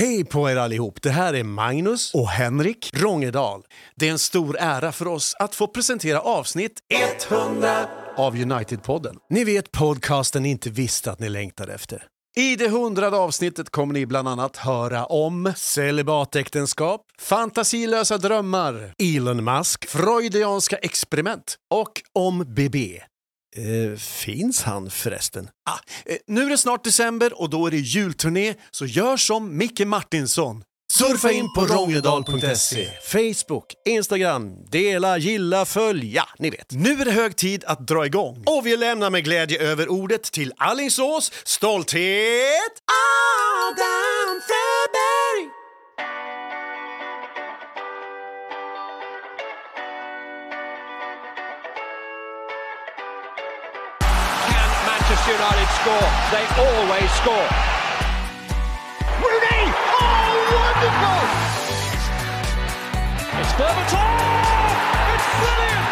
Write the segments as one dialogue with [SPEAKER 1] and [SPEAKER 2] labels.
[SPEAKER 1] Hej på er allihop! Det här är Magnus
[SPEAKER 2] och Henrik
[SPEAKER 1] Rångedal. Det är en stor ära för oss att få presentera avsnitt 100 av United-podden. Ni vet podcasten ni inte visste att ni längtade efter. I det hundrade avsnittet kommer ni bland annat höra om celibatäktenskap, fantasilösa drömmar, Elon Musk, freudianska experiment och om BB. Eh, finns han förresten? Ah, eh, nu är det snart december och då är det julturné, så gör som Micke Martinsson. Surfa in på Rongedal.se Facebook, Instagram, dela, gilla, följ, ja, ni vet. Nu är det hög tid att dra igång. Och vi lämnar med glädje över ordet till Allingsås stolthet Adam Fröberg!
[SPEAKER 3] United score. They always score. Rooney! Oh, wonderful! It's Berbatov! It's brilliant!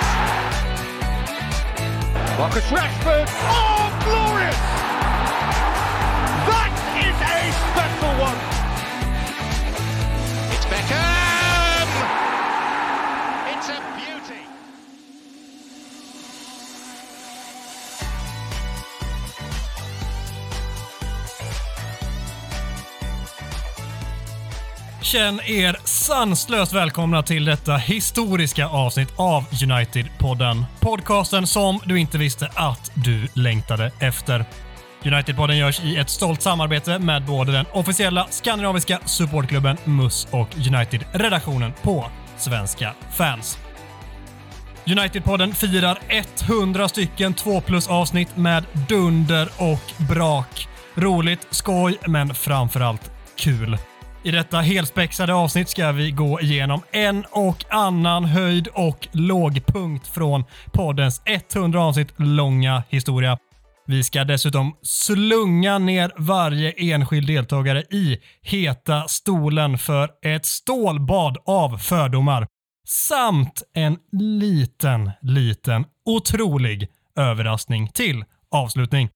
[SPEAKER 3] Marcus Rashford! Oh, glorious! That is a special one! It's Beckham!
[SPEAKER 4] Känn er sanslöst välkomna till detta historiska avsnitt av United-podden. Podcasten som du inte visste att du längtade efter. United-podden görs i ett stolt samarbete med både den officiella skandinaviska supportklubben MUS och United-redaktionen på Svenska fans. United-podden firar 100 stycken 2 plus avsnitt med dunder och brak. Roligt, skoj, men framförallt kul. I detta helspexade avsnitt ska vi gå igenom en och annan höjd och lågpunkt från poddens 100 avsnitt långa historia. Vi ska dessutom slunga ner varje enskild deltagare i heta stolen för ett stålbad av fördomar. Samt en liten, liten, otrolig överraskning till avslutning.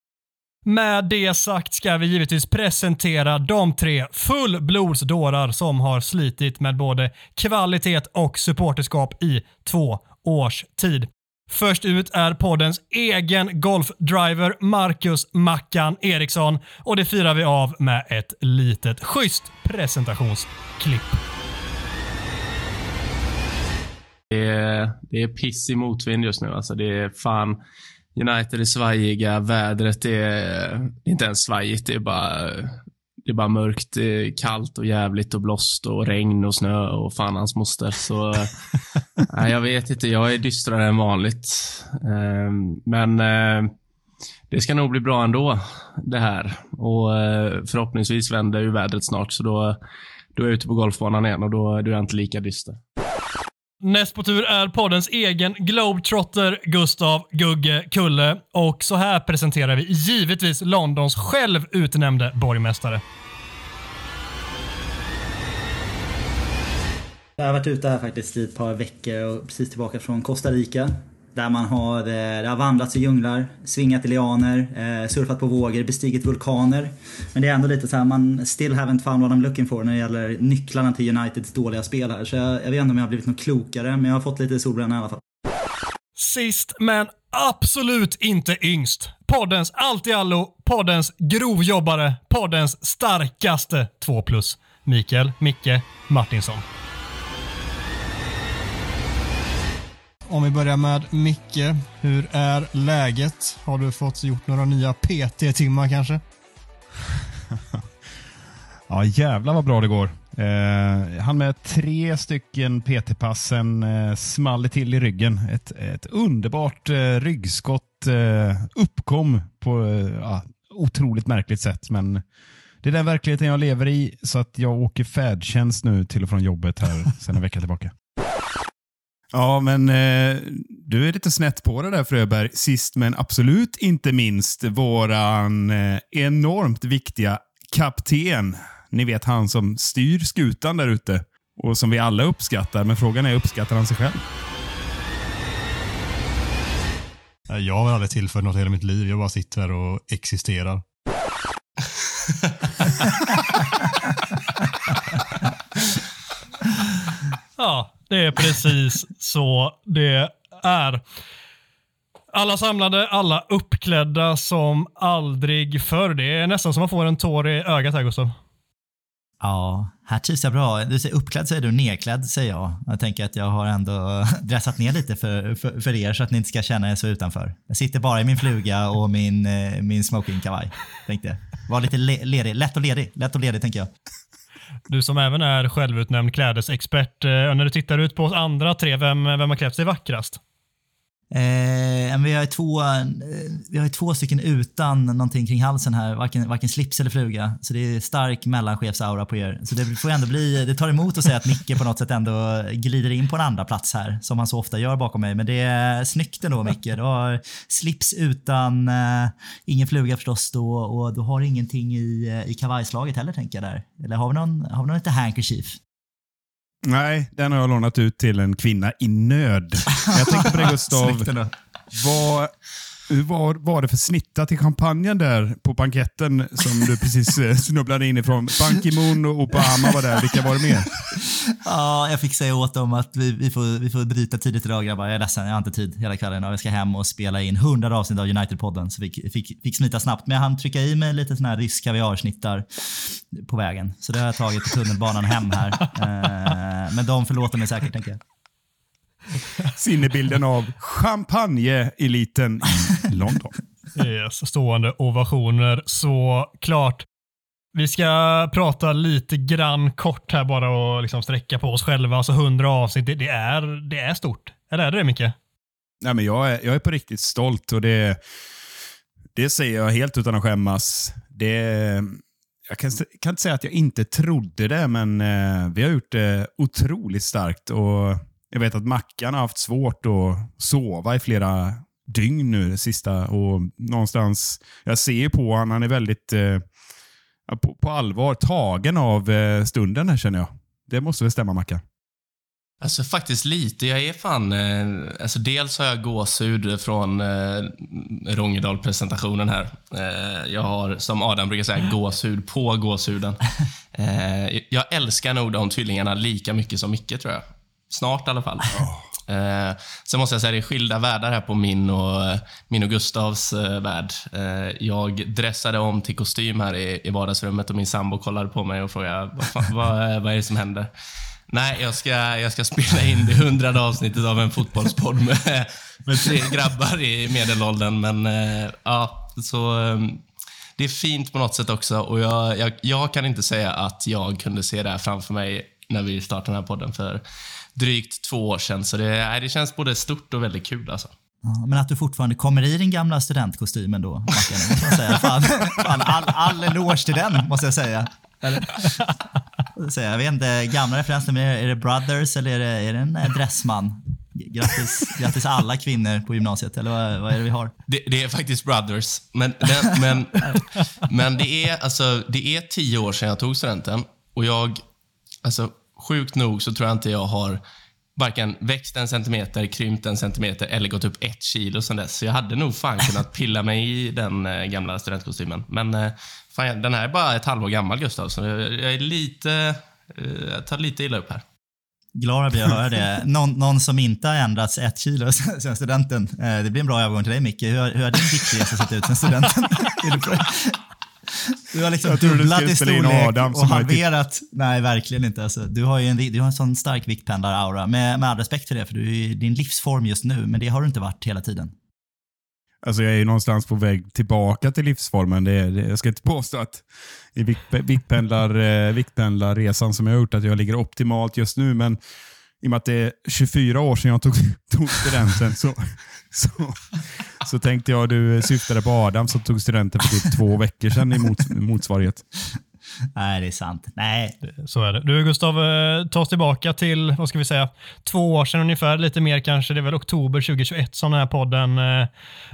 [SPEAKER 4] Med det sagt ska vi givetvis presentera de tre fullblodsdårar som har slitit med både kvalitet och supporterskap i två års tid. Först ut är poddens egen golfdriver Marcus Mackan Eriksson och det firar vi av med ett litet schysst presentationsklipp.
[SPEAKER 5] Det är, det är piss i motvind just nu. Alltså det är fan... United är svajiga, vädret är inte ens svajigt. Det är bara, det är bara mörkt, kallt och jävligt och blåst och regn och snö och fan hans moster. Så nej, jag vet inte, jag är dystrare än vanligt. Ehm, Men eh, det ska nog bli bra ändå, det här. Och eh, förhoppningsvis vänder ju vädret snart, så då, då är jag ute på golfbanan igen och då, då är jag inte lika dyster.
[SPEAKER 4] Näst på tur är poddens egen globetrotter Gustav Gugge Kulle och så här presenterar vi givetvis Londons själv utnämnde borgmästare.
[SPEAKER 6] Jag har varit ute här faktiskt i ett par veckor och precis tillbaka från Costa Rica. Där man har, eh, det har vandrat i djunglar, svingat i lianer, eh, surfat på vågor, bestigit vulkaner. Men det är ändå lite så här, man still haven't found what I'm looking for när det gäller nycklarna till Uniteds dåliga spel här. Så jag, jag vet inte om jag har blivit något klokare, men jag har fått lite solbränna i alla fall.
[SPEAKER 4] Sist men absolut inte yngst. Poddens allt i allo, poddens grovjobbare, poddens starkaste 2. Mikael Micke Martinsson. Om vi börjar med Micke. Hur är läget? Har du fått gjort några nya PT-timmar kanske?
[SPEAKER 2] Ja, jävlar vad bra det går. Eh, han med tre stycken PT-passen eh, small det till i ryggen. Ett, ett underbart eh, ryggskott eh, uppkom på eh, ja, otroligt märkligt sätt. Men det är den verkligheten jag lever i så att jag åker färdtjänst nu till och från jobbet här sedan en vecka tillbaka. Ja, men eh, du är lite snett på det där Fröberg. Sist men absolut inte minst, våran eh, enormt viktiga kapten. Ni vet han som styr skutan där ute och som vi alla uppskattar. Men frågan är, uppskattar han sig själv?
[SPEAKER 7] Jag har aldrig tillfört något i hela mitt liv. Jag bara sitter här och existerar.
[SPEAKER 4] ja, det är precis så det är. Alla samlade, alla uppklädda som aldrig förr. Det är nästan som man får en tår i ögat här, Gustav.
[SPEAKER 6] Ja, här trivs jag bra. Du säger uppklädd säger du, nedklädd säger jag. Jag tänker att jag har ändå dressat ner lite för, för, för er så att ni inte ska känna er så utanför. Jag sitter bara i min fluga och min, eh, min smokingkavaj. Tänkte. Var lite le ledig, lätt och ledig, lätt och ledig tänker jag.
[SPEAKER 4] Du som även är självutnämnd klädesexpert, eh, när du tittar ut på oss andra tre, vem, vem har klätt sig vackrast?
[SPEAKER 6] Eh, eh, vi, har två, vi har två stycken utan någonting kring halsen här, varken, varken slips eller fluga. Så det är stark mellanchefsaura på er. Så det får ändå bli, det tar emot att säga att Micke på något sätt ändå glider in på en andra plats här, som han så ofta gör bakom mig. Men det är snyggt ändå Micke. Du har slips utan, eh, ingen fluga förstås då och du har ingenting i, eh, i kavajslaget heller tänker jag där. Eller har vi någon, har vi någon lite handkerchief?
[SPEAKER 2] Nej, den har jag lånat ut till en kvinna i nöd. Jag tänkte på det Gustav. Vad, hur var, var det för snittat till champagnen där på banketten som du precis eh, snubblade in ifrån? Ban Ki-Moon och Obama var där. Vilka var det mer?
[SPEAKER 6] Ja, jag fick säga åt dem att vi, vi, får, vi får bryta tidigt idag grabbar. Jag är ledsen, jag har inte tid hela kvällen jag ska hem och spela in 100 avsnitt av United-podden. Så vi fick, fick, fick smita snabbt. Men jag hann trycka i mig lite sån här rysk kaviarsnittar på vägen. Så det har jag tagit på tunnelbanan hem här. Eh, men de förlåter mig säkert tänker jag.
[SPEAKER 2] Sinnebilden av champagne-eliten i London.
[SPEAKER 4] Yes, stående ovationer såklart. Vi ska prata lite grann kort här bara och liksom sträcka på oss själva. Alltså 100 avsnitt, det, det, är, det är stort. Eller är det det Micke?
[SPEAKER 2] Nej, men jag, är, jag är på riktigt stolt och det, det säger jag helt utan att skämmas. Det, jag kan, kan inte säga att jag inte trodde det, men eh, vi har gjort det otroligt starkt. Och Jag vet att Mackan har haft svårt att sova i flera dygn nu det sista. Och någonstans, jag ser på honom, han är väldigt eh, på, på allvar tagen av eh, stunden här känner jag. Det måste väl stämma Mackan?
[SPEAKER 5] Alltså faktiskt lite. Jag är fan... Eh, alltså dels har jag gåshud från eh, Rångedal-presentationen här. Eh, jag har, som Adam brukar säga, gåshud på gåshuden. Eh, jag älskar nog de tvillingarna lika mycket som Micke, tror jag. Snart i alla fall. Eh, sen måste jag säga, det är skilda världar här på min och, min och Gustavs eh, värld. Eh, jag dressade om till kostym här i, i vardagsrummet och min sambo kollade på mig och frågade vad, fan, vad, vad är det som händer? Nej, jag ska, jag ska spela in det hundrade avsnittet av en fotbollspodd med, med tre grabbar i medelåldern. Men eh, ja, så eh, det är fint på något sätt också. Och jag, jag, jag kan inte säga att jag kunde se det här framför mig när vi startade den här podden för drygt två år sedan. Så det, det känns både stort och väldigt kul alltså.
[SPEAKER 6] Ja, men att du fortfarande kommer i din gamla studentkostymen då, Mackan, det måste man säga. Fan, fan, all, all eloge till den, måste jag säga. Så Jag vet inte, gamla referenser, men är det Brothers eller är det, är det en eh, Dressman? Grattis, grattis alla kvinnor på gymnasiet, eller vad, vad är det vi har?
[SPEAKER 5] Det, det är faktiskt Brothers. Men, den, men, men det, är, alltså, det är tio år sedan jag tog studenten. Och jag, alltså, sjukt nog så tror jag inte jag har varken växt en centimeter, krympt en centimeter eller gått upp ett kilo sedan dess. Så jag hade nog fan kunnat pilla mig i den eh, gamla studentkostymen. Men eh, fan, den här är bara ett halvår gammal, Gustav. Så jag, är lite... Eh, jag tar lite illa upp här.
[SPEAKER 6] Glad blir jag höra det. Någon, någon som inte har ändrats ett kilo sen studenten. Det blir en bra övergång till dig Micke. Hur, hur har din viktresa sett ut sen studenten? Du har liksom dubblat i storlek
[SPEAKER 2] Adam
[SPEAKER 6] och
[SPEAKER 2] typ-
[SPEAKER 6] halverat. Nej, verkligen inte. Alltså, du har ju en, du har en sån stark viktpendlar-aura. Med, med all respekt för det, för du är i din livsform just nu, men det har du inte varit hela tiden.
[SPEAKER 2] Alltså jag är ju någonstans på väg tillbaka till livsformen. Det, det, jag ska inte påstå att i vikt, viktpendlar, eh, viktpendlarresan som jag har gjort att jag ligger optimalt just nu, men i och med att det är 24 år sedan jag tog, tog studenten så, så, så tänkte jag du syftade på Adam som tog studenten för typ två veckor sedan i mot, motsvarighet.
[SPEAKER 6] Nej, det är sant. Nej,
[SPEAKER 4] Så är det. Du Gustav, eh, ta oss tillbaka till, vad ska vi säga, två år sedan ungefär, lite mer kanske. Det är väl oktober 2021 som den här podden eh,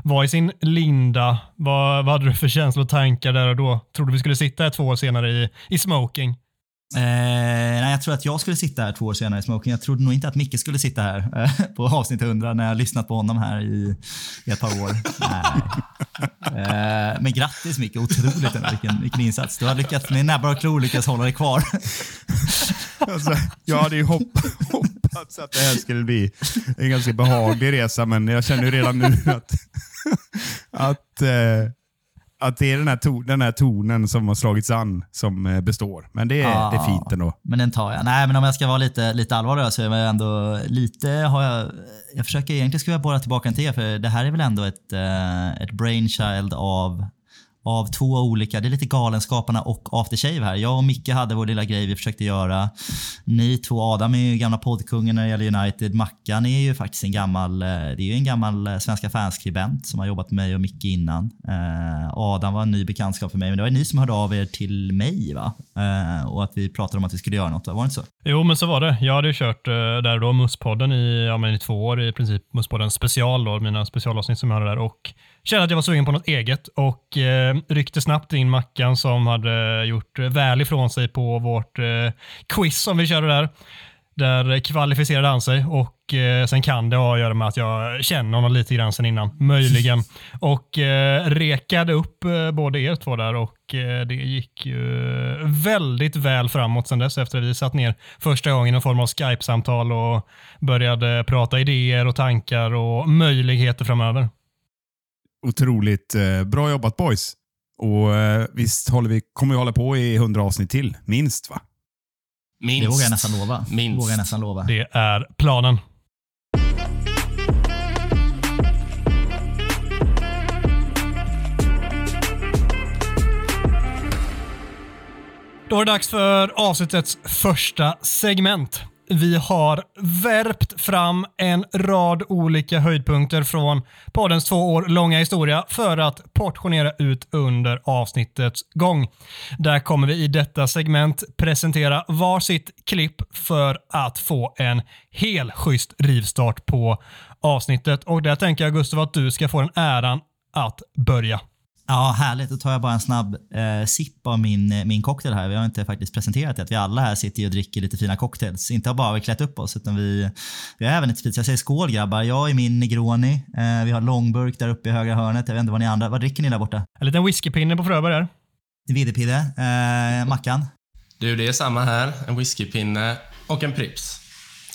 [SPEAKER 4] var i sin linda. Vad, vad hade du för känslor och tankar där och då? Trodde vi skulle sitta här två år senare i, i smoking?
[SPEAKER 6] Eh, nej, jag tror att jag skulle sitta här två år senare i smoking. Jag trodde nog inte att Micke skulle sitta här eh, på avsnitt 100 när jag lyssnat på honom här i, i ett par år. Nej. Eh, men grattis Micke, otroligt ändå, vilken, vilken insats. Du har lyckats med näbbar och klor lyckats hålla dig kvar.
[SPEAKER 2] Alltså, jag hade ju hopp, hoppats hoppats att det här skulle bli en ganska behaglig resa, men jag känner ju redan nu att, att, eh, att det är den här, to, den här tonen som har slagits an som eh, består. Men det är,
[SPEAKER 6] Ja.
[SPEAKER 2] det är fint ändå.
[SPEAKER 6] Men den tar jag. Nej, men om jag ska vara lite, lite allvarlig så är jag ändå lite har jag... Jag försöker egentligen skulle jag borra tillbaka till er för det här är väl ändå ett, eh, ett brainchild av av två olika, det är lite Galenskaparna och After Shave här. Jag och Micke hade vår lilla grej vi försökte göra. Ni två, Adam är ju gamla poddkungen när det gäller United. Mackan är ju faktiskt en gammal, eh, det är ju en gammal eh, Svenska fanskribent som har jobbat med mig och Micke innan. Eh, Adam var en ny bekantskap för mig, men det var ni som hörde av er till mig va? Och att vi pratade om att vi skulle göra något, var det inte så?
[SPEAKER 4] Jo, men så var det. Jag hade ju kört där då Musspodden i, ja, men i två år, i princip Musspodden special då, mina specialavsnitt som jag hade där och kände att jag var sugen på något eget och eh, ryckte snabbt in Mackan som hade gjort väl ifrån sig på vårt eh, quiz som vi körde där. Där kvalificerade han sig och eh, sen kan det ha att göra med att jag känner honom lite grann sen innan, möjligen. Och eh, rekade upp eh, både er två där och eh, det gick ju väldigt väl framåt sen dess efter att vi satt ner första gången i någon form av Skype-samtal och började prata idéer och tankar och möjligheter framöver.
[SPEAKER 2] Otroligt eh, bra jobbat boys. Och eh, visst håller vi, kommer vi hålla på i 100 avsnitt till, minst va?
[SPEAKER 5] Minst.
[SPEAKER 6] Det vågar jag nästan lova.
[SPEAKER 5] Minst.
[SPEAKER 6] Det vågar jag nästan lova.
[SPEAKER 4] Det är planen. Då är det dags för avsnittets första segment. Vi har värpt fram en rad olika höjdpunkter från poddens två år långa historia för att portionera ut under avsnittets gång. Där kommer vi i detta segment presentera varsitt klipp för att få en hel schysst rivstart på avsnittet. Och där tänker jag Gustav att du ska få den äran att börja.
[SPEAKER 6] Ja, härligt. Då tar jag bara en snabb eh, sipp av min, eh, min cocktail här. Vi har inte faktiskt presenterat det. att Vi alla här sitter och dricker lite fina cocktails. Inte bara har vi klätt upp oss, utan vi, vi har även ett. Så jag säger skål grabbar. Jag är min Negroni. Eh, vi har långburk där uppe i högra hörnet. Jag vet inte vad ni andra, vad dricker ni där borta?
[SPEAKER 4] En liten whiskypinne på Fröberg där.
[SPEAKER 6] Vidderpidde. Eh, Mackan.
[SPEAKER 5] Du, det är samma här. En whiskypinne och en Prips.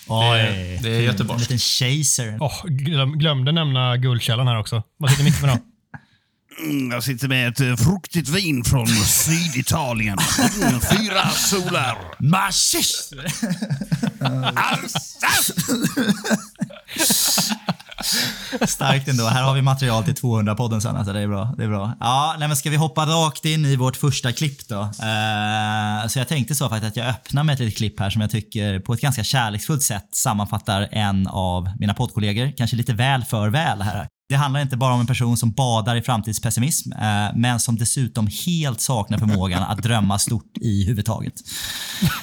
[SPEAKER 6] Oj.
[SPEAKER 5] det är
[SPEAKER 6] En
[SPEAKER 5] göteborgskt.
[SPEAKER 6] liten chaser.
[SPEAKER 4] Oh, glöm, glömde nämna Guldkällan här också. Vad sitter Micke med då?
[SPEAKER 2] Mm, jag sitter med ett eh, fruktigt vin från Syditalien. Mm, fyra solar.
[SPEAKER 6] Mashish! Starkt ändå. Här har vi material till 200-podden sen. Alltså det är bra. Det är bra. Ja, nej, men ska vi hoppa rakt in i vårt första klipp då? Eh, så jag tänkte så faktiskt att jag öppnar med ett litet klipp här som jag tycker på ett ganska kärleksfullt sätt sammanfattar en av mina poddkollegor. Kanske lite väl för väl här. Det handlar inte bara om en person som badar i framtidspessimism, eh, men som dessutom helt saknar förmågan att drömma stort i huvudtaget.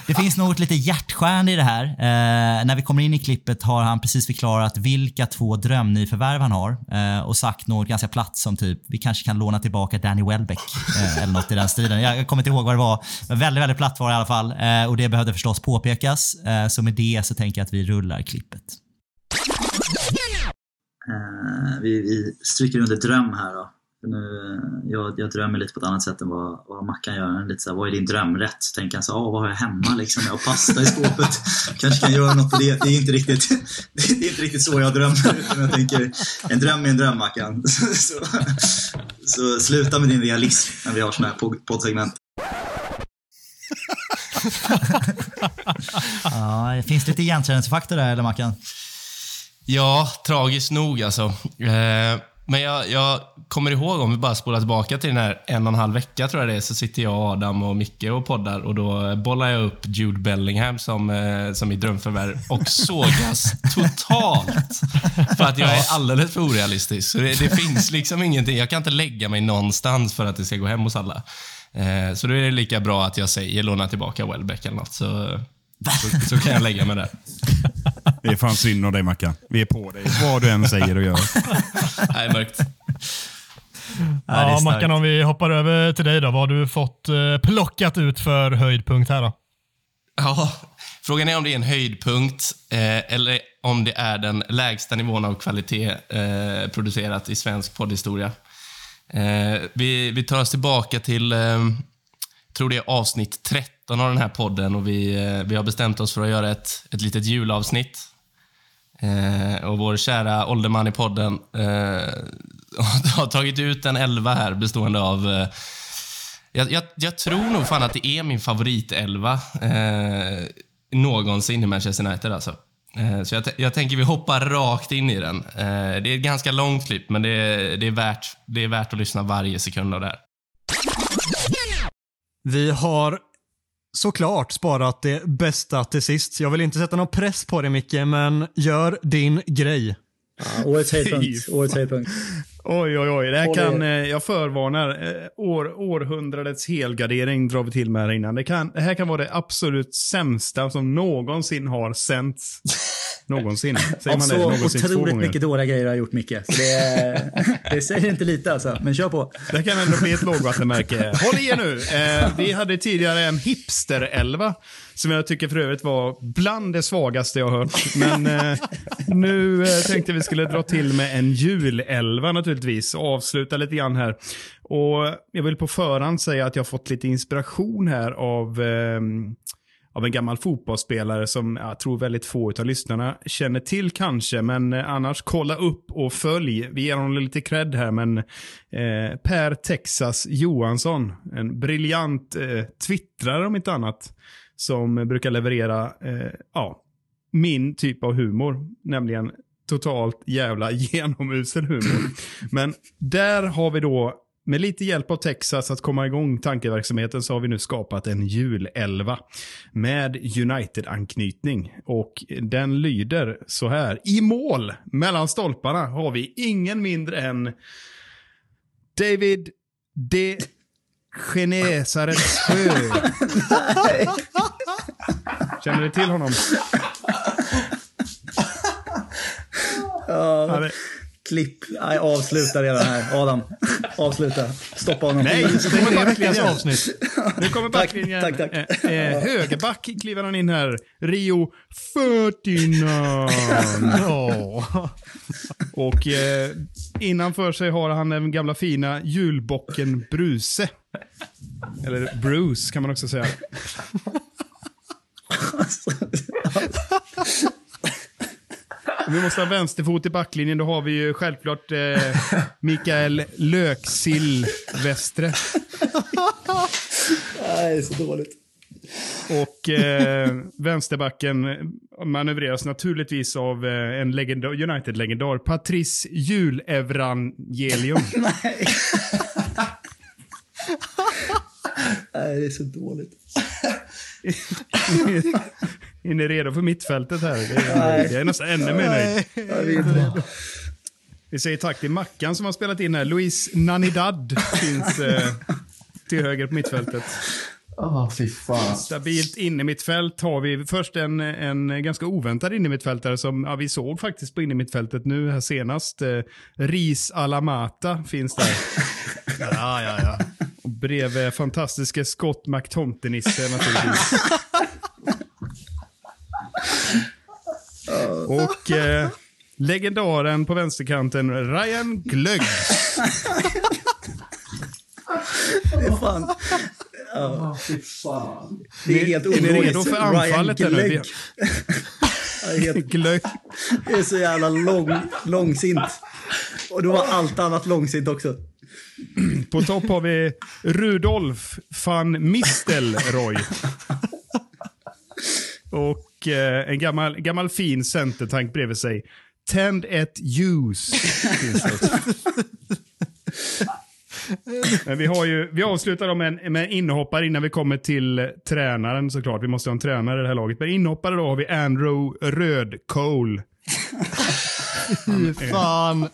[SPEAKER 6] Det finns något lite hjärtskärande i det här. Eh, när vi kommer in i klippet har han precis förklarat vilka två drömnyförvärv han har eh, och sagt något ganska platt som typ vi kanske kan låna tillbaka Danny Welbeck eller något i den stilen. Jag kommer inte ihåg vad det var. Men väldigt, väldigt platt var det i alla fall och det behövde förstås påpekas. Så med det så tänker jag att vi rullar klippet.
[SPEAKER 8] Eh, vi, vi stryker under dröm här då. Nu, eh, jag, jag drömmer lite på ett annat sätt än vad, vad Mackan gör. Lite så här, vad är din drömrätt? Tänker han så här, ah, vad har jag hemma liksom? Jag har pasta i skåpet. Kanske kan göra något på det. Det är inte riktigt, det är inte riktigt så jag drömmer. Utan jag tänker, en dröm är en dröm Mackan. Så, så, så sluta med din realism när vi har sådana här poddsegment.
[SPEAKER 6] Ja, finns lite igenkänningsfaktor där eller Mackan?
[SPEAKER 5] Ja, tragiskt nog alltså. Eh, men jag, jag kommer ihåg, om vi bara spolar tillbaka till den här en och en halv vecka tror jag det är, så sitter jag, Adam och Micke och poddar och då bollar jag upp Jude Bellingham som, eh, som i drömförvärv och sågas totalt. För att jag är alldeles för orealistisk. Så det, det finns liksom ingenting. Jag kan inte lägga mig någonstans för att det ska gå hem hos alla. Eh, så då är det lika bra att jag säger låna tillbaka Welbeck eller något. Så, så, så kan jag lägga mig där.
[SPEAKER 2] Det är fan synd om dig Mackan. Vi är på dig, vad du än säger och gör.
[SPEAKER 5] Nej, mörkt.
[SPEAKER 6] Ja, det
[SPEAKER 4] Ja. Mackan, om vi hoppar över till dig då. Vad har du fått eh, plockat ut för höjdpunkt här då?
[SPEAKER 5] Ja, frågan är om det är en höjdpunkt eh, eller om det är den lägsta nivån av kvalitet eh, producerat i svensk poddhistoria. Eh, vi, vi tar oss tillbaka till eh, tror det är avsnitt 13 av den här podden och vi, eh, vi har bestämt oss för att göra ett, ett litet julavsnitt. Eh, och vår kära ålderman i podden eh, har tagit ut en elva här bestående av eh, jag, jag, jag, tror nog fan att det är min favoritelva eh, någonsin i Manchester United. Alltså. Eh, så jag, jag, tänker vi hoppar rakt in i den. Eh, det är ett ganska långt klipp, men det det, är värt, det är värt att lyssna varje sekund av det här.
[SPEAKER 4] Vi har såklart sparat det bästa till sist. Jag vill inte sätta någon press på dig Micke, men gör din grej.
[SPEAKER 9] Ja, årets höjdpunkt. Årets höjdpunkt.
[SPEAKER 2] Oj, oj, oj. Det här kan, eh, jag förvarnar. Eh, år, århundradets helgardering drar vi till med här innan. Det, kan, det här kan vara det absolut sämsta som någonsin har sänts. Någonsin.
[SPEAKER 9] Säger man det? Någonsin otroligt mycket dåliga grejer har gjort Micke. Det, det säger inte lite alltså, men kör på.
[SPEAKER 2] Det kan ändå bli ett lågvattenmärke. Håll i er nu. Eh, vi hade tidigare en hipster-elva som jag tycker för övrigt var bland det svagaste jag hört. Men eh, nu eh, tänkte vi skulle dra till med en julelva naturligtvis och avsluta lite grann här. Och jag vill på förhand säga att jag har fått lite inspiration här av eh, av en gammal fotbollsspelare som jag tror väldigt få av lyssnarna känner till kanske. Men eh, annars kolla upp och följ. Vi ger honom lite cred här men eh, Per Texas Johansson, en briljant eh, twittrare om inte annat, som brukar leverera eh, ja, min typ av humor, nämligen totalt jävla genomusel humor. Men där har vi då med lite hjälp av Texas att komma igång tankeverksamheten så har vi nu skapat en julelva med United-anknytning. Och den lyder så här. I mål mellan stolparna har vi ingen mindre än David D. Genesaret Sjö. Känner du till honom?
[SPEAKER 9] Ja, klipp. Nej, avsluta redan här. Adam, avsluta. Stoppa honom.
[SPEAKER 2] Nej, så kommer backlinjens avsnitt. Nu kommer
[SPEAKER 9] backlinjen. Tack, tack, tack.
[SPEAKER 2] Eh, eh, högerback kliver han in här. Rio Ferdinand. oh. Och eh, innanför sig har han den gamla fina julbocken Bruse. Eller Bruce kan man också säga. Vi måste ha vänsterfot i backlinjen. Då har vi ju självklart eh, Mikael Löksill Västre.
[SPEAKER 9] Nej, så dåligt.
[SPEAKER 2] Och eh, vänsterbacken manövreras naturligtvis av eh, en United-legendar, Patrice Julevangelium.
[SPEAKER 9] Nej. Nej, det är så dåligt.
[SPEAKER 2] Är ni redo för mittfältet här? Är, jag är nästan ännu mer nöjd. Vi säger tack till Mackan som har spelat in här. Louise Nanidad finns eh, till höger på mittfältet.
[SPEAKER 5] Oh, fy fan.
[SPEAKER 2] Stabilt innermittfält har vi först en, en ganska oväntad innermittfältare som ja, vi såg faktiskt på innermittfältet nu här senast. Eh, Ris Alamata finns där.
[SPEAKER 4] ja, ja, ja.
[SPEAKER 2] Bredvid fantastiska Scott McTomtenisse naturligtvis. Och eh, legendaren på vänsterkanten, Ryan Glögg.
[SPEAKER 9] det är fan... Ja, fy fan. Det är helt
[SPEAKER 2] ologiskt. Är ni redo för anfallet? Ryan Glögg.
[SPEAKER 9] Glögg. Det är så jävla lång, långsint. Och då var allt annat långsint också.
[SPEAKER 2] På topp har vi Rudolf van Mistelrooy. Och eh, en gammal, gammal fin centertank bredvid sig. Tänd ett ljus. Men vi, har ju, vi avslutar med en, inhoppare innan vi kommer till tränaren såklart. Vi måste ha en tränare i det här laget. Men inhoppare då har vi Andrew Rödcole.
[SPEAKER 4] fan.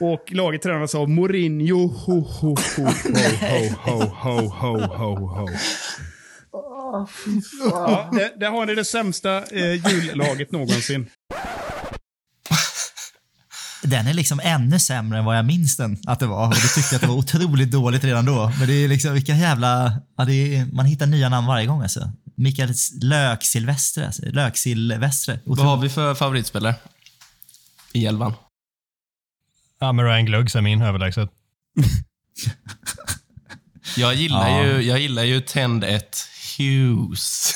[SPEAKER 2] Och laget tränas av Mourinho. Ho, ho, ho, ho, ho, ho, ho, ho, ho. Oh, ja, det, det har ni det sämsta eh, jullaget någonsin.
[SPEAKER 6] Den är liksom ännu sämre än vad jag minns den att det var. Och då tyckte jag att det var otroligt dåligt redan då. Men det är liksom vilka jävla... Ja, är, man hittar nya namn varje gång alltså. Mikael Lök-Silvestre. Alltså. Lök-Silvestre.
[SPEAKER 5] Vad har vi för favoritspelare? I elvan?
[SPEAKER 10] Ja, men Ryan Gluggs är min överlägset.
[SPEAKER 5] Jag gillar,
[SPEAKER 11] Ja.
[SPEAKER 5] ju, jag gillar ju Tänd ett Hughes.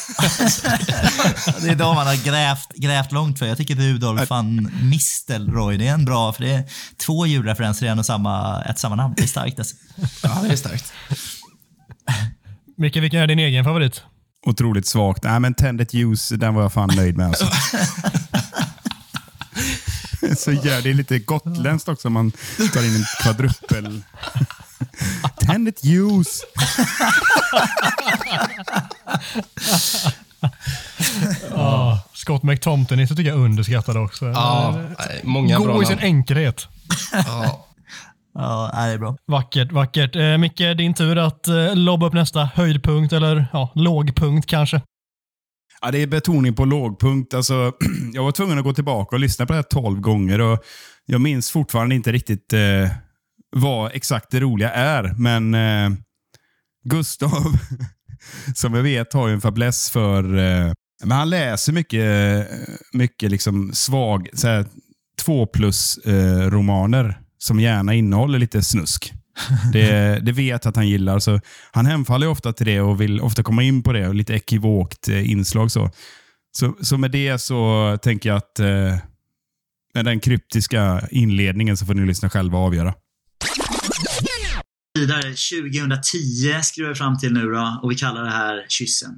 [SPEAKER 11] Det är de man har grävt, grävt långt för. Jag tycker Rudolf van Mistelrooy, det är en bra, för det är två julreferenser i en och samma, ett samma namn. Det är starkt alltså.
[SPEAKER 5] Ja, det är starkt.
[SPEAKER 4] Micke, vilken är din egen favorit?
[SPEAKER 2] Otroligt svagt. Nej, men Tänd ett ljus, den var jag fan nöjd med. Alltså. Så ja, det är lite gotländskt också om man tar in en kvadrupel. Tänd ett ljus.
[SPEAKER 4] Oh. Scott McTominay så tycker jag är underskattad också.
[SPEAKER 5] Ja, många bra
[SPEAKER 4] i sin
[SPEAKER 5] namn.
[SPEAKER 4] enkelhet.
[SPEAKER 5] Ja.
[SPEAKER 11] Det är bra.
[SPEAKER 4] Vackert, vackert. Eh, Micke, din tur att eh, lobba upp nästa höjdpunkt eller ja, lågpunkt kanske.
[SPEAKER 2] Ja, det är betoning på lågpunkt. Alltså, jag var tvungen att gå tillbaka och lyssna på det här tolv gånger. Och jag minns fortfarande inte riktigt eh, vad exakt det roliga är. Men eh, Gustav, som jag vet, har ju en fäbless för... Eh, men han läser mycket, eh, mycket liksom svag, så här, två plus eh, romaner som gärna innehåller lite snusk. Det, det vet jag att han gillar. Så han hemfaller ofta till det och vill ofta komma in på det. Och lite ekivokt eh, inslag. Så. Så, så med det så tänker jag att eh, med den kryptiska inledningen så får ni lyssna själva och avgöra.
[SPEAKER 6] Vidare, 2010 skriver vi fram till nu då och vi kallar det här kyssen.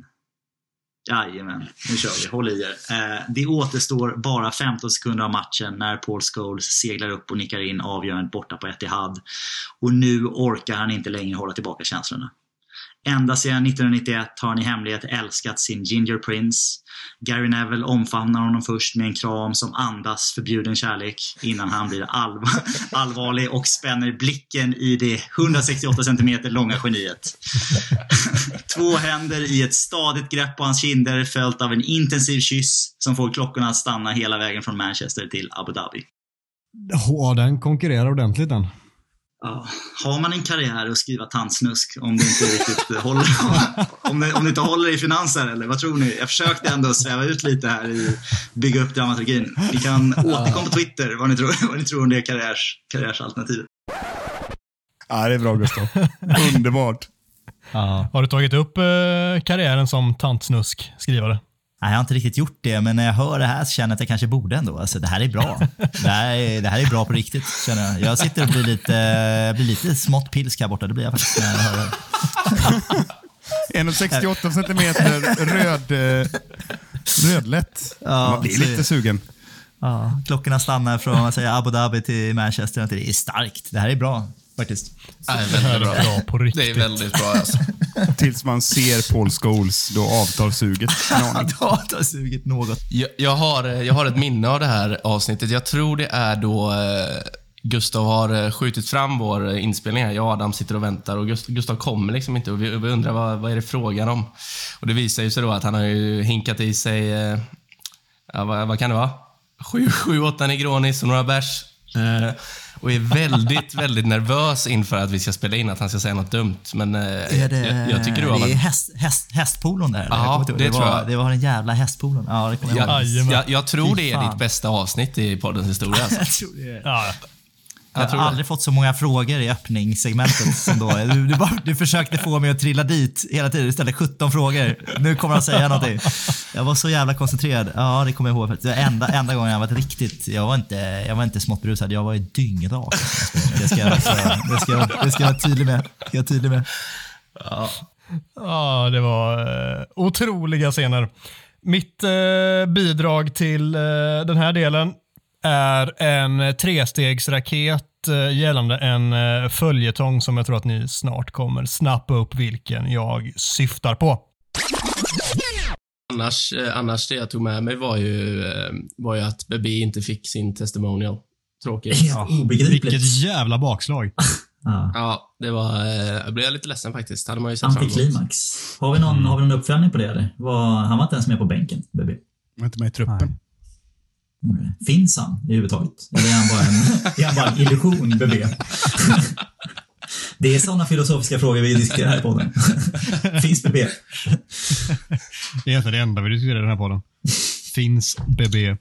[SPEAKER 6] Jajamän, nu kör vi. Håll i er. Eh, det återstår bara 15 sekunder av matchen när Paul Scholes seglar upp och nickar in avgörandet borta på Etihad. Och nu orkar han inte längre hålla tillbaka känslorna. Ända sedan 1991 har han i hemlighet älskat sin Ginger Prince. Gary Neville omfamnar honom först med en kram som andas förbjuden kärlek innan han blir allvarlig och spänner blicken i det 168 cm långa geniet. Två händer i ett stadigt grepp på hans kinder följt av en intensiv kyss som får klockorna att stanna hela vägen från Manchester till Abu Dhabi.
[SPEAKER 12] Ja, den konkurrerar ordentligt den.
[SPEAKER 6] Ja, har man en karriär att skriva tandsnusk om det inte riktigt håller, om det, om det inte håller i finanser eller vad tror ni? Jag försökte ändå sväva ut lite här i bygga upp dramaturgin. Ni kan återkomma på Twitter vad ni tror, vad ni tror om det karriärs, karriärsalternativet.
[SPEAKER 2] Ja, det är bra Gustav. Underbart.
[SPEAKER 11] Ja.
[SPEAKER 4] Har du tagit upp eh, karriären som tantsnusk-skrivare?
[SPEAKER 11] Nej, jag har inte riktigt gjort det, men när jag hör det här så känner jag att jag kanske borde ändå. Alltså, det här är bra. Det här är, det här är bra på riktigt, känner jag. Jag sitter och blir lite, jag blir lite smått pilsk här borta. Det blir jag faktiskt när jag hör det.
[SPEAKER 2] 1,68 centimeter röd, eh, rödlätt.
[SPEAKER 11] Ja,
[SPEAKER 2] Man blir lite sugen.
[SPEAKER 11] Ja, klockorna stannar från säger, Abu Dhabi till Manchester. Det är starkt. Det här är bra faktiskt.
[SPEAKER 5] Nej, väldigt bra.
[SPEAKER 4] Bra på riktigt.
[SPEAKER 5] Det är väldigt bra alltså.
[SPEAKER 2] Tills man ser Paul Scholes, då avtar suget.
[SPEAKER 11] det har sugit något.
[SPEAKER 5] Jag, jag, har, eh, jag har ett minne av det här avsnittet. Jag tror det är då eh, Gustav har eh, skjutit fram vår eh, inspelning här. Jag och Adam sitter och väntar och Gust- Gustav kommer liksom inte och vi, vi undrar vad, vad är det frågan om? Och det visar ju sig då att han har ju hinkat i sig, eh, ja, vad, vad kan det vara? Sju, sju, åtta Negronis och några bärs. Eh, och är väldigt, väldigt nervös inför att vi ska spela in, att han ska säga något dumt. Men eh,
[SPEAKER 11] Är det,
[SPEAKER 5] jag, jag tycker du har
[SPEAKER 11] det är
[SPEAKER 5] varit...
[SPEAKER 11] häst, häst, hästpolon där.
[SPEAKER 5] Ja, det
[SPEAKER 11] det
[SPEAKER 5] tror
[SPEAKER 11] var,
[SPEAKER 5] jag.
[SPEAKER 11] Det var den jävla hästpolon. Ja, det jag.
[SPEAKER 5] Jag, jag, tror det är ditt bästa avsnitt i poddens historia. Alltså.
[SPEAKER 11] Jag tror det.
[SPEAKER 4] Ja,
[SPEAKER 11] Jag har
[SPEAKER 5] det.
[SPEAKER 11] aldrig fått så många frågor i öppningssegmentet som då. Du, du, bara, du försökte få mig att trilla dit hela tiden. Du ställde 17 frågor. Nu kommer han säga någonting. Jag var så jävla koncentrerad. Ja, det kommer jag ihåg. Det var enda, enda gången jag varit riktigt... Jag var inte, jag var inte smått berusad. Jag var ju dyngrak. Det ska jag, det ska, jag- det ska jag vara tydlig med. Ska jag tydlig med.
[SPEAKER 4] Ja, det var eh, otroliga scener. Mitt eh, bidrag till eh, den här delen är en trestegsraket eh, gällande en eh, följetong som jag tror att ni snart kommer snappa upp vilken jag syftar på.
[SPEAKER 5] Annars, eh, annars det jag tog med mig var ju, var ju att Bebé inte fick sin testimonial. Tråkigt.
[SPEAKER 6] Helt obegripligt.
[SPEAKER 12] Vilket jävla bakslag.
[SPEAKER 6] Ja.
[SPEAKER 5] Ja, det var... Jag blev lite ledsen faktiskt. hade man ju sett.
[SPEAKER 6] Antiklimax. Har vi, någon, har vi någon uppföljning på det eller? Var, han var inte ens med på bänken, Bebé.
[SPEAKER 2] Jag är inte med i truppen.
[SPEAKER 6] Finns han överhuvudtaget? Eller är han bara en, är han bara en illusion, Bebé? Det är sådana filosofiska frågor vi diskuterar här på podden. Finns Bebé?
[SPEAKER 12] Det är egentligen det enda vi diskuterar i den här podden. Finns BB.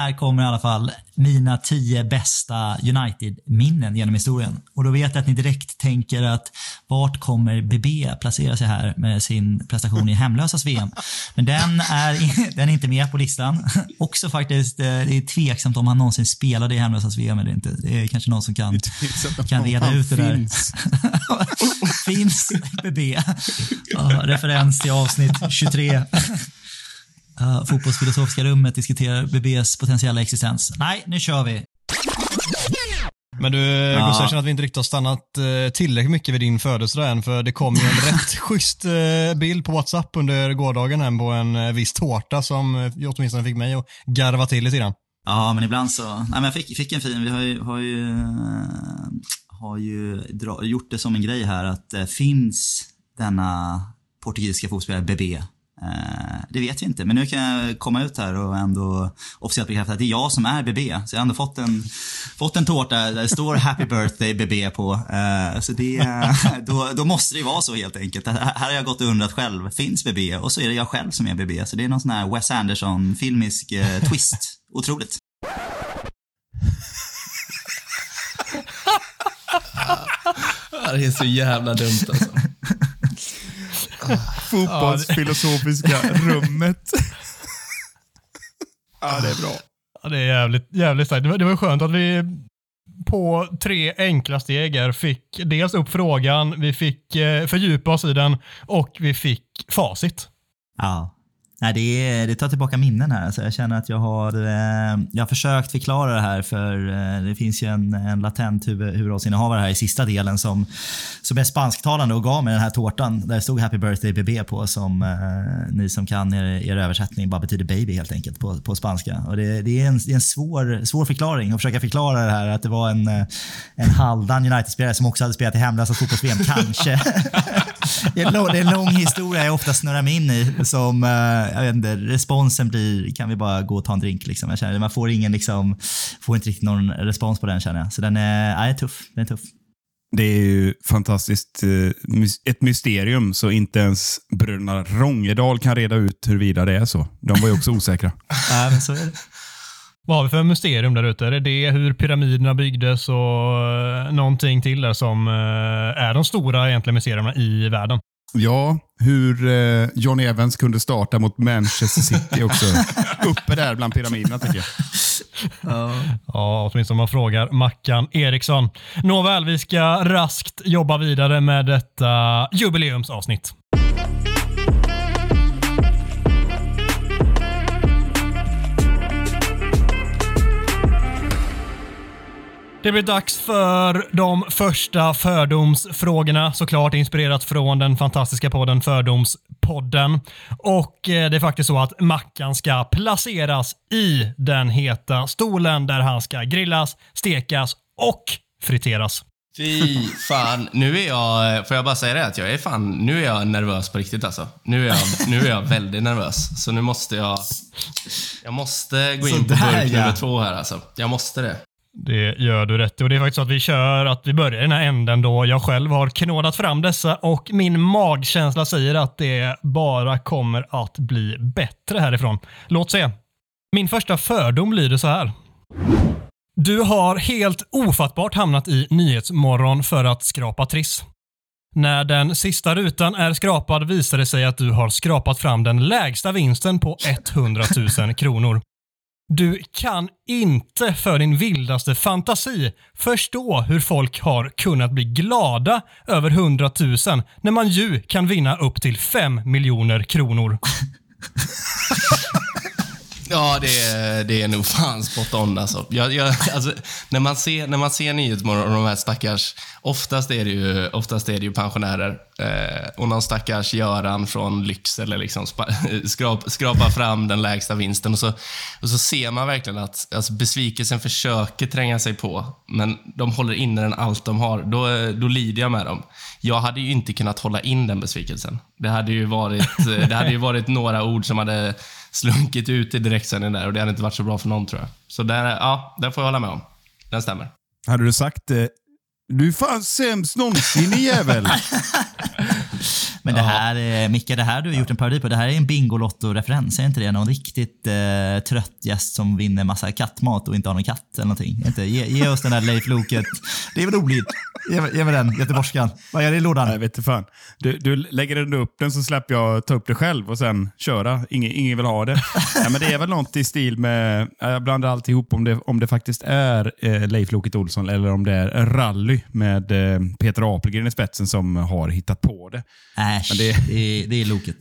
[SPEAKER 6] Här kommer i alla fall mina tio bästa United-minnen genom historien. Och då vet jag att ni direkt tänker att vart kommer BB placera sig här med sin prestation i hemlösas VM? Men den är, den är inte med på listan. Också faktiskt, eh, det är tveksamt om han någonsin spelade i hemlösas VM eller inte. Det är kanske någon som kan, kan reda ut det där.
[SPEAKER 13] Finns.
[SPEAKER 6] Finns BB. Ja, referens till avsnitt 23. Uh, fotbollsfilosofiska rummet diskuterar BBs potentiella existens. Nej, nu kör vi.
[SPEAKER 4] Men du,
[SPEAKER 6] Ja.
[SPEAKER 4] Gustav, jag känner att vi inte riktigt har stannat eh, tillräckligt mycket vid din födelsedag än, för det kom ju en rätt schysst eh, bild på WhatsApp under gårdagen här på en viss tårta som åtminstone fick mig att garva till lite grann.
[SPEAKER 6] Ja, men ibland så... Nej, men jag fick, fick en fin... Vi har ju, har ju, har ju dra, gjort det som en grej här att det finns denna portugisiska fotbollsspelare BB. Eh, det vet vi inte, men nu kan jag komma ut här och ändå officiellt bekräfta att det är jag som är BB. Så jag har ändå fått en, fått en tårta där det står Happy birthday BB på. Eh, så det, då, då måste det ju vara så helt enkelt. Här har jag gått och undrat själv, finns BB? Och så är det jag själv som är BB. Så det är någon sån här Wes Anderson-filmisk eh, twist. Otroligt.
[SPEAKER 5] Det är så jävla dumt alltså.
[SPEAKER 13] Fotbollsfilosofiska rummet. ja, det är bra.
[SPEAKER 4] Ja, det är jävligt, jävligt starkt. Det var, det var skönt att vi på tre enkla steg här fick dels upp frågan, vi fick eh, fördjupa oss i den och vi fick facit.
[SPEAKER 6] Ja. Nej, det, är, det tar tillbaka minnen här. Så jag känner att jag har, eh, jag har försökt förklara det här för eh, det finns ju en, en latent huvudrollsinnehavare här i sista delen som, som är spansktalande och gav mig den här tårtan där det stod Happy birthday BB på som eh, ni som kan er, er översättning bara betyder baby helt enkelt på, på spanska. Och det, det är en, det är en svår, svår förklaring att försöka förklara det här att det var en, eh, en halvdan United-spelare som också hade spelat i hemlösa fotbolls-VM, kanske. det, är en lång, är historia jag ofta snurrar mig in i som, eh, jag vet inte, responsen blir, kan vi bara gå och ta en drink liksom. Jag känner, man får ingen liksom, får inte riktigt någon respons på den känner jag. Så den är, nej, tuff. Den är tuff.
[SPEAKER 13] Det är ju fantastiskt. eh, Ett mysterium så inte ens bröderna Rångedal kan reda ut huruvida det är så. De var ju också osäkra.
[SPEAKER 6] Nej, men så är det.
[SPEAKER 4] Vad har vi för mysterium där ute? Är det det hur pyramiderna byggdes och eh, någonting till där som eh, är de stora egentligen mysterierna i världen?
[SPEAKER 13] Ja, hur eh, John Evans kunde starta mot Manchester City också. Uppe där bland pyramiderna tycker jag.
[SPEAKER 4] Ja, åtminstone om man frågar Mackan Eriksson. Nåväl, vi ska raskt jobba vidare med detta jubileumsavsnitt. Det blir dags för de första fördomsfrågorna, såklart inspirerat från den fantastiska podden Fördomspodden. Och eh, det är faktiskt så att Mackan ska placeras i den heta stolen där han ska grillas, stekas och friteras.
[SPEAKER 5] Fy fan. Nu är jag, får jag bara säga det, att jag är fan, nu är jag nervös på riktigt alltså. Nu är jag, nu är jag väldigt nervös. Så nu måste jag, jag måste gå in på burk nummer två här alltså. Jag måste det.
[SPEAKER 4] Det gör du rätt i. och Det är faktiskt så att vi kör att vi börjar i den här änden då jag själv har knådat fram dessa och min magkänsla säger att det bara kommer att bli bättre härifrån. Låt se. Min första fördom lyder så här. Du har helt ofattbart hamnat i Nyhetsmorgon för att skrapa triss. När den sista rutan är skrapad visar det sig att du har skrapat fram den lägsta vinsten på 100 000 kronor. Du kan inte för din vildaste fantasi förstå hur folk har kunnat bli glada över 100 000 när man ju kan vinna upp till 5 miljoner kronor.
[SPEAKER 5] Ja, det är, det är nog fan spot on alltså. Jag, jag, alltså när, man ser, när man ser Nyhetsmorgon och de här stackars, oftast är det ju, oftast är det ju pensionärer. Eh, och någon stackars Göran från Lycksele liksom spa, skrap, skrapar fram den lägsta vinsten. Och så, och så ser man verkligen att alltså, besvikelsen försöker tränga sig på, men de håller inne den allt de har. Då, då lider jag med dem. Jag hade ju inte kunnat hålla in den besvikelsen. Det hade ju varit, eh, det hade ju varit några ord som hade slunkit ut i direktsändning där och det hade inte varit så bra för någon tror jag. Så där, ja, där får jag hålla med om. Den stämmer.
[SPEAKER 13] Hade du sagt eh, du är fan sämst någonsin i jävel.
[SPEAKER 6] Men det här, är- Micke, det här du har gjort en parodi på, det här är en Bingolotto-referens. Är inte det någon riktigt eh, trött gäst som vinner massa kattmat och inte har någon katt eller någonting? Inte? Ge, ge oss den där Leif Loket. Det är väl roligt? Ge, ge mig den, göteborgskan. Vad är det i lådan?
[SPEAKER 2] Jag vet inte fan. Du, du lägger ändå upp den så släpper jag ta upp det själv och sen köra. Ingen, ingen vill ha det. ja, men det är väl något i stil med, ja, jag blandar alltihop om det, om det faktiskt är eh, Leif Loket Olsson eller om det är rally med eh, Peter Apelgren i spetsen som har hittat på det. Men
[SPEAKER 6] det...
[SPEAKER 2] det-
[SPEAKER 6] är, det är Loket.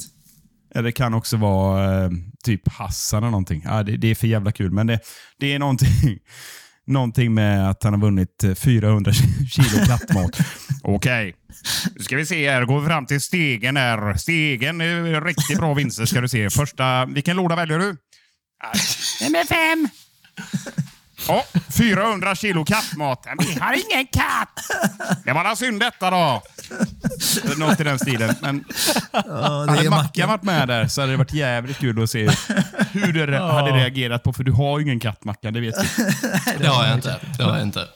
[SPEAKER 2] Eller det kan också vara eh, typ Hassan eller någonting. Ja, det, det är för jävla kul, men det, det är någonting, någonting med att han har vunnit eh, 400 kilo kattmat. Okej, nu ska vi se här. Går vi fram till stegen här. Stegen är riktigt bra vinster ska du se. Första, vilken låda väljer du? Nummer fem. Ja, 400 kilo kattmat. Men Vi har ingen katt! Det var väl synd detta då. Något i den stilen. Men
[SPEAKER 6] Ja, det
[SPEAKER 2] hade
[SPEAKER 6] är
[SPEAKER 2] Mackan varit med där så hade det varit jävligt kul att se hur du re- hade reagerat på, för du har ju ingen katt Mackan, det vet du.
[SPEAKER 5] Det har jag inte. Det har jag inte.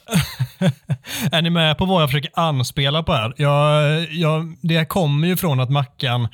[SPEAKER 4] Är ni med på vad jag försöker anspela på här? Jag, jag, det kommer ju från att Mackan,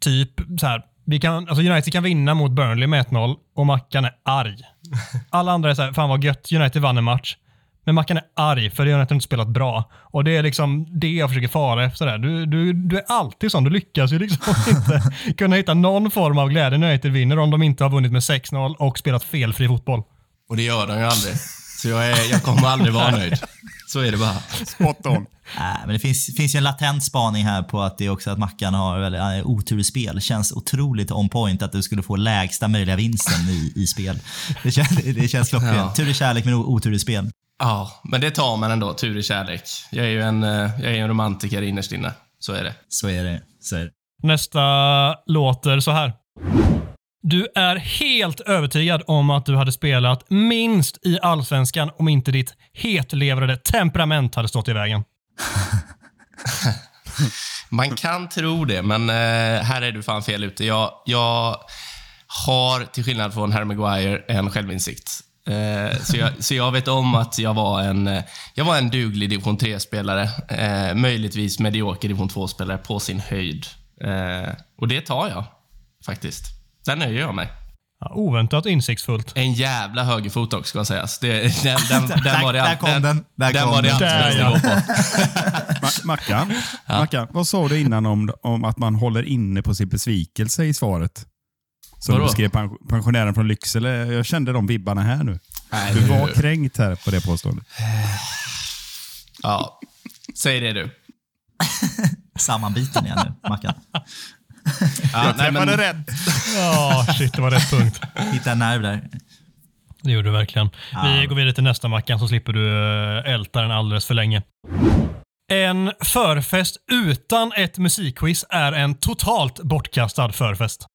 [SPEAKER 4] typ så här, vi kan, alltså United kan vinna mot Burnley med 1-0 och Mackan är arg. Alla andra är så här, fan vad gött, United vann en match. Men Mackan är arg för United har inte spelat bra. Och det är liksom det jag försöker fara efter. Du, du, du är alltid sån, du lyckas ju liksom inte kunna hitta någon form av glädje när United vinner om de inte har vunnit med 6-0 och spelat felfri fotboll.
[SPEAKER 5] Och det gör de ju aldrig. Så jag, är, jag kommer aldrig vara nöjd. Så är det bara.
[SPEAKER 2] Spot on.
[SPEAKER 6] Nej, men det finns, finns ju en latent spaning här på att det är också att Mackan har väldigt, äh, otur i spel. Känns otroligt on point att du skulle få lägsta möjliga vinsten i, i spel. Det känns, det känns klockrent.
[SPEAKER 5] Ja.
[SPEAKER 6] Tur i kärlek men otur i spel.
[SPEAKER 5] Ja, men det tar man ändå. Tur i kärlek. Jag är ju en, eh, jag är en romantiker innerst inne. Så är det.
[SPEAKER 6] Så är det. Så är det.
[SPEAKER 4] Nästa låter så här. Du är helt övertygad om att du hade spelat minst i Allsvenskan om inte ditt hetlevrade temperament hade stått i vägen.
[SPEAKER 5] Man kan tro det, men eh, här är du fan fel ute. Jag, jag har, till skillnad från Harry Maguire, en självinsikt. Eh, så, jag, så jag vet om att jag var en, eh, jag var en duglig division 3-spelare. Möjligtvis medioker division 2-spelare på sin höjd. Och det tar jag, faktiskt. Där nöjer jag mig.
[SPEAKER 4] Ja, oväntat insiktsfullt.
[SPEAKER 5] En jävla högerfot också, ska sägas. Det, den, den, den, var det,
[SPEAKER 6] där kom den. Där
[SPEAKER 5] den
[SPEAKER 6] kom
[SPEAKER 5] var det
[SPEAKER 6] den.
[SPEAKER 5] alltid
[SPEAKER 4] Där,
[SPEAKER 5] bästa
[SPEAKER 4] ja.
[SPEAKER 5] på.
[SPEAKER 2] Mackan, Mackan, vad sa du innan om, om att man håller inne på sin besvikelse i svaret? Som
[SPEAKER 5] Vadå?
[SPEAKER 2] du skrev pens- pensionären från Lycksele. Jag kände de vibbarna här nu.
[SPEAKER 5] Nej,
[SPEAKER 2] Du var kränkt här på det påståendet.
[SPEAKER 5] Ja, säg det du.
[SPEAKER 6] Sammanbiten igen nu, Mackan.
[SPEAKER 5] Ja, nej, men,
[SPEAKER 2] rätt.
[SPEAKER 4] Ja, shit, det var rätt punkt.
[SPEAKER 6] Hitta en nerv där.
[SPEAKER 4] Det gjorde du verkligen. Vi går vidare till nästa Mackan så slipper du eh, älta den alldeles för länge. En förfest utan ett musikquiz är en totalt bortkastad förfest.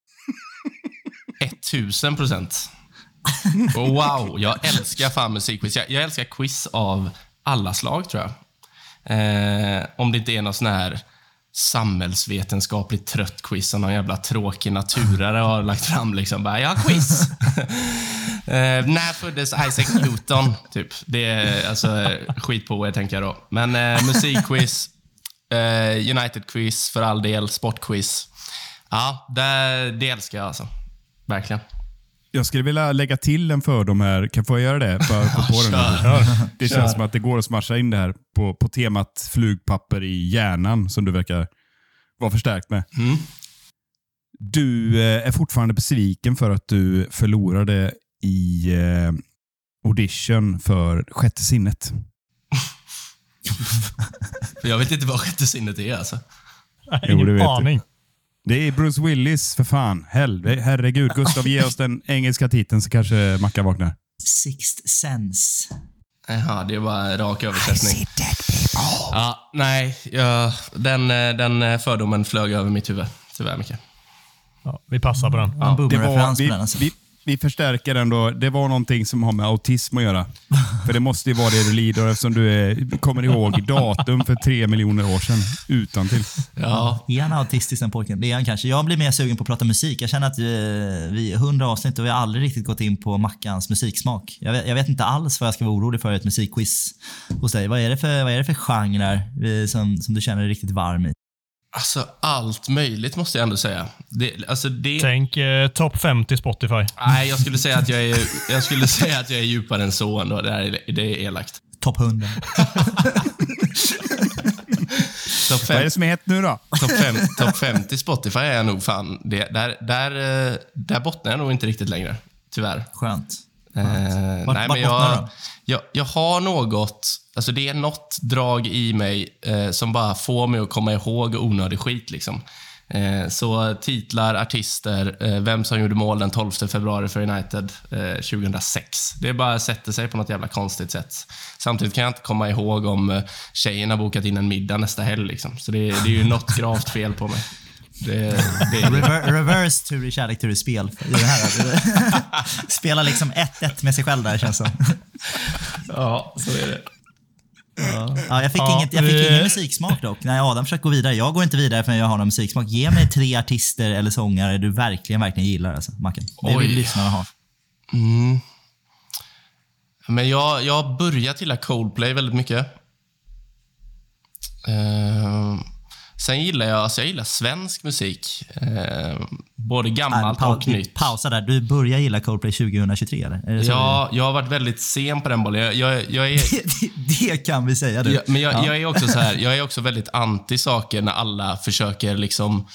[SPEAKER 5] 1000 procent. Wow, jag älskar fan musikquiz. Jag, jag älskar quiz av alla slag, tror jag. Eh, om det inte är någon sån här samhällsvetenskapligt trött quiz som någon jävla tråkig naturare har lagt fram. Liksom. Bara, ja, quiz! eh, när föddes Isaac Newton? Typ. Det är alltså skit på er, tänker jag då. Men eh, musikquiz, eh, United-quiz för all del, sportquiz. Ja, det, det älskar jag alltså. Verkligen.
[SPEAKER 2] Jag skulle vilja lägga till en fördom här. Kan få jag göra det? Bara få på den. Det känns som att det går att smasha in det här på, på temat flugpapper i hjärnan som du verkar vara förstärkt med.
[SPEAKER 5] Mm.
[SPEAKER 2] Du eh, är fortfarande besviken för att du förlorade i eh, audition för Sjätte sinnet.
[SPEAKER 5] För jag vet inte vad sjätte sinnet är alltså.
[SPEAKER 2] Jo,
[SPEAKER 4] Ingen aning.
[SPEAKER 2] Det är Bruce Willis, för fan. Helve, herregud. Gustav, ge oss den engelska titeln så kanske Mackan vaknar.
[SPEAKER 6] Sixth sense.
[SPEAKER 5] Jaha, det var rak översättning. Ja, nej, jag, den, eh, den fördomen flög över mitt huvud. Tyvärr, Micke.
[SPEAKER 4] Ja, vi passar på den.
[SPEAKER 6] En
[SPEAKER 2] Det var,
[SPEAKER 6] boomerreferens på
[SPEAKER 2] vi,
[SPEAKER 6] den alltså.
[SPEAKER 2] vi, vi förstärker den då. Det var någonting som har med autism att göra. För det måste ju vara det du lider eftersom du är, kommer ihåg datum för tre miljoner år sedan utan till.
[SPEAKER 5] Ja,
[SPEAKER 6] Är han autistisk den pojken? Det är han kanske. Jag blir mer sugen på att prata musik. Jag känner att vi, vi 100 avsnitt och vi har aldrig riktigt gått in på Mackans musiksmak. Jag vet, jag vet inte alls vad jag ska vara orolig för i ett musikquiz hos dig. Vad är det för, vad är det för genrer eh, som, som du känner dig riktigt varm i?
[SPEAKER 5] Alltså, allt möjligt måste jag ändå säga. Det, alltså det,
[SPEAKER 4] Tänk eh, topp 50 Spotify.
[SPEAKER 5] nej, jag skulle säga att jag är, jag skulle säga att jag är djupare än så ändå. Det, här är, det är elakt.
[SPEAKER 6] Topp 100.
[SPEAKER 5] Topp
[SPEAKER 13] Vad är det som är hett nu då?
[SPEAKER 5] top fem, top 50 Spotify är jag nog fan... Det, där, där, eh, där bottnar jag nog inte riktigt längre. Tyvärr.
[SPEAKER 6] Skönt.
[SPEAKER 5] Eh,
[SPEAKER 6] Vart-
[SPEAKER 5] nej,
[SPEAKER 6] vart
[SPEAKER 5] men jag, jag, jag har något, alltså det är något drag i mig eh, som bara får mig att komma ihåg onödig skit. Liksom. Eh, så titlar, artister, eh, vem som gjorde mål den 12 februari för United eh, 2006. Det bara sätter sig på något jävla konstigt sätt. Samtidigt kan jag inte komma ihåg om eh, tjejen har bokat in en middag nästa helg. Liksom. Så det, det är ju något gravt fel på mig. Det, det.
[SPEAKER 6] Rever reverse tur i kärlek, tur i spel. I det här. Spela liksom 1-1 med sig själv där känns det
[SPEAKER 5] Ja, så är det.
[SPEAKER 6] Ja, jag fick,
[SPEAKER 4] Ja,
[SPEAKER 6] inget, jag fick
[SPEAKER 4] vi-
[SPEAKER 6] ingen musiksmak dock. Nej, Adam försöker gå vidare. Jag går inte vidare förrän jag har någon musiksmak. Ge mig tre artister eller sångare du verkligen, verkligen gillar. Alltså, Macken. Det vill
[SPEAKER 5] Oj.
[SPEAKER 6] lyssnarna ha.
[SPEAKER 5] Mm. Men jag, jag har börjat gilla Coldplay väldigt mycket. Eh, sen gillar jag, alltså jag gillar svensk musik. Eh, både gammalt
[SPEAKER 6] Pa-
[SPEAKER 5] och nytt.
[SPEAKER 6] Pausa där. Du börjar gilla Coldplay 2023 eller?
[SPEAKER 5] Ja, jag har varit väldigt sen på den bollen. Jag, jag, jag är,
[SPEAKER 6] det, det, kan vi säga du.
[SPEAKER 5] Ja, men jag,
[SPEAKER 6] Ja.
[SPEAKER 5] jag är också så här, jag är också väldigt anti saker när alla försöker liksom,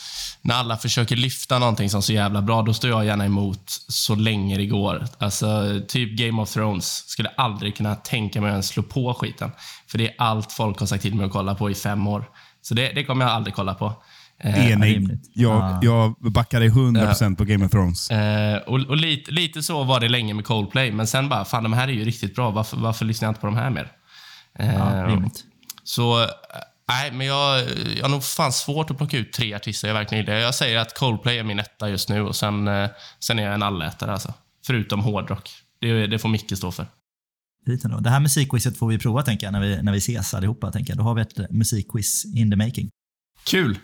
[SPEAKER 5] när alla försöker lyfta någonting som är så jävla bra, då står jag gärna emot så länge det går. Alltså, typ Game of Thrones. Skulle aldrig kunna tänka mig att ens slå på skiten. För det är allt folk har sagt till mig att kolla på i fem år. Så det, det kommer jag aldrig kolla på. Eh,
[SPEAKER 13] Enig. Jag,
[SPEAKER 6] Ah.
[SPEAKER 13] jag backar dig 100% på Game of Thrones.
[SPEAKER 5] Eh, och och lite, lite så var det länge med Coldplay, men sen bara, fan de här är ju riktigt bra. Varför, varför lyssnar jag inte på de här mer? Eh,
[SPEAKER 6] Ja.
[SPEAKER 5] Så, eh, nej, men jag, jag har nog fan svårt att plocka ut tre artister jag verkligen gillar. Jag säger att Coldplay är min etta just nu och sen, eh, sen är jag en allätare alltså. Förutom hårdrock. Det, det får Micke stå för.
[SPEAKER 6] Fint ändå. Det här musikquizet får vi prova tänker jag, när vi, när vi ses allihopa. Tänker jag. Då har vi ett musikquiz in the making.
[SPEAKER 5] Kul!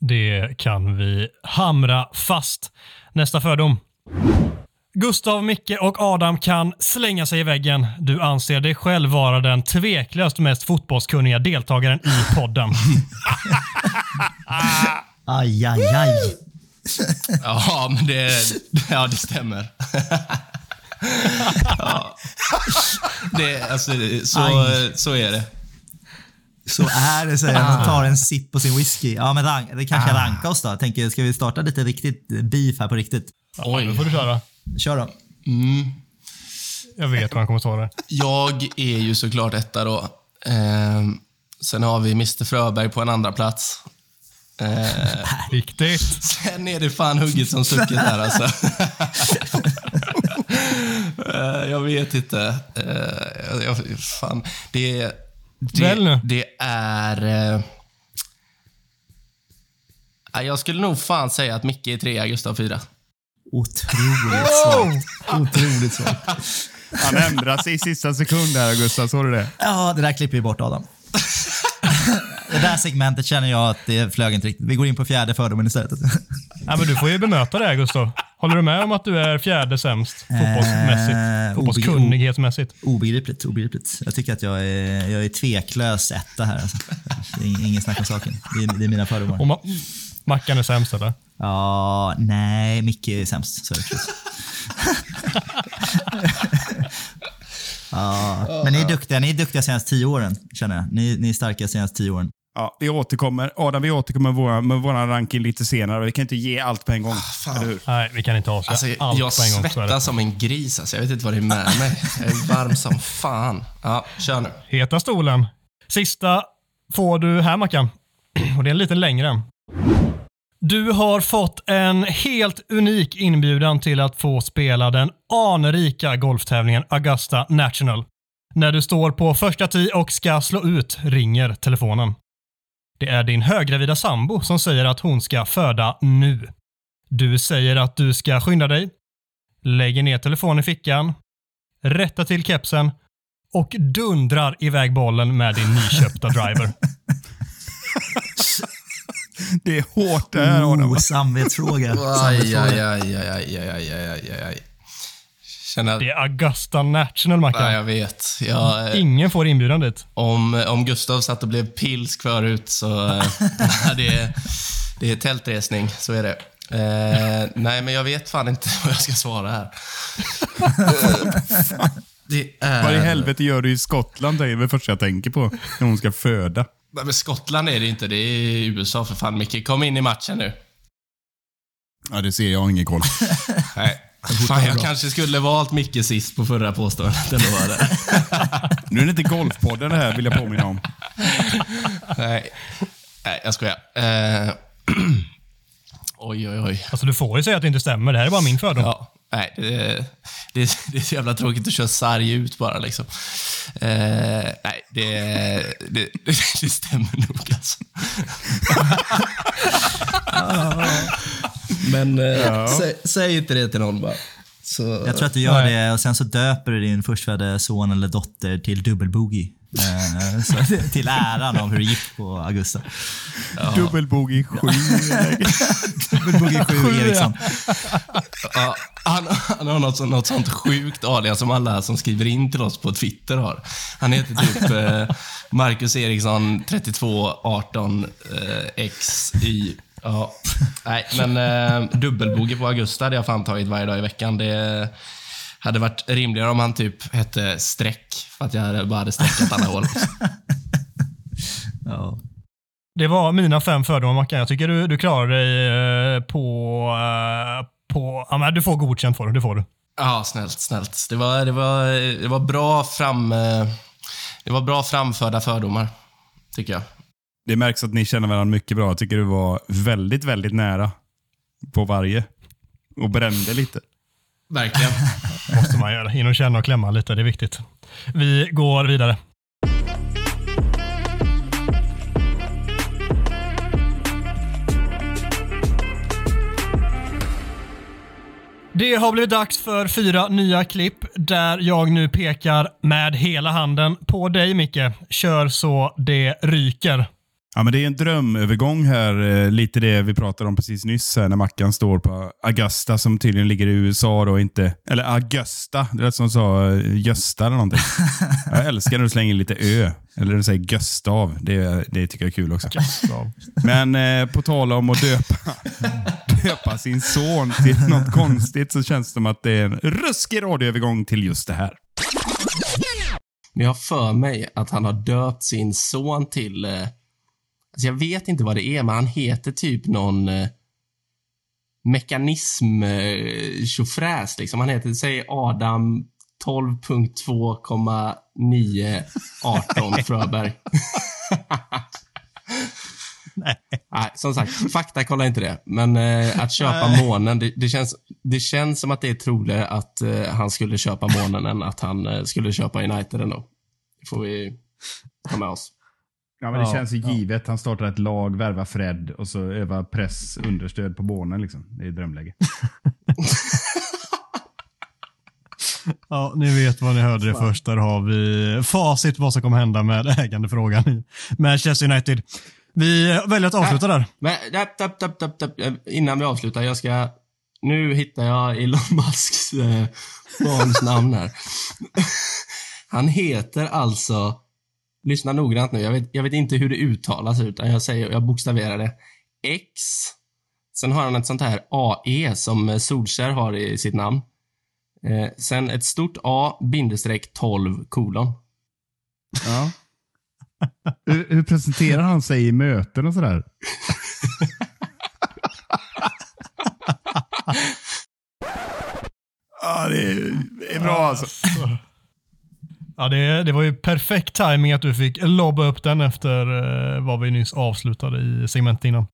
[SPEAKER 4] Det kan vi hamra fast. Nästa fördom. Gustav, Micke och Adam kan slänga sig i väggen. Du anser dig själv vara den tveklöst mest fotbollskunniga deltagaren i podden.
[SPEAKER 6] Aj, aj, aj.
[SPEAKER 5] Ja, men det, ja, det stämmer. ja. det, alltså, så,
[SPEAKER 6] Aj.
[SPEAKER 5] så är det.
[SPEAKER 6] Så är det, säger han och tar en sipp på sin whisky. Ja, men rank, det kanske är ranka oss då. Jag tänker, ska vi starta lite riktigt beef här på riktigt?
[SPEAKER 4] Nu får du köra.
[SPEAKER 6] Kör då.
[SPEAKER 4] Jag vet vad han kommer svara.
[SPEAKER 5] Jag är ju såklart etta då. Ehm, sen har vi Mr Fröberg på en andra plats.
[SPEAKER 4] Viktigt.
[SPEAKER 5] sen är det fan hugget som stucket här alltså. Eh, jag vet inte. Eh, jag, fan, det, det, det är... eh, ja, jag skulle nog fan säga att Micke är trea, Gustav fyra.
[SPEAKER 6] Otroligt svagt. Otroligt svagt.
[SPEAKER 13] Han ändrar sig i sista sekund här, Gustav. Såg du det?
[SPEAKER 6] Ja, det där klipper vi bort Adam. Det där segmentet känner jag att det flög inte riktigt. Vi går in på fjärde fördomen istället.
[SPEAKER 4] Ja, men du får ju bemöta det Gustav. Håller du med om att du är fjärde sämst fotbollsmässigt?
[SPEAKER 6] Eh,
[SPEAKER 4] Fotbollskunnighetsmässigt?
[SPEAKER 6] Obegripligt, obegripligt. Jag tycker att jag är, jag är tveklös etta här. Alltså. Ingen snack om saken. Det är, det är mina fördomar.
[SPEAKER 4] Och Ma- Mackan är sämst, eller?
[SPEAKER 6] Ja, nej, Micke är sämst. Så är det. ja, men ni är duktiga. Ni är duktiga senaste tio åren, känner jag. Ni, ni är starka senaste tio åren.
[SPEAKER 13] Ja, vi återkommer. Adam, vi återkommer med vår, med vår ranking lite senare. Vi kan inte ge allt på en gång. eller hur?
[SPEAKER 4] Nej, vi kan inte avslöja
[SPEAKER 5] Alltså,
[SPEAKER 4] allt
[SPEAKER 5] jag
[SPEAKER 4] på en gång. det.
[SPEAKER 5] svettas som en gris. Alltså. Jag vet inte vad det är med mig. Jag är varm som fan. Ja, kör nu.
[SPEAKER 4] Heta stolen. Sista får du här, Mackan. Och det är en lite längre. Du har fått en helt unik inbjudan till att få spela den anrika golftävlingen Augusta National. När du står på första tee och ska slå ut ringer telefonen. Det är din höggravida sambo som säger att hon ska föda nu. Du säger att du ska skynda dig, lägger ner telefonen i fickan, rättar till kepsen och dundrar iväg bollen med din nyköpta driver.
[SPEAKER 13] det är hårt det här oh, Adam.
[SPEAKER 6] Oh, samvetsfråga.
[SPEAKER 5] Aj, aj, aj, aj, aj, aj, aj,
[SPEAKER 4] Det är Augusta National, Mackan.
[SPEAKER 5] Ja, jag vet. Jag, eh,
[SPEAKER 4] Ingen får inbjudan dit.
[SPEAKER 5] Om, om Gustav satt och blev pilsk förut så... Eh, det, är, det är tältresning, så är det. Eh, nej, men jag vet fan inte vad jag ska svara här. det är...
[SPEAKER 2] Vad i helvete gör du i Skottland? Det är det första jag tänker på när hon ska föda.
[SPEAKER 5] Nej, men Skottland är det inte. Det är USA för fan. Micke, kom in i matchen nu.
[SPEAKER 2] Ja, det ser jag. har Ingen koll.
[SPEAKER 5] Nej. Fan, jag kanske skulle valt Micke sist på förra påståendet ändå. Var det.
[SPEAKER 2] Nu är det inte Golfpodden det här, vill jag påminna om.
[SPEAKER 5] Nej. Nej, jag skojar. Eh, oj, oj, oj.
[SPEAKER 4] Alltså, du får ju säga att det inte stämmer. Det här är bara min fördom.
[SPEAKER 5] Ja, nej, det, det, det är så jävla tråkigt att köra sarg ut bara. Liksom. Eh, nej, det, det, det stämmer nog alltså. Men eh, sä, säg inte det till någon bara. Så,
[SPEAKER 6] Jag tror att du gör det och sen så döper du din förstfödde son eller dotter till dubbelboogie. Eh, så, till äran av hur det gick på Augusta.
[SPEAKER 2] Dubbelbogey 7.
[SPEAKER 6] Dubbelboogie 7 Eriksson.
[SPEAKER 5] Ja, han, han har något, något sånt sjukt alias som alla som skriver in till oss på Twitter har. Han heter typ eh, Marcus Eriksson 3218 eh, XY. Ja. Nej, men eh, dubbelbogey på Augusta hade jag fan tagit varje dag i veckan. Det hade varit rimligare om han typ hette streck, för att jag hade, bara hade streckat alla hål.
[SPEAKER 6] Ja.
[SPEAKER 4] Det var mina fem fördomar, Mackan. Jag tycker du, du klarar dig eh, på... eh, på ja, men du får godkänt för det. Det får du.
[SPEAKER 5] Ja, snällt, snällt. Det var, det var, det var bra fram... eh, Det var bra framförda fördomar, tycker jag.
[SPEAKER 2] Det märks att ni känner varandra mycket bra. Jag tycker du var väldigt, väldigt nära på varje. Och brände lite.
[SPEAKER 5] Verkligen.
[SPEAKER 4] måste man göra. In och känna och klämma lite. Det är viktigt. Vi går vidare. Det har blivit dags för fyra nya klipp där jag nu pekar med hela handen på dig Micke. Kör så det ryker.
[SPEAKER 2] Ja, men det är en drömövergång här. eh, Lite det vi pratade om precis nyss här när Mackan står på Augusta som tydligen ligger i USA då inte. Eller Augusta. Det lät som sa eh, Gösta eller någonting. jag älskar när du slänger lite ö. Eller du säger Gustav. Det, det tycker jag är kul också. Men eh, på tal om att döpa, döpa sin son till något konstigt så känns det som att det är en ruskig radioövergång till just det här.
[SPEAKER 5] Men jag har för mig att han har döpt sin son till... Eh, alltså jag vet inte vad det är, men han heter typ någon eh, mekanism eh, liksom. Han heter, säg Adam 12.2,918 Fröberg. Nej. som sagt, fakta kollar inte det. Men eh, att köpa månen, det, det, känns, det känns som att det är troligare att eh, han skulle köpa månen än att han eh, skulle köpa United ändå. Det får vi ha med oss.
[SPEAKER 2] Ja, men det
[SPEAKER 14] Ja,
[SPEAKER 2] känns ju givet. Han startar ett lag, värvar Fred och så övar press understöd på Bornen. Liksom. Det är drömläge.
[SPEAKER 14] Ja, ni vet vad ni hörde det först. Där har vi facit vad som kommer hända med ägandefrågan i Manchester United. Vi väljer att avsluta där.
[SPEAKER 5] Men, dapp, dapp, dapp, eh, innan vi avslutar, jag ska... Nu hittar jag Elon Musks eh, barns namn här. Han heter alltså... Lyssna noggrant nu. Jag vet, jag vet inte hur det uttalas, utan jag säger, jag bokstaverar det. X. Sen har han ett sånt här AE som Solskär har i sitt namn. Eh, sen ett stort A, bindestreck 12, kolon.
[SPEAKER 2] Ja. hur, hur presenterar han sig i möten och sådär? ja, det är, det är bra alltså.
[SPEAKER 4] Ja, det, det var ju perfekt timing att du fick lobba upp den efter eh, vad vi nyss avslutade i segmentet innan.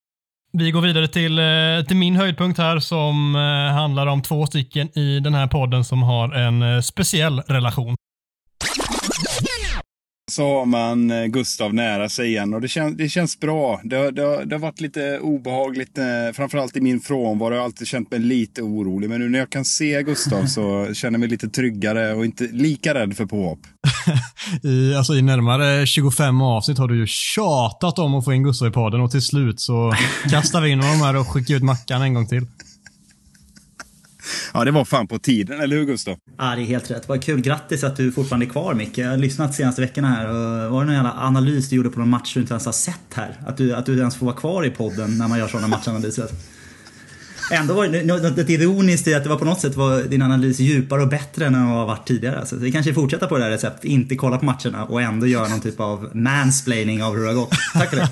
[SPEAKER 4] Vi går vidare till, eh, till min höjdpunkt här som eh, handlar om två stycken i den här podden som har en eh, speciell relation.
[SPEAKER 2] Så har man eh, Gustav nära sig igen och det, kän, det känns bra. Det, har- det, det har varit lite obehagligt, eh, framförallt i min frånvaro. Jag har alltid känt mig lite orolig. Men nu när jag kan se Gustav så känner jag mig lite tryggare och inte lika rädd för påhopp.
[SPEAKER 14] I, alltså, I närmare 25 avsnitt har du ju tjatat om att få in Gustav i podden och till slut så kastar vi in honom här och skickar ut Mackan en gång till.
[SPEAKER 2] Ja, det var fan på tiden, eller hur Gustav?
[SPEAKER 9] Ja, det är helt rätt. Vad kul. Grattis att du fortfarande är kvar Micke. Jag har lyssnat de senaste veckorna här. Och var det någon jävla analys du gjorde på någon match du inte ens har sett här? Att du, att du ens får vara kvar i podden när man gör sådana matchanalyser. Ändå var det något ironiskt i att det var på något sätt var din analys djupare och bättre än den har varit tidigare. Så vi kanske fortsätter på det här receptet, inte kolla på matcherna och ändå göra någon typ av mansplaining av hur det har gått. Tack för det.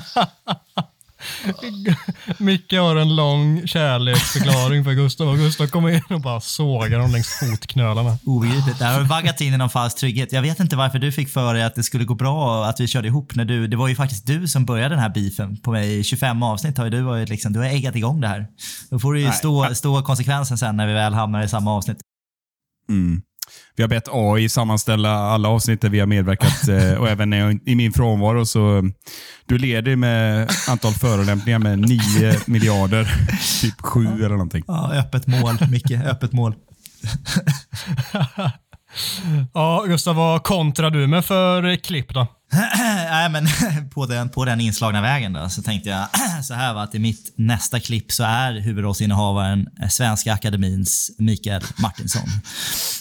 [SPEAKER 4] Micke har en lång kärleksförklaring för Gustav och Gustav kommer in och bara sågar honom längs fotknölarna.
[SPEAKER 6] Obegripligt. Där har du vaggat in i någon falsk trygghet. Jag vet inte varför du fick för dig att det skulle gå bra att vi körde ihop när du, det var ju faktiskt du som började den här beefen. På mig i 25 avsnitt har ju du varit liksom, du har eggat igång det här. Då får du ju stå, stå konsekvensen sen när vi väl hamnar i samma avsnitt.
[SPEAKER 13] Mm. Vi har bett AI sammanställa alla avsnitt där vi har medverkat eh, och även när jag, i min frånvaro. Så du leder med antal förolämpningar med 9 miljarder. Typ 7 eller någonting.
[SPEAKER 6] Ja, öppet mål, Micke. Öppet mål.
[SPEAKER 4] Ja, Gustav, vad kontrar du med för klipp då?
[SPEAKER 6] Nej, men på den, på den inslagna vägen då, så tänkte jag så här va, att i mitt nästa klipp så är huvudrollsinnehavaren eh, Svenska Akademins Mikael Martinsson.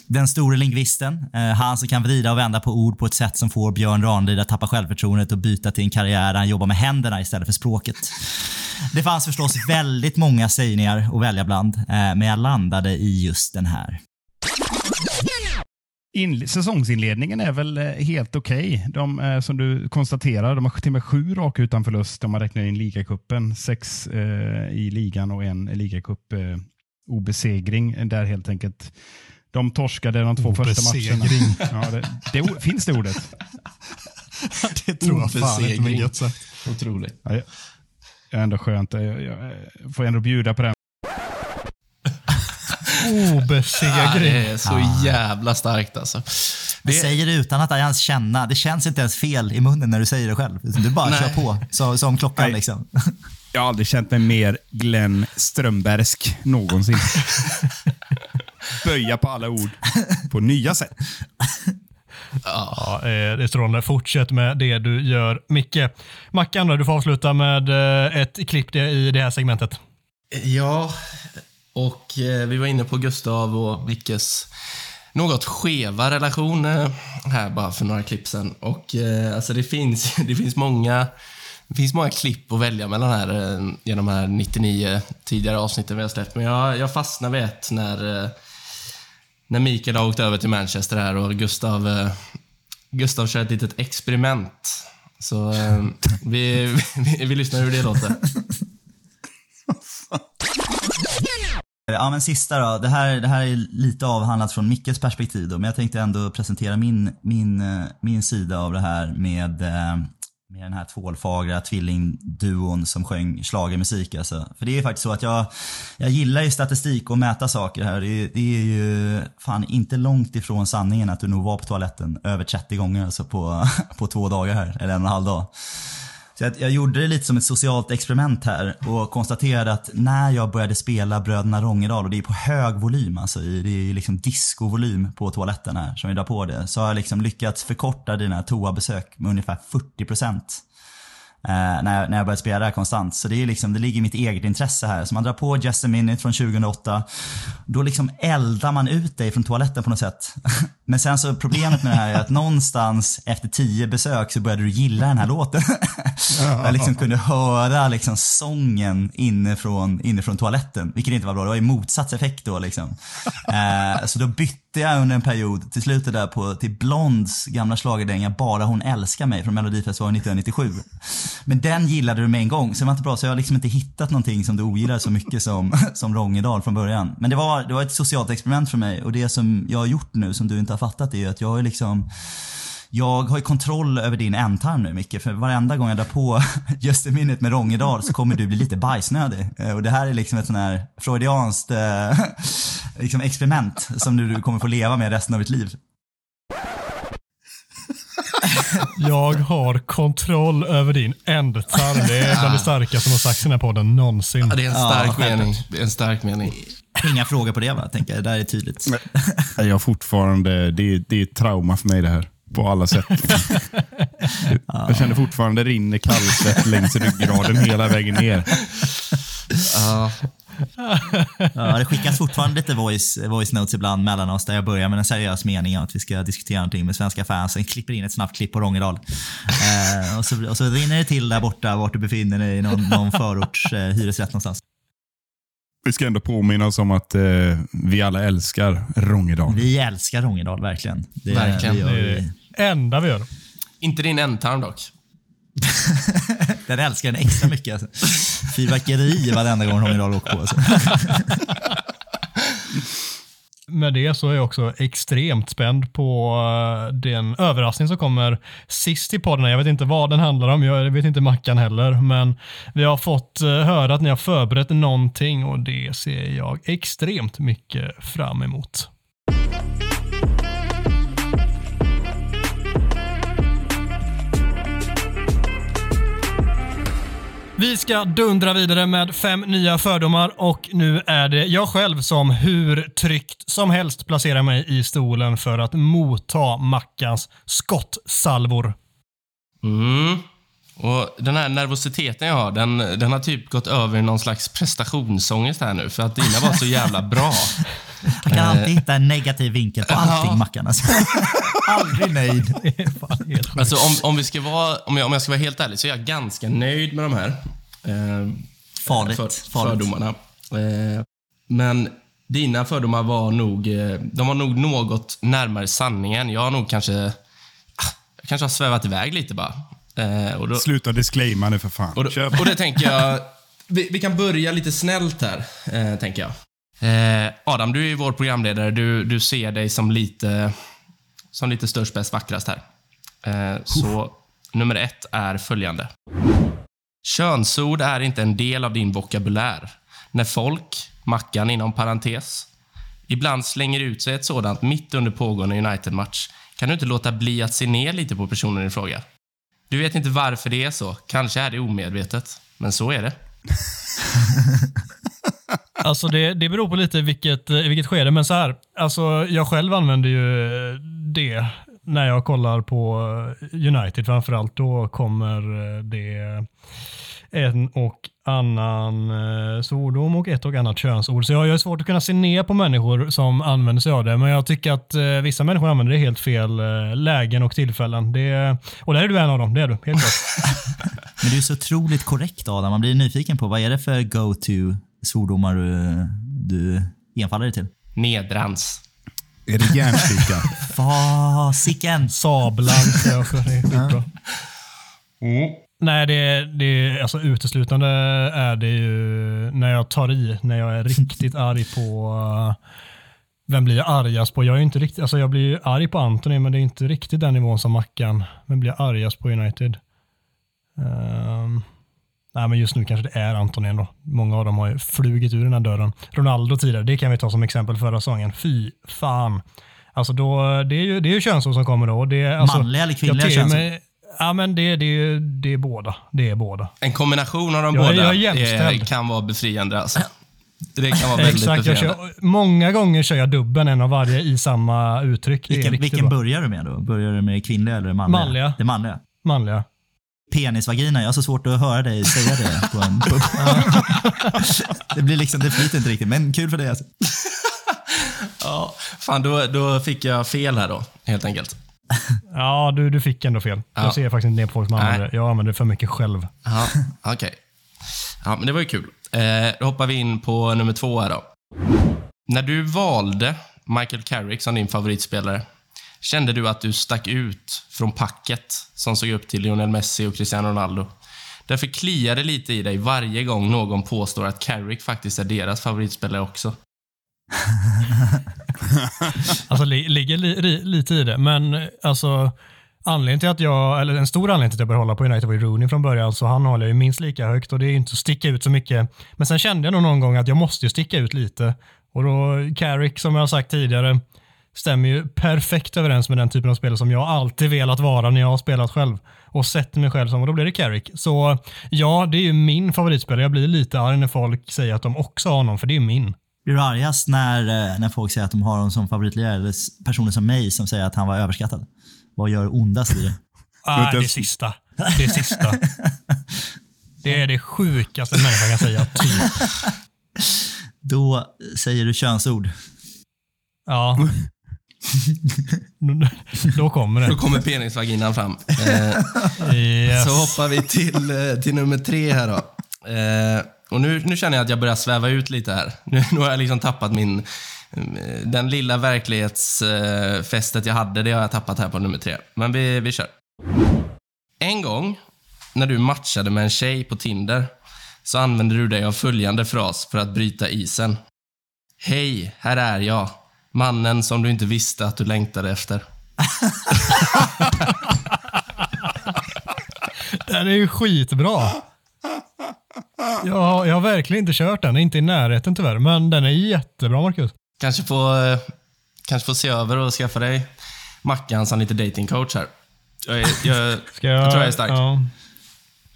[SPEAKER 6] Den store lingvisten, eh, han som kan vrida och vända på ord på ett sätt som får Björn Ranelid att tappa självförtroendet och byta till en karriär där han jobbar med händerna istället för språket. Det fanns förstås väldigt många sägningar att välja bland, eh, men jag landade i just den här.
[SPEAKER 13] In, säsongsinledningen är väl eh, helt okej. Okay. De, eh, som du konstaterar, de har till och med sju raka utan förlust om man räknar in ligacupen. Sex eh, i ligan och en ligacup eh, obesegring. Där helt enkelt de torskade de två första matcherna. Ja, det, det, finns det ordet?
[SPEAKER 7] det tror jag fan inte, gött sagt.
[SPEAKER 5] Otroligt.
[SPEAKER 13] Ja, jag är ändå skönt. Jag, jag, jag får ändå bjuda på den.
[SPEAKER 4] Obesegring. Ja,
[SPEAKER 5] det är så jävla starkt alltså.
[SPEAKER 6] Det... säger det utan att ens känna. Det känns inte ens fel i munnen när du säger det själv. Du bara Nej. kör på, så, som klockan Nej. liksom.
[SPEAKER 13] Jag har aldrig känt mig mer Glenn Strömbergsk någonsin. Böja på alla ord på nya sätt.
[SPEAKER 4] Ja, det är strålande. Fortsätt med det du gör. Micke, Mackan du får avsluta med eh, ett klipp i det här segmentet.
[SPEAKER 5] Ja, och eh, vi var inne på Gustav och Mickes något skeva relation eh, här bara för några klipp sen. Och eh, alltså det finns, det finns många det finns många klipp att välja mellan här eh, genom de här 99 tidigare avsnitten vi har släppt. Men jag, jag fastnade vid ett när, eh, när Mikael har åkt över till Manchester här och Gustav, eh, Gustav kör ett litet experiment. Så vi, vi, vi lyssnar hur det låter.
[SPEAKER 6] Ja men sista då. Det här, det här är lite avhandlat från Mickes perspektiv då, men jag tänkte ändå presentera min, min, eh, min sida av det här med, eh, med den här tvålfagra tvillingduon som sjöng schlagermusik alltså. För det är faktiskt så att jag, jag gillar ju statistik och mäta saker här. Det, det är ju fan inte långt ifrån sanningen att du nog var på toaletten över 30 gånger alltså på, på två dagar här, eller en och en halv dag. Så jag, jag, gjorde det lite som ett socialt experiment här och konstaterade att när jag började spela Bröderna Rångedal och det är på hög volym, alltså det är liksom discovolym på toaletten här som vi drar på det, så har jag liksom lyckats förkorta dina toabesök med ungefär 40 procent. Eh, när, jag, när jag började spela det här konstant. Så det, är liksom, det ligger i mitt eget intresse här. Så man drar på Just a Minute från 2008. Då liksom eldar man ut dig från toaletten på något sätt. Men sen så problemet med det här är att någonstans efter tio besök så började du gilla den här låten. jag liksom kunde höra liksom sången inifrån, inifrån toaletten. Vilket inte var bra. Det var ju motsatt effekt då liksom. Eh, så då bytte jag under en period till slutet där på, till Blonds gamla schlagerdänga Bara hon älskar mig från Melodifestivalen 1997. Men den gillade du med en gång, så det var inte bra. Så jag har liksom inte hittat någonting som du ogillar så mycket som, som Rångedal från början. Men det var, det var ett socialt experiment för mig och det som jag har gjort nu som du inte har fattat är att jag har liksom jag har ju kontroll över din ändtarm nu Micke, för varenda gång jag drar på Just a minute med Rångedal så kommer du bli lite bajsnödig. Eh, och det här är liksom ett sån här freudianskt eh, liksom experiment som du kommer få leva med resten av ditt liv.
[SPEAKER 4] Jag har kontroll över din ändtarm. Det är bland det starkaste som har sagts i den här podden någonsin.
[SPEAKER 5] Ja, det är en stark ja, mening. Det är en stark mening.
[SPEAKER 6] Inga frågor på det va, tänker jag. Det där är tydligt.
[SPEAKER 13] Jag fortfarande, det är, det är trauma för mig det här.
[SPEAKER 2] på alla sätt. Jag känner fortfarande rinner kallsvett längs ryggraden hela vägen ner.
[SPEAKER 5] Ja.
[SPEAKER 6] Ja, det skickas fortfarande lite voice, voice notes ibland mellan oss där jag börjar med en seriös mening om att vi ska diskutera någonting med svenska fans. Sen klipper in ett snabbt klipp på Rångedal. Eh, och, så, och så rinner det till där borta vart du befinner dig i någon, någon förorts eh, hyresrätt någonstans.
[SPEAKER 2] Vi ska ändå påminna oss om att eh, vi alla älskar Rångedal.
[SPEAKER 6] Vi älskar Rångedal, verkligen. Det,
[SPEAKER 5] Verkligen.
[SPEAKER 6] Det gör
[SPEAKER 4] Det
[SPEAKER 6] vi.
[SPEAKER 4] är det enda vi gör.
[SPEAKER 5] Inte din ändtarm dock.
[SPEAKER 6] Den älskar den extra mycket. Alltså. Fyrverkeri varenda gång hon idag åker på. Alltså.
[SPEAKER 4] Med det så är jag också extremt spänd på eh, den överraskning som kommer sist i podden. Jag vet inte vad den handlar om, jag vet inte Mackan heller, men vi har fått eh, höra att ni har förberett någonting och det ser jag extremt mycket fram emot. Vi ska dundra vidare med fem nya fördomar och nu är det jag själv som hur tryggt som helst placerar mig i stolen för att motta Mackans skottsalvor.
[SPEAKER 5] Mm. Och Den här nervositeten jag har, den, den har typ gått över i någon slags prestationsångest här nu. För att dina var så jävla bra.
[SPEAKER 6] Han kan alltid hitta en negativ vinkel på allting,
[SPEAKER 5] Ja.
[SPEAKER 6] Mackan. Alltså. Aldrig nöjd.
[SPEAKER 5] Alltså om, om, vi ska vara, om, jag, om jag ska vara helt ärlig så är jag ganska nöjd med de här. Eh,
[SPEAKER 6] Farligt.
[SPEAKER 5] för,
[SPEAKER 6] farligt.
[SPEAKER 5] fördomarna. Eh, men dina fördomar var nog, eh, de var nog något närmare sanningen. Jag har nog kanske, ah, jag kanske har svävat iväg lite bara. Eh, och då,
[SPEAKER 2] Sluta disclaima nu för fan.
[SPEAKER 5] och, då, och det tänker jag, vi, vi kan börja lite snällt här, eh, tänker jag. Eh, Adam, du är ju vår programledare. Du, du ser dig som lite, som lite störst, bäst, vackrast här. Eh, så nummer ett är följande. Könsord är inte en del av din vokabulär. När folk, Mackan inom parentes, ibland slänger ut sig ett sådant mitt under pågående United-match kan du inte låta bli att se ner lite på personen i fråga. Du vet inte varför det är så. Kanske är det omedvetet. Men så är det.
[SPEAKER 4] Alltså det, det beror på lite vilket, i vilket skede, men så här. Alltså jag själv använder ju eh, det när jag kollar på United framförallt. Då kommer det en och annan eh, svordom och ett och annat könsord. Så jag har svårt att kunna se ner på människor som använder sig av det, men jag tycker att eh, vissa människor använder det i helt fel eh, lägen och tillfällen. Det, och där är du en av dem, det är du. Helt klart.
[SPEAKER 6] Men du är så otroligt korrekt Adam. Man blir nyfiken på vad är det för go-to svordomar du, du enfaller dig till?
[SPEAKER 5] Nedrans.
[SPEAKER 2] Är det järnsticka?
[SPEAKER 6] Fasiken!
[SPEAKER 4] Jag också. Det är skitbra. Nej, det, det alltså uteslutande är det ju när jag tar i, när jag är riktigt arg på uh, vem blir jag argast på? Jag är ju inte riktigt, alltså jag blir ju arg på Anthony, men det är inte riktigt den nivån som Mackan. Vem blir jag argast på United? Ehm, nej, men just nu kanske det är Anthony ändå. Många av dem har ju flugit ur den här dörren. Ronaldo tidigare, det kan vi ta som exempel förra säsongen. Fy fan. Alltså då, det är ju, det är ju könsord som kommer då. Det är, alltså,
[SPEAKER 6] Manliga eller kvinnliga könsord?
[SPEAKER 4] Ja, men det, det, det är båda. Det är båda.
[SPEAKER 5] En kombination av de
[SPEAKER 4] Jag
[SPEAKER 5] båda
[SPEAKER 4] jag
[SPEAKER 5] eh, kan vara befriande. Alltså. Det kan vara väldigt
[SPEAKER 4] Exakt, jag
[SPEAKER 5] befriande.
[SPEAKER 4] kör, många gånger kör jag dubben, en av varje, i samma uttryck. Det
[SPEAKER 6] Vilken, vilken
[SPEAKER 4] bra.
[SPEAKER 6] börjar du med då? Börjar du med det kvinnliga eller det manliga?
[SPEAKER 4] Manliga.
[SPEAKER 6] Det manliga.
[SPEAKER 4] Manliga.
[SPEAKER 6] Penisvagina, jag har så svårt att höra dig säga det på en pub. det blir liksom, det flyter inte riktigt, men kul för dig alltså.
[SPEAKER 5] Ja, fan, då, då fick jag fel här då, helt enkelt.
[SPEAKER 4] Ja, du, du fick ändå fel.
[SPEAKER 5] Ja.
[SPEAKER 4] Jag ser faktiskt inte ner på folk som
[SPEAKER 5] Nej.
[SPEAKER 4] använder det. Jag använder det för mycket själv.
[SPEAKER 5] Ja, okej. Ja, men det var ju kul. Eh, då hoppar vi in på nummer två här då. När du valde Michael Carrick som din favoritspelare, kände du att du stack ut från packet som såg upp till Lionel Messi och Cristiano Ronaldo? Därför kliar det lite i dig varje gång någon påstår att Carrick faktiskt är deras favoritspelare också.
[SPEAKER 4] Alltså li, ligger li, li, lite i det, men alltså anledningen till att jag, eller en stor anledning till att jag började hålla på United var ju Rooney från början, så han håller jag ju minst lika högt och det är ju inte att sticka ut så mycket. Men sen kände jag nog någon gång att jag måste ju sticka ut lite. Och då, Carrick som jag har sagt tidigare, stämmer ju perfekt överens med den typen av spelare som jag alltid velat vara när jag har spelat själv och sett mig själv som, och då blir det Carrick. Så ja, det är ju min favoritspelare. Jag blir lite arg när folk säger att de också har honom, för det är min.
[SPEAKER 6] Blir du argast när, eh, när folk säger att de har honom som favoritlirare eller personer som mig som säger att han var överskattad? Vad gör ondast i det?
[SPEAKER 4] Ah, det sista. Det sista. Det är det sjukaste en människa kan säga. Typ.
[SPEAKER 6] Då säger du könsord.
[SPEAKER 4] Ja. Då kommer
[SPEAKER 5] Då
[SPEAKER 4] det.
[SPEAKER 5] kommer penisvaginan fram. Eh,
[SPEAKER 4] Yes.
[SPEAKER 5] Så hoppar vi till, eh, till nummer tre här då. Eh, och nu, nu känner jag att jag börjar sväva ut lite här. Nu, nu har jag liksom tappat min... Den lilla verklighetsfästet jag hade, det har jag tappat här på nummer tre. Men vi, vi kör. En gång, när du matchade med en tjej på Tinder, så använde du dig av följande fras för att bryta isen. Hej, här är jag. Mannen som du inte visste att du längtade efter.
[SPEAKER 4] Den är ju skitbra. Jag, jag har verkligen inte kört den. Inte i närheten tyvärr. Men den är jättebra, Marcus.
[SPEAKER 5] Kanske få, eh, kanske få se över och skaffa dig Mackan som lite datingcoach här. Jag, är, jag, jag,
[SPEAKER 4] jag,
[SPEAKER 5] tror jag är stark.
[SPEAKER 4] Ja.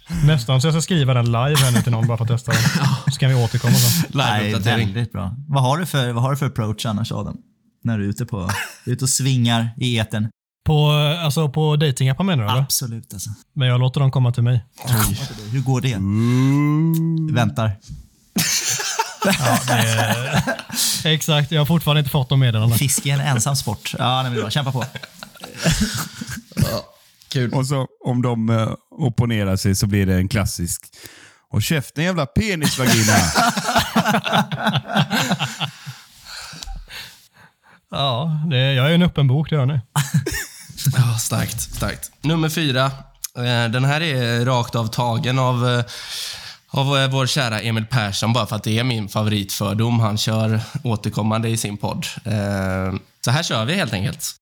[SPEAKER 4] Nästan så jag ska skriva den live här nu till någon bara för att testa den. Så kan vi återkomma sen.
[SPEAKER 6] Nej, väldigt bra. Vad har, du för, vad har du för approach annars Adam? När du är ute, på, ute och svingar i eten.
[SPEAKER 4] På, alltså på datingappar menar du eller?
[SPEAKER 6] Absolut alltså.
[SPEAKER 4] Men jag låter dem komma till mig.
[SPEAKER 6] Hur går det? Väntar.
[SPEAKER 4] Ja, det exakt, jag har fortfarande inte fått de meddelandena.
[SPEAKER 6] Fiske är en ensam sport. Ja, nej, men bra. Kämpa på.
[SPEAKER 5] Kul.
[SPEAKER 2] Och så om de uh, opponerar sig så blir det en klassisk. Och käften jävla penisvagina.
[SPEAKER 4] Ja, det, jag är en öppen bok, det hör ni.
[SPEAKER 5] Ja, starkt, starkt. Nummer fyra. Eh, Den här är rakt av tagen av, eh, av vår kära Emil Persson, bara för att det är min favoritfördom han kör återkommande i sin podd. Så här kör vi helt enkelt.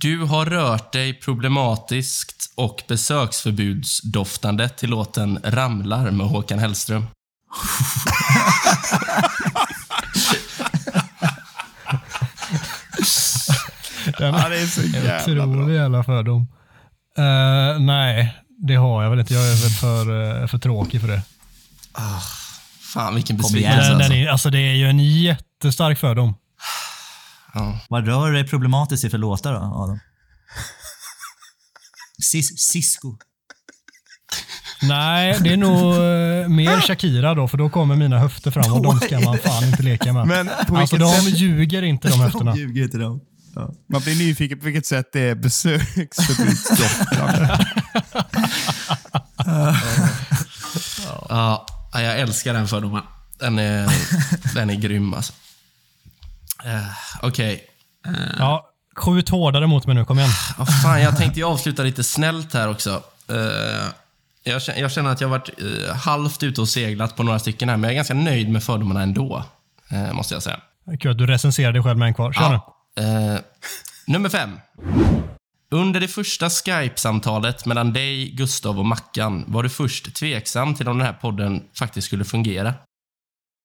[SPEAKER 5] Du har rört dig problematiskt och besöksförbudsdoftande till låten Ramlar med Håkan Hellström.
[SPEAKER 4] Den
[SPEAKER 2] ja, det är så jävla bra.
[SPEAKER 4] otrolig jävla fördom. Eh, nej, det har jag väl inte. Jag är väl för, eh, för tråkig för det.
[SPEAKER 5] Fan, vilken besvikelse alltså.
[SPEAKER 4] alltså det är ju en jättestark fördom.
[SPEAKER 6] Vad rör dig problematiskt i för låtar då, Adam? Sis Cisco.
[SPEAKER 4] Nej, det är nog eh, mer Shakira då, för då kommer mina höfter fram och de ska man fan inte leka med.
[SPEAKER 2] Men på
[SPEAKER 4] alltså
[SPEAKER 2] vilket
[SPEAKER 4] de
[SPEAKER 2] sätt-
[SPEAKER 4] ljuger inte de höfterna.
[SPEAKER 6] De ljuger inte de.
[SPEAKER 2] Man blir nyfiken på vilket sätt det är besöksförbudsdoftande.
[SPEAKER 5] Ja, ja, jag älskar den fördomen. Den är, den är grym alltså. Uh, Okej.
[SPEAKER 4] Ja, skjut hårdare mot mig nu, kom igen.
[SPEAKER 5] Ja, fan, jag tänkte ju avsluta lite snällt här också. Eh, jag, känner, jag känner att jag har varit eh, halvt ute och seglat på några stycken här, men jag är ganska nöjd med fördomarna ändå. eh, måste jag säga.
[SPEAKER 4] Kul att du recenserar dig själv med en kvar. Kör nu.
[SPEAKER 5] Ja. Eh, nummer fem. Under det första Skype-samtalet mellan dig, Gustav och Mackan var du först tveksam till om den här podden faktiskt skulle fungera.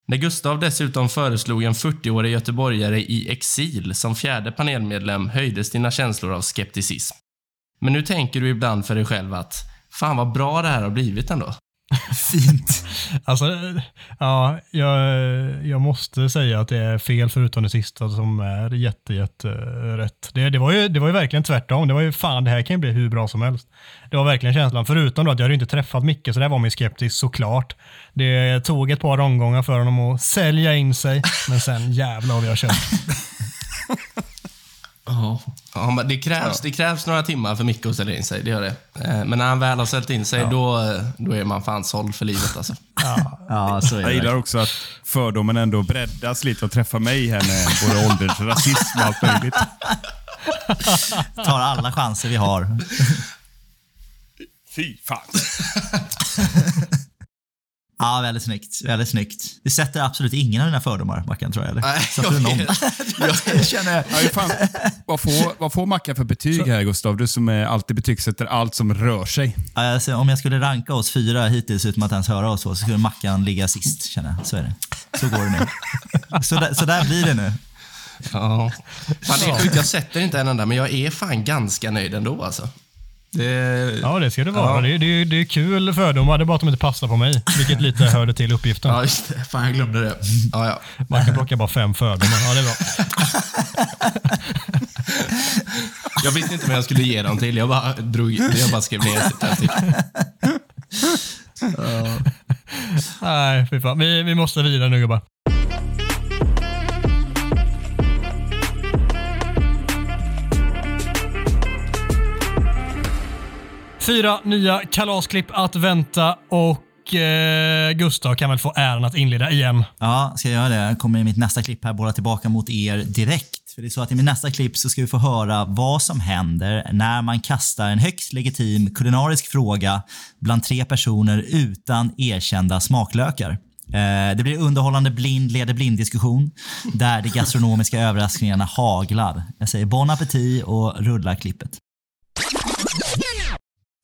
[SPEAKER 5] När Gustav dessutom föreslog en 40-årig göteborgare i exil som fjärde panelmedlem höjdes dina känslor av skepticism. Men nu tänker du ibland för dig själv att fan vad bra det här har blivit ändå.
[SPEAKER 6] Fint.
[SPEAKER 4] Alltså, ja, jag, jag måste säga att det är fel förutom det sista som är jätte, jätte eh, rätt. Det, det, var ju, det var ju verkligen tvärtom. Det var ju fan, det här kan ju bli hur bra som helst. Det var verkligen känslan. Förutom då att jag hade inte träffat Micke, så där var man ju skeptisk såklart. Det tog ett par omgångar för honom att sälja in sig, men sen jävlar vad vi har kört.
[SPEAKER 5] Ja, men det, krävs, det krävs några timmar för Micke att sälja in sig, det gör det. Eh, Men när han väl har sålt in sig, då, eh, då är man fan såld för livet alltså.
[SPEAKER 6] Ja, så är
[SPEAKER 2] Jag
[SPEAKER 6] det.
[SPEAKER 2] gillar också att fördomen ändå breddas lite och träffar mig här med både åldersrasism och allt möjligt.
[SPEAKER 6] Tar alla chanser vi har.
[SPEAKER 2] Fy fan.
[SPEAKER 6] Ja, väldigt snyggt. Väldigt snyggt. Det sätter absolut ingen av dina fördomar, Mackan, tror jag. Eller?
[SPEAKER 5] Nej, jag
[SPEAKER 6] någon? jag känner...
[SPEAKER 2] Ja, fan, vad, får, vad får Mackan för betyg här Gustav? Du som är alltid betygsätter allt som rör sig.
[SPEAKER 6] Alltså, om jag skulle ranka oss fyra hittills utan att ens höra oss så, så skulle Mackan ligga sist, känner jag. Så är det. Så går det nu. Så där, så där blir det nu.
[SPEAKER 5] Ja. Fan, det är sjukt, jag sätter inte en enda, men jag är fan ganska nöjd ändå alltså. Det,
[SPEAKER 4] Ja, det ska det vara.
[SPEAKER 5] Ja.
[SPEAKER 4] Det, det, det är kul fördomar, det är bara att de inte passar på mig. Vilket lite hörde till uppgiften.
[SPEAKER 5] ja, just det. Fan, jag glömde det. Ja, ja.
[SPEAKER 4] Man kan plocka bara fem fördomar. Ja, det är bra.
[SPEAKER 5] Jag visste inte vem jag skulle ge dem till. Jag bara, drog, jag bara skrev ner ett.
[SPEAKER 15] Nej, fy fan. Vi, vi måste vidare nu gubbar. Fyra nya kalasklipp att vänta och eh, Gustav kan väl få äran att inleda igen.
[SPEAKER 6] Ja, ska jag göra det? Jag kommer i mitt nästa klipp här bolla tillbaka mot er direkt. För det är så att i mitt nästa klipp så ska vi få höra vad som händer när man kastar en högst legitim kulinarisk fråga bland tre personer utan erkända smaklökar. Eh, det blir underhållande blind leder blind-diskussion där de gastronomiska överraskningarna haglar. Jag säger bon appetit och rullar klippet.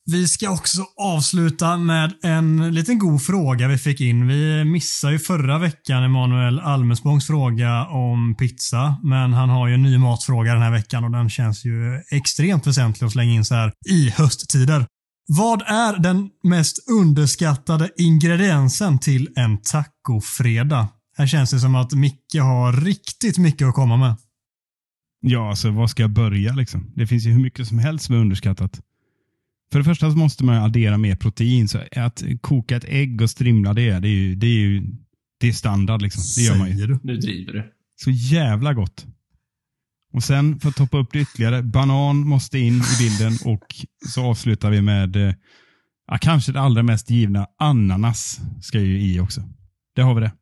[SPEAKER 4] Vi ska också avsluta med en liten god fråga vi fick in. Vi missade ju förra veckan Emanuel Almesbångs fråga om pizza, men han har ju en ny matfråga den här veckan och den känns ju extremt väsentlig att slänga in så här i hösttider. Vad är den mest underskattade ingrediensen till en tacofredag? Här känns det som att Micke har riktigt mycket att komma med.
[SPEAKER 2] Ja, alltså var ska jag börja liksom? Det finns ju hur mycket som helst som är underskattat. För det första så måste man addera mer protein. Så att koka ett ägg och strimla det, det är ju, det är ju det är standard. Liksom. Det gör man ju.
[SPEAKER 4] Du?
[SPEAKER 5] Nu driver du.
[SPEAKER 2] Så jävla gott. Och sen för att toppa upp det ytterligare, banan måste in i bilden och så avslutar vi med eh, ja, kanske det allra mest givna, ananas ska ju i också. Det har vi det.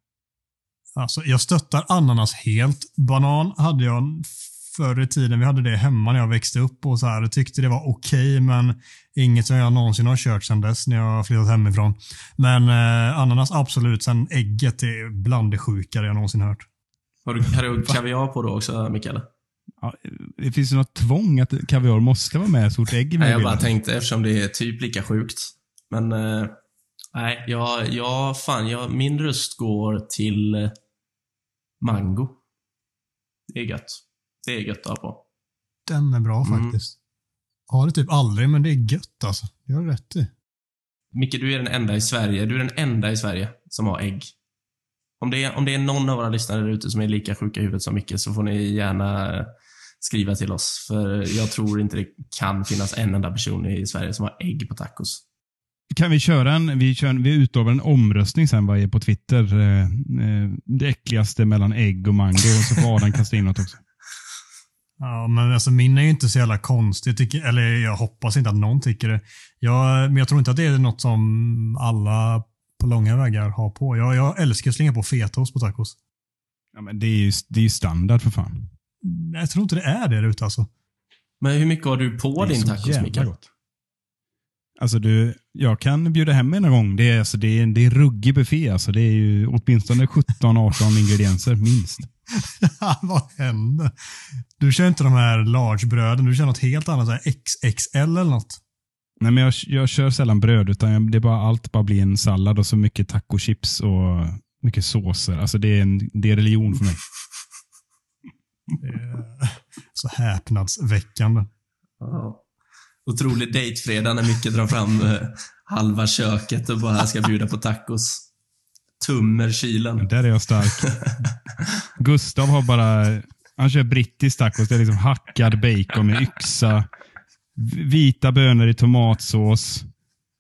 [SPEAKER 4] Alltså, jag stöttar ananas helt. Banan hade jag förr i tiden. Vi hade det hemma när jag växte upp och så här. Jag tyckte det var okej, men inget som jag någonsin har kört sedan dess när jag har flyttat hemifrån. Men eh, ananas absolut. Sen ägget är bland det sjukare jag någonsin hört.
[SPEAKER 5] Har du, har du kaviar på då också, Mikael?
[SPEAKER 2] Ja, det finns ju något tvång att kaviar måste vara med så fort ägg är med
[SPEAKER 5] Nej, jag bara tänkte eftersom det är typ lika sjukt. Men eh, nej, jag, jag, fan, jag, min röst går till eh, mango. Det är gött. Det är gött att ha på.
[SPEAKER 4] Den är bra
[SPEAKER 5] Mm.
[SPEAKER 4] faktiskt. Har det typ aldrig, men det är gött alltså. Det har du rätt i.
[SPEAKER 5] Micke, du är den enda i Sverige. Du är den enda i Sverige som har ägg. Om det är, om det är någon av våra lyssnare där ute som är lika sjuka i huvudet som Micke så får ni gärna skriva till oss. För jag tror inte det kan finnas en enda person i Sverige som har ägg på tacos.
[SPEAKER 2] Kan vi köra en, vi, kör, vi utlovar en omröstning sen vad är på Twitter. Eh, eh, det äckligaste mellan ägg och mango. Och så får Adam kasta in något också.
[SPEAKER 4] Ja, men alltså min är ju inte så jävla konstig. Jag tycker, eller jag hoppas inte att någon tycker det. Jag, men jag tror inte att det är något som alla på långa vägar har på. Jag, jag älskar att slänga på fetaost på tacos.
[SPEAKER 2] Ja, men det är ju det är ju standard för fan.
[SPEAKER 4] Jag tror inte det är det där ute alltså.
[SPEAKER 5] Men hur mycket har du på din tacos, Mikael?
[SPEAKER 2] gott. Alltså du, jag kan bjuda hem en gång. Det är, alltså, det är, det är ruggig buffé. Alltså. Det är ju åtminstone 17-18 ingredienser minst.
[SPEAKER 4] Vad händer? Du kör inte de här large-bröden. Du kör något helt annat. Så här XXL eller något.
[SPEAKER 2] Nej, men jag, jag kör sällan bröd, utan jag, det är bara, allt bara blir en sallad och så mycket tacochips och mycket såser. Alltså det är, en, det är religion för mig.
[SPEAKER 4] Så häpnadsväckande.
[SPEAKER 5] Ja. Otrolig dejtfredag när Micke drar fram eh, halva köket och bara ska bjuda på tacos. Tummer kylen.
[SPEAKER 2] Där är jag stark. Gustav har bara, han kör brittisk tacos. Det är liksom hackad bacon med yxa, vita bönor i tomatsås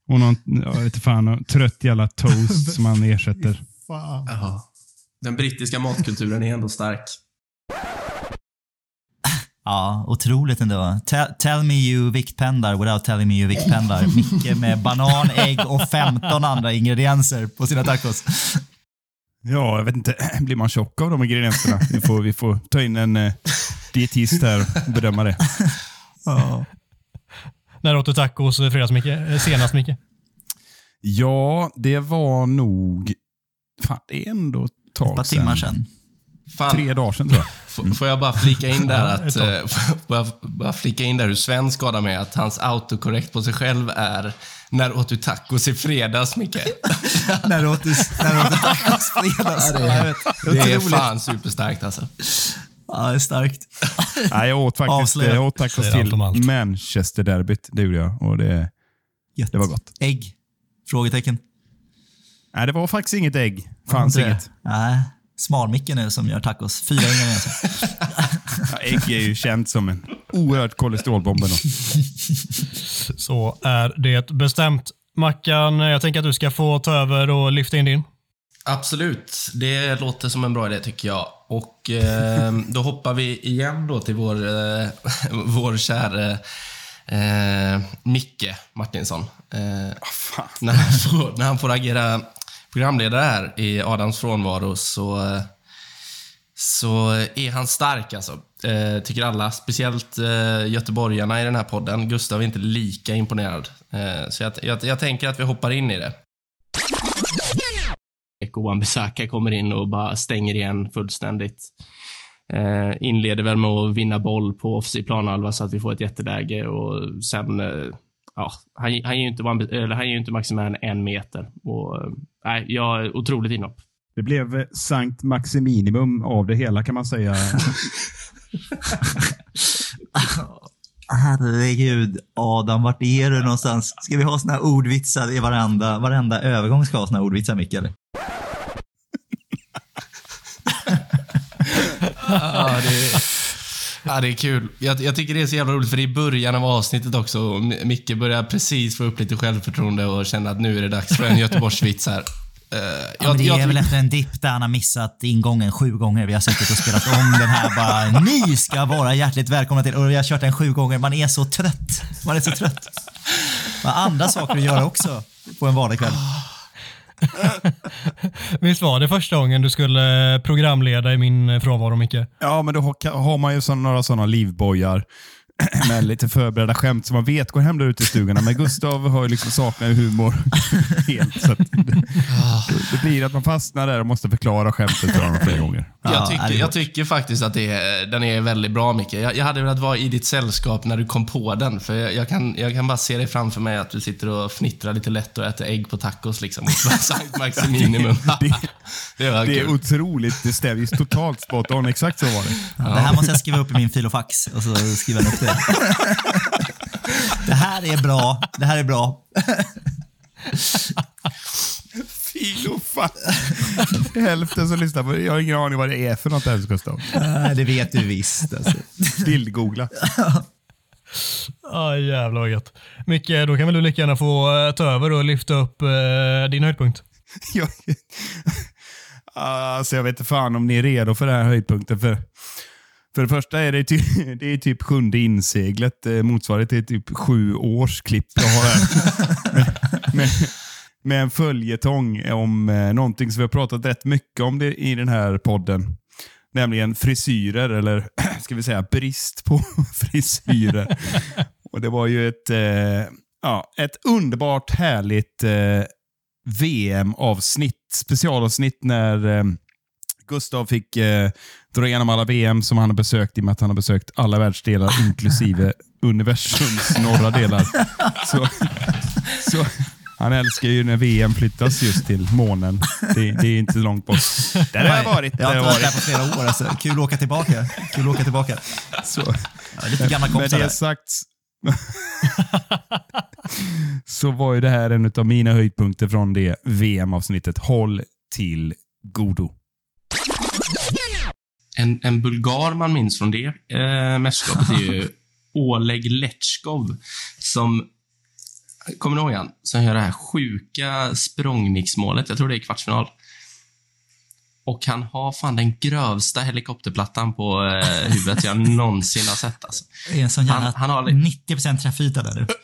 [SPEAKER 2] och någon, jag vet inte fan, trött jävla toast som han ersätter.
[SPEAKER 5] Den brittiska matkulturen är ändå stark.
[SPEAKER 6] Ja, otroligt ändå. Tell, tell me you viktpendlar without telling me you viktpendlar. Micke med banan, ägg och 15 andra ingredienser på sina tacos.
[SPEAKER 2] Ja, jag vet inte. Blir man tjock av de ingredienserna? Vi får, vi får ta in en eh, dietist här och bedöma det.
[SPEAKER 6] Ja.
[SPEAKER 15] När åt du tacos fredags, Micke? Eh, Senast, Micke?
[SPEAKER 2] Ja, det var nog... Fan, det är ändå ett
[SPEAKER 6] Ett par
[SPEAKER 2] tag
[SPEAKER 6] timmar
[SPEAKER 2] sedan.
[SPEAKER 5] Fan,
[SPEAKER 2] Tre dagar sedan tror jag.
[SPEAKER 5] F- Får jag bara flika in där att, eh, får jag bara flika in där hur svensk Adam är, att hans autokorrekt på sig själv är När åt du tacos i fredags, Micke?
[SPEAKER 6] när du åt, när du åt tacos fredags. Ja, jag vet.
[SPEAKER 5] Det är fan superstarkt alltså.
[SPEAKER 6] Ja, det är starkt.
[SPEAKER 2] Nej, jag åt faktiskt
[SPEAKER 6] Avslöjat.
[SPEAKER 2] jag åt tacos till Manchester-derbyt. Det gjorde jag. Och det,
[SPEAKER 6] Gött.
[SPEAKER 2] det var gott.
[SPEAKER 6] Ägg? Frågetecken.
[SPEAKER 2] Nej, det var faktiskt inget ägg. Fanns
[SPEAKER 6] det?
[SPEAKER 2] inget.
[SPEAKER 6] Nej. Smal-Micke nu som gör tacos. Fyra ingredienser.
[SPEAKER 2] Ja, ägg är ju känt som en oerhört kolesterolbomb.
[SPEAKER 4] Så är det bestämt. Mackan, jag tänker att du ska få ta över och lyfta in din.
[SPEAKER 5] Absolut, det låter som en bra idé tycker jag. Och eh, då hoppar vi igen då till vår, eh, vår käre eh, Micke Martinsson. Eh, när, han får, när han får agera programledare här i Adams frånvaro så, så är han stark alltså. Eh, tycker alla. Speciellt eh, göteborgarna i den här podden. Gustav är inte lika imponerad. Eh, så jag, jag, jag tänker att vi hoppar in i det. Ekoan Besaka kommer in och bara stänger igen fullständigt. Eh, inleder väl med att vinna boll på offensiv planhalva så att vi får ett jätteläge och sen, eh, ja, han, han ger ju inte, eller, han ju inte Maximan en meter. Och, eh, nej, jag, otroligt inhopp.
[SPEAKER 2] Det blev eh, Sankt Maximinimum av det hela kan man säga.
[SPEAKER 6] Herregud, Adam, vart är du någonstans? Ska vi ha såna här ordvitsar i varenda, varenda övergång ska ha såna här ordvitsar, Micke? eller?
[SPEAKER 5] Ja, det, ja, det är kul. Jag, jag tycker det är så jävla roligt för i början av avsnittet också. Micke börjar precis få upp lite självförtroende och känna att nu är det dags för en Göteborgsvits här. Eh,
[SPEAKER 6] Ja, men det är väl efter en dipp där han har missat ingången sju gånger. Vi har suttit och spelat om den här bara. Ni ska vara hjärtligt välkomna till... Och vi har kört den sju gånger. Man är så trött. Man är så trött. Man har andra saker att göra också på en vardagskväll.
[SPEAKER 4] Visst var det första gången du skulle programleda i min frånvaro, Micke?
[SPEAKER 2] Ja, men då har- man ju såna, några sådana livbojar med lite förberedda skämt som man vet går hem där ute i stugorna. Men Gustav har ju liksom saknar humor helt. Så att det, det blir att man fastnar där och måste förklara skämtet för honom flera gånger.
[SPEAKER 5] Jag tycker, jag tycker faktiskt att det är, den är väldigt bra, Micke. Jag, jag hade velat vara i ditt sällskap när du kom på den. För jag, jag, kan, jag kan bara se dig framför mig att du sitter och fnittrar lite lätt och äter ägg på tacos liksom. Sankt Maximinimum. det var
[SPEAKER 2] Det är
[SPEAKER 5] kul.
[SPEAKER 2] otroligt. Det stämmer totalt spot on. Exakt så var det.
[SPEAKER 6] Ja, det här måste jag skriva upp i min filofax och så skriver jag upp det. Det här är bra. Det här är bra.
[SPEAKER 2] Filofax. Hälften som lyssnar på. Jag har ingen aning vad det är för något ens, Gustav.
[SPEAKER 6] Nej, det vet du visst. Alltså.
[SPEAKER 2] Bildgoogla.
[SPEAKER 4] Ah, jävlar vad gött. Micke, då kan väl du lika gärna få eh, ta över och lyfta upp eh, din höjdpunkt.
[SPEAKER 2] jag, alltså jag vet inte fan om ni är redo för den här höjdpunkten. För, för det första är det, ty, det är typ sjunde inseglet. Eh, motsvarigt till typ sju års klipp jag har här. med, med, med en följetong om eh, någonting som vi har pratat rätt mycket om det, i den här podden. Nämligen frisyrer, eller ska vi säga brist på frisyrer. Och Det var ju ett, eh, ja, ett underbart härligt eh, VM-avsnitt, specialavsnitt när eh, Gustav fick eh, dra igenom alla VM som han har besökt i och med att han har besökt alla världsdelar inklusive universums norra delar. Så, så, han älskar ju när VM flyttas just till månen. Det, det är inte långt bort. Där har jag varit.
[SPEAKER 6] Jag har inte
[SPEAKER 2] har
[SPEAKER 6] varit där på flera år. Alltså. Kul att åka tillbaka. Kul att åka tillbaka.
[SPEAKER 2] Så.
[SPEAKER 6] Ja, lite gamla
[SPEAKER 2] Med
[SPEAKER 6] kompisar
[SPEAKER 2] det
[SPEAKER 6] där.
[SPEAKER 2] sagt så var ju det här en av mina höjdpunkter från det VM-avsnittet. Håll till godo.
[SPEAKER 5] En, en bulgar man minns från det eh, mästerskapet är ju Oleg Letchkov som Kommer ni ihåg han? Som gör det här sjuka språngnicksmålet. Jag tror det är kvartsfinal. Och han har fan den grövsta helikopterplattan på eh, huvudet jag någonsin har sett. Alltså.
[SPEAKER 6] Det är en sån jävla
[SPEAKER 5] Han- han har-
[SPEAKER 6] 90% trafita där nu.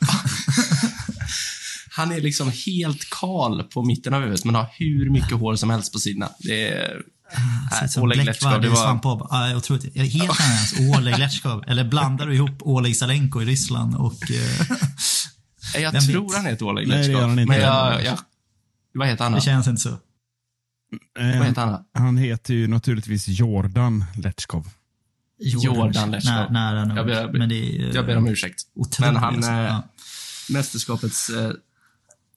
[SPEAKER 5] Han är liksom helt kal på mitten av huvudet, men har hur mycket hår som helst på sidorna. Det är...
[SPEAKER 6] Som
[SPEAKER 5] Oleg Letchkov, det var...
[SPEAKER 6] Ja. Jag är helt annars Oleg Letchkov. Eller blandar du ihop Oleg Salenko i Ryssland och... Eh,
[SPEAKER 5] Jag tror
[SPEAKER 6] vet?
[SPEAKER 5] han heter Oleg
[SPEAKER 2] Nej, det gör han inte.
[SPEAKER 5] Men jag, jag... Vad heter han
[SPEAKER 6] det
[SPEAKER 5] då?
[SPEAKER 6] känns inte så.
[SPEAKER 5] Vad heter han då?
[SPEAKER 2] Han heter ju naturligtvis Jordan Letchkov.
[SPEAKER 5] Jordan Letchkov.
[SPEAKER 6] Nä, nära nog.
[SPEAKER 5] Jag ber,
[SPEAKER 6] Men det är,
[SPEAKER 5] jag ber om ursäkt.
[SPEAKER 6] Otroligt,
[SPEAKER 5] Men han...
[SPEAKER 6] alltså.
[SPEAKER 5] Eh,
[SPEAKER 6] Ja.
[SPEAKER 5] Mästerskapets... Eh,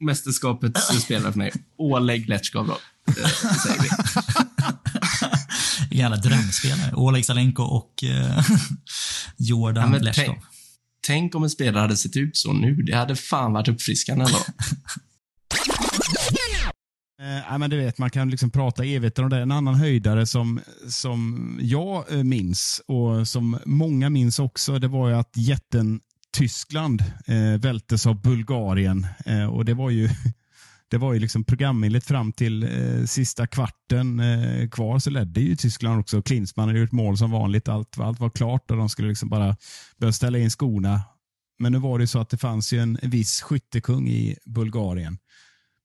[SPEAKER 5] mästerskapets spelare för mig. Oleg Letchkov då. Eh, det säger vi.
[SPEAKER 6] Jävla drömspelare. Oleg Salenko och eh, Jordan
[SPEAKER 5] Ja, tänk, tänk om en spelare hade sett ut så nu. Det hade fan varit uppfriskande ändå.
[SPEAKER 2] Eh, men du vet, man kan liksom prata evigt om det. En annan höjdare som, som jag eh, minns och som många minns också, det var ju att jätten Tyskland eh, vältes av Bulgarien. Eh, och Det var ju det var ju liksom programenligt fram till eh, sista kvarten eh, kvar så ledde ju Tyskland också. Klinsmann hade gjort mål som vanligt. Allt, allt var klart och de skulle liksom bara börja ställa in skorna. Men nu var det så att det fanns ju en viss skyttekung i Bulgarien.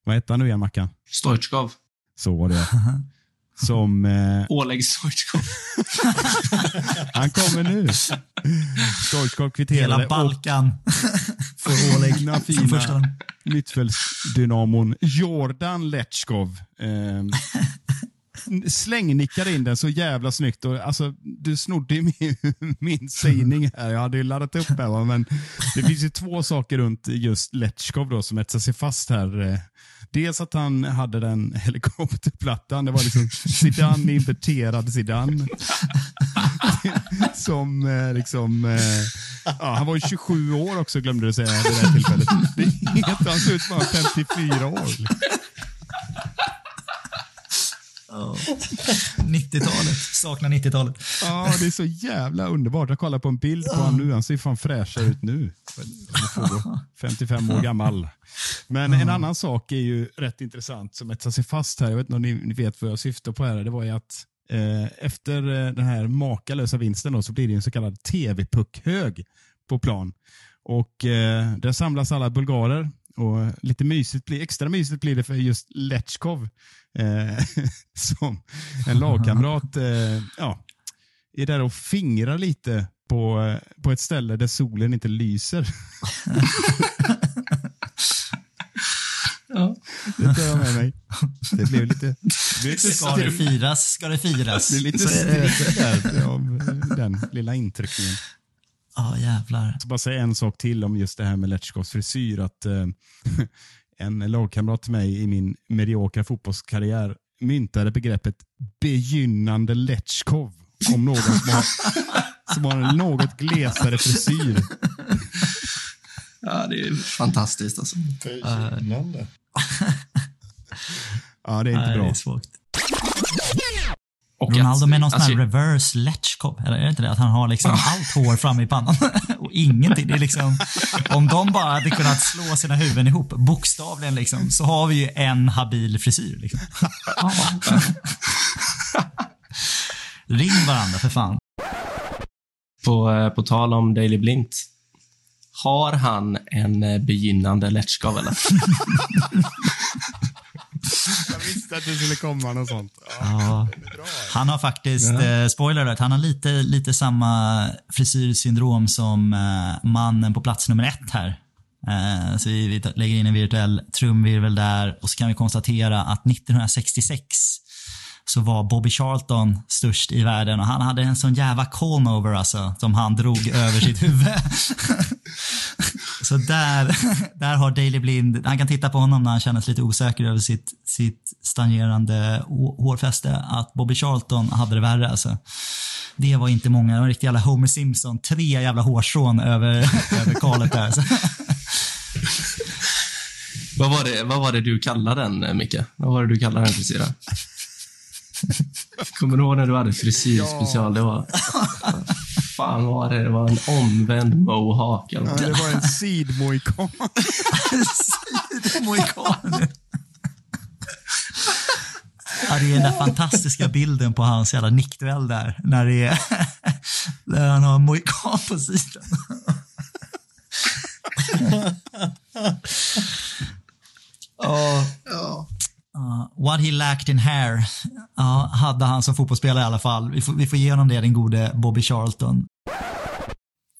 [SPEAKER 2] Vad hette han nu igen, Mackan?
[SPEAKER 5] Stoichkov.
[SPEAKER 2] Så var det. Som... Eh,
[SPEAKER 5] Oleg Stoichkov.
[SPEAKER 2] han kommer nu. Stoichkov kvitterade.
[SPEAKER 6] Hela Balkan.
[SPEAKER 2] För
[SPEAKER 6] Oleg
[SPEAKER 2] fina,
[SPEAKER 6] som
[SPEAKER 2] fina
[SPEAKER 6] första.
[SPEAKER 2] mittfältsdynamon Jordan Letchkov. Eh, slängnickade in den så jävla snyggt. Och, alltså, du snodde min, min sägning här. Jag hade ju laddat upp här. Men det finns ju två saker runt just Letchkov då, som etsar sig fast här. Dels att han hade den helikopterplattan. Det var liksom Zidane, inverterad Zidane. Som eh, liksom... Eh, ja, han var ju 27 år också glömde du säga vid det här tillfället. Det är helt, han ser ut som att han är 54 år.
[SPEAKER 6] 90-talet. Saknar 90-talet.
[SPEAKER 2] Ja, det är så jävla underbart. Jag kollar på en bild på honom nu. Han ser fan fräschare ut nu. Han får 55 år gammal. Men en annan sak är ju rätt intressant som etsar sig fast här. Jag vet inte om ni, ni vet vad jag syftar på här. Det var ju att eh, efter eh, den här makalösa vinsten då, så blir det en så kallad tv-puckhög på plan. Och eh, Där samlas alla bulgarer och lite mysigt blir, extra mysigt blir det för just Letchkov eh, som en lagkamrat eh, ja, är där och fingrar lite på, eh, på ett ställe där solen inte lyser.
[SPEAKER 5] Ja.
[SPEAKER 2] Det tar jag med mig. Det blev lite... Det blev lite
[SPEAKER 6] Ska det firas, ska det firas.
[SPEAKER 2] Det blir lite där av den lilla intryckningen.
[SPEAKER 6] Ja, jävlar.
[SPEAKER 2] Jag ska bara säga en sak till om just det här med Letchkovs frisyr. Att, eh, en lagkamrat till mig i min mediokra fotbollskarriär myntade begreppet begynnande Letchkov om någon som har, som har en något glesare frisyr.
[SPEAKER 5] Ja, det är fantastiskt alltså.
[SPEAKER 4] Begynnande.
[SPEAKER 2] Ja, det är inte
[SPEAKER 6] Nej,
[SPEAKER 2] bra.
[SPEAKER 6] det är svagt.
[SPEAKER 5] Och
[SPEAKER 6] Ronaldo
[SPEAKER 5] att-
[SPEAKER 6] med någon sån här
[SPEAKER 5] alltså-
[SPEAKER 6] reverse Letchkov. Eller är det inte det? Att han har liksom allt hår framme i pannan och ingenting. Det är liksom, om de bara hade kunnat slå sina huvuden ihop, bokstavligen, liksom, så har vi ju en habil frisyr. Liksom. Ring varandra för fan.
[SPEAKER 5] På, eh, på tal om Daily Blint. Har han en eh, begynnande Letchkov eller?
[SPEAKER 2] Jag visste att det skulle komma något sånt.
[SPEAKER 6] Ja. Han har faktiskt, eh, spoiler alert, han har lite, lite samma frisyrsyndrom som eh, mannen på plats nummer ett här. Eh, så vi, vi lägger in en virtuell trumvirvel där och så kan vi konstatera att 1966 så var Bobby Charlton störst i världen och han hade en sån jävla conover alltså som han drog över sitt huvud. Så där, där har Daily Blind, han kan titta på honom när han känner sig lite osäker över sitt, sitt stagnerande hårfäste, att Bobby Charlton hade det värre alltså. Det var inte många, det var en riktig jävla Homer Simpson, tre jävla hårstrån över, över kalet där. Alltså.
[SPEAKER 5] vad, var det, vad var det du kallade den, Micke? Vad var det du kallade den frisyren? Kommer du ihåg när du hade frisyrspecial? Det var... fan var det? Det var en omvänd mohawk eller
[SPEAKER 2] Ja, det var en sidmoikan.
[SPEAKER 6] Mohikan. Ja, det är den där fantastiska bilden på hans jävla nickduell där. När, det är, när han har mohikan på sidan. Ja. what he lacked in hair ja, hade han som fotbollsspelare i alla fall. Vi får, vi får ge honom det, den gode Bobby Charlton.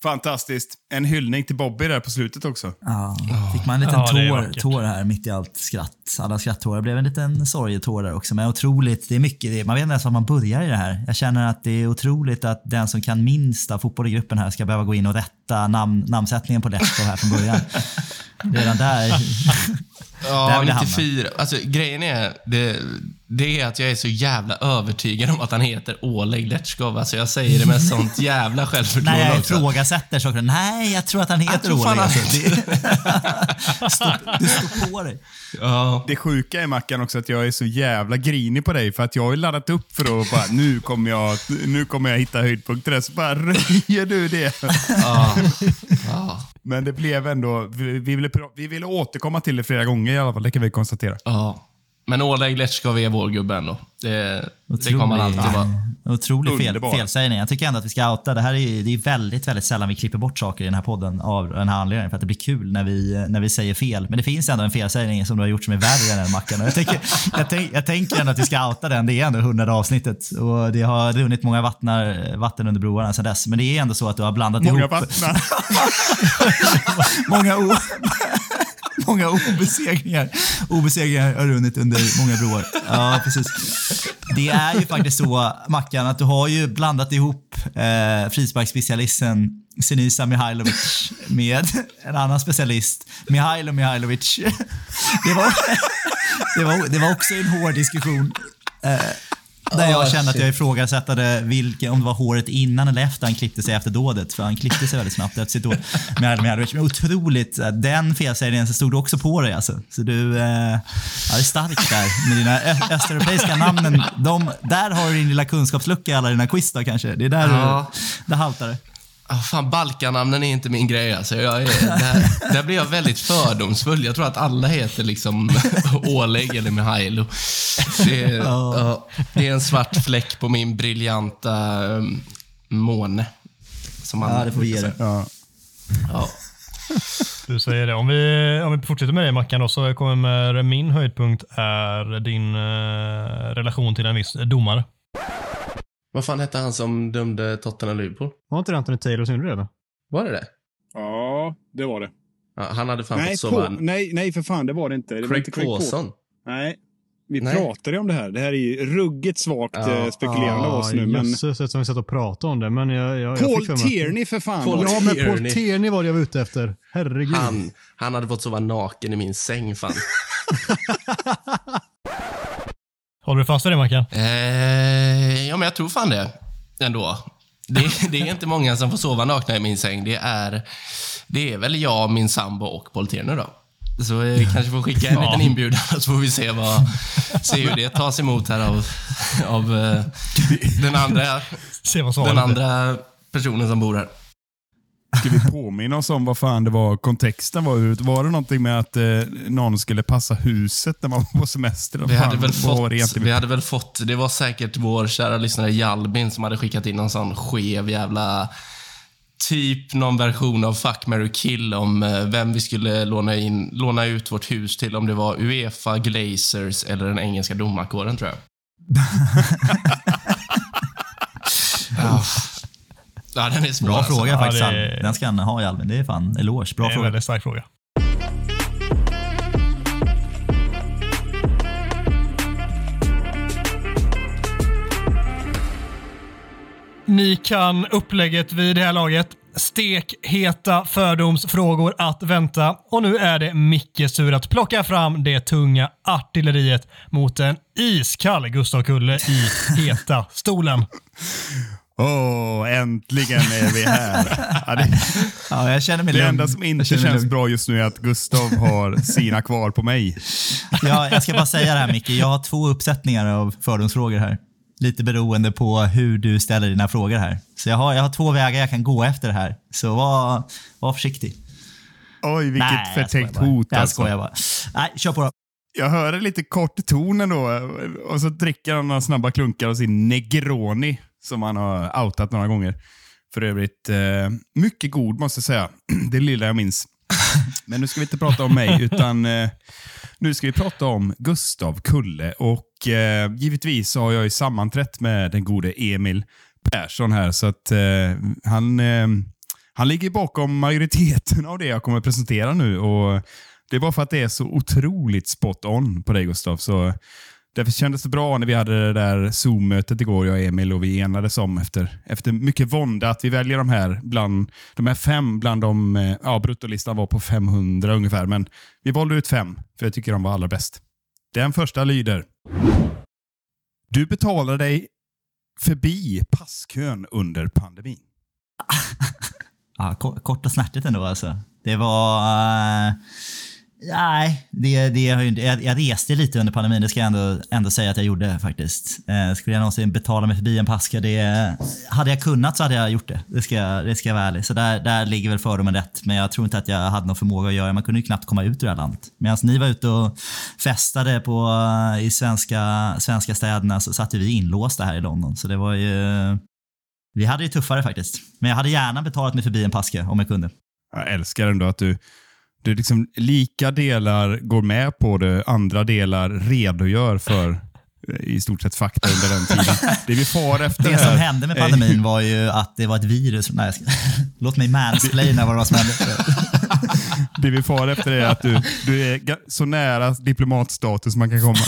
[SPEAKER 16] Fantastiskt. En hyllning till Bobby där på slutet också.
[SPEAKER 6] Ja, fick man en liten
[SPEAKER 17] Ja,
[SPEAKER 6] tår, tår här mitt i allt skratt. Alla skratttårar. Det blev en liten sorgetår där också. Men otroligt, det är mycket. Det, man vet inte ens var man börjar i det här. Jag känner att det är otroligt att den som kan minst av fotboll i gruppen här ska behöva gå in och rätta namn, namnsättningen på Letchko här från början. Redan där. Där
[SPEAKER 5] Ja,
[SPEAKER 6] hamna.
[SPEAKER 5] 94. Alltså, grejen är, det, det är att jag är så jävla övertygad om att han heter Oleg Letchkov. Alltså, jag säger det med sånt jävla självförtroende
[SPEAKER 6] jag
[SPEAKER 5] också.
[SPEAKER 6] ifrågasätter saker. Nej, jag tror att han heter Oleg.
[SPEAKER 5] han
[SPEAKER 6] Alltså. Det- Stå- Du står på dig.
[SPEAKER 5] Ja.
[SPEAKER 2] Det sjuka är Mackan också att jag är så jävla grinig på dig för att jag har ju laddat upp för att bara, nu kommer jag, nu kommer jag hitta höjdpunkter. där, Så bara röjer du det.
[SPEAKER 5] Ja. Ja.
[SPEAKER 2] Men det blev ändå, vi vi ville, vi ville återkomma till det flera gånger i alla fall, det kan vi konstatera.
[SPEAKER 5] ja. Men Oleg Letchkov är vår gubbe ändå. Det, det kommer alltid vara.
[SPEAKER 6] Otrolig fel, felsägning. Jag tycker ändå att vi ska outa. Det här är, det är väldigt, väldigt sällan vi klipper bort saker i den här podden av den här anledningen. För att det blir kul när vi, när vi säger fel. Men det finns ändå en felsägning som du har gjort som är värre än den Mackan. Jag tänker, jag, tänk, jag tänker ändå att vi ska outa den. Det är ändå hundrade avsnittet. Och det har runnit många vattnar, vatten under broarna sedan dess. Men det är ändå så att du har blandat
[SPEAKER 2] Många
[SPEAKER 6] ihop...
[SPEAKER 2] vattnar.
[SPEAKER 6] många, o, många obesegringar. Obesegringar har runnit under många broar. Ja, precis. Det är ju faktiskt så, Mackan, att du har ju blandat ihop eh, frisparksspecialisten Senisa Mihailovic med en annan specialist, Mihailo Mihailovic. Det var, det var, det var också en hård diskussion. Eh, där jag
[SPEAKER 5] Ah,
[SPEAKER 6] kände att jag ifrågasatte vilken, om det var håret innan eller efter han klippte sig efter dådet. För han klippte sig väldigt snabbt efter sitt dåd. Med Mihailovic. Men otroligt. eh, Den felsägningen så stod du också på dig alltså. Så du, eh, ja, det är starkt där. Med dina östeuropeiska namnen. De, där har du din lilla kunskapslucka i alla dina quiz då kanske. Det är där
[SPEAKER 5] Ja.
[SPEAKER 6] du, där haltar det.
[SPEAKER 5] Ah, fan, Balkanamnen är inte min grej. Alltså. Jag är, där, där blir jag väldigt fördomsfull. Jag tror att alla heter liksom Oleg eller Mihailo. Det är, ja, det är en svart fläck på min briljanta um, måne. Som man
[SPEAKER 6] Ja, det får vi ge dig.
[SPEAKER 2] Ja.
[SPEAKER 5] Ja.
[SPEAKER 4] Du säger det. Om vi, om vi fortsätter med det Mackan då, så kommer min höjdpunkt är din eh, relation till en viss domare.
[SPEAKER 5] Vad fan hette han som dömde Tottenham Liverpool?
[SPEAKER 18] Var inte det Anthony Taylor som gjorde det?
[SPEAKER 5] Var det det?
[SPEAKER 19] Ja, det var det.
[SPEAKER 5] Ja, han hade fan
[SPEAKER 19] Nej,
[SPEAKER 5] fått sova...
[SPEAKER 19] på, nej, nej, för fan, det var det inte. Det
[SPEAKER 5] Craig
[SPEAKER 19] inte Craig
[SPEAKER 5] Pawson.
[SPEAKER 19] Nej. Vi
[SPEAKER 5] Nej.
[SPEAKER 19] pratade om det här. Det här är ju ruggigt svagt
[SPEAKER 5] Ja.
[SPEAKER 19] eh, spekulerande av oss nu. Men
[SPEAKER 18] Jösses, som vi satt och pratade om det. Men jag, jag, jag
[SPEAKER 19] Paul
[SPEAKER 18] fick för mig att-
[SPEAKER 19] Tierney för fan.
[SPEAKER 5] Paul.
[SPEAKER 18] Ja, men Paul.
[SPEAKER 5] Tierney
[SPEAKER 18] var det jag var ute efter. Herregud.
[SPEAKER 5] Han, han hade fått sova naken i min säng fan.
[SPEAKER 4] Håller du fast vid det Mackan?
[SPEAKER 5] Eh, ja, men jag tror fan det. Ändå. Det, det är inte många som får sova nakna i min säng. Det är, det är väl jag, min sambo och Paul Tierney då. Så vi kanske får skicka en liten inbjudan så får vi se, vad, se hur det tas emot här av, av eh, den, andra,
[SPEAKER 4] Se vad svaret
[SPEAKER 5] den andra personen som bor här.
[SPEAKER 2] Ska vi påminna oss om vad fan det var kontexten var? Ut? Var det någonting med att eh, någon skulle passa huset när man var på semester?
[SPEAKER 5] Vi hade, väl fått, vi hade väl fått, det var säkert vår kära lyssnare Jalbin som hade skickat in någon sån skev jävla Typ någon version av Fuck, marry, kill om eh, vem vi skulle låna, in, låna ut vårt hus till. Om det var Uefa, Glazers eller den engelska domarkåren tror jag. ja. Ja, den är svår
[SPEAKER 6] Bra
[SPEAKER 5] alltså.
[SPEAKER 6] fråga
[SPEAKER 4] Ja,
[SPEAKER 6] faktiskt.
[SPEAKER 4] det-
[SPEAKER 6] Albin. Den ska han ha i Albin. Det är fan eloge. Bra
[SPEAKER 4] Det är en
[SPEAKER 6] fråga.
[SPEAKER 4] väldigt stark fråga. Ni kan upplägget vid det här laget. Stekheta fördomsfrågor att vänta. Och nu är det Mickes tur att plocka fram det tunga artilleriet mot en iskall Gustav Kulle i heta stolen.
[SPEAKER 2] Åh, äntligen är vi här. Ja, det,
[SPEAKER 6] Ja, jag känner mig
[SPEAKER 2] det
[SPEAKER 6] lugn.
[SPEAKER 2] enda som inte känns
[SPEAKER 6] lugn.
[SPEAKER 2] bra just nu är att Gustav har sina kvar på mig.
[SPEAKER 6] Ja, jag ska bara säga det här Micke. Jag har två uppsättningar av fördomsfrågor här. Lite beroende på hur du ställer dina frågor här. Så jag har, jag har två vägar jag kan gå efter det här. Så var, var försiktig.
[SPEAKER 2] Oj, vilket
[SPEAKER 6] Nej, jag
[SPEAKER 2] förtäckt hot
[SPEAKER 6] Jag
[SPEAKER 2] alltså.
[SPEAKER 6] skojar bara. Nej, kör på då.
[SPEAKER 2] Jag hör en lite kort ton ändå och så dricker han några snabba klunkar av sin Negroni som han har outat några gånger. För övrigt eh, mycket god måste jag säga. Det lilla jag minns. Men nu ska vi inte prata om mig, utan eh, nu ska vi prata om Gustav Kulle. Och eh, givetvis har jag ju sammanträtt med den gode Emil Persson här, så att eh, han, eh, han ligger bakom majoriteten av det jag kommer presentera nu. Och Det är bara för att det är så otroligt spot on på dig Gustav. Så Därför kändes det bra när vi hade det där Zoom-mötet igår, jag och Emil, och vi enades om efter, efter mycket vånda att vi väljer de här bland de här fem bland de, eh, ja, bruttolistan var på 500 ungefär, men vi valde ut fem, för jag tycker de var allra bäst. Den första lyder. Du betalar dig förbi passkön under pandemin.
[SPEAKER 6] Ja, kort och snärtigt ändå alltså. Det var... Uh nej, det, det har ju, inte- jag, jag reste lite under pandemin, det ska jag ändå, ändå säga att jag gjorde faktiskt. Eh, skulle jag någonsin betala mig förbi en paska? det, hade jag kunnat så hade jag gjort det. Det ska, jag- det ska jag vara ärlig. Så där, där ligger väl fördomen rätt. Men jag tror inte att jag hade någon förmåga att göra Man kunde ju knappt komma ut ur det här landet. Medan ni var ute och festade på, i svenska, svenska städerna så satt vi inlåsta här i London. Så det var ju... Vi hade det tuffare faktiskt. Men jag hade gärna betalat mig förbi en paska om jag kunde.
[SPEAKER 2] Jag älskar ändå att du, du liksom lika delar går med på det, andra delar redogör för eh, i stort sett fakta under den tiden. Det vi far efter
[SPEAKER 6] Det som hände med pandemin var ju att det var ett virus. Nej, låt mig mansplaina vad det var som hände.
[SPEAKER 2] Det vi far efter är att du, du är så nära diplomatstatus man kan komma.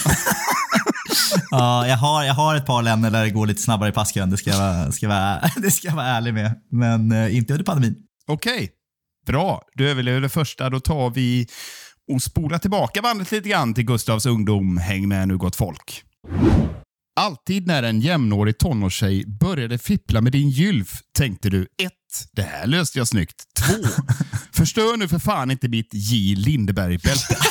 [SPEAKER 6] Ja, jag, har, jag har ett par länder där det går lite snabbare i passkön. Det ska jag ska vara, det ska jag vara ärlig med. Men eh, inte under pandemin.
[SPEAKER 2] Okej, bra. Du överlever det första. Då tar vi och spolar tillbaka bandet lite grann till Gustavs ungdom. Häng med nu gott folk. Alltid när en jämnårig tonårstjej började fippla med din gylf tänkte du 1. Det här löste jag snyggt. 2. Förstör nu för fan inte mitt J. Lindeberg-bälte.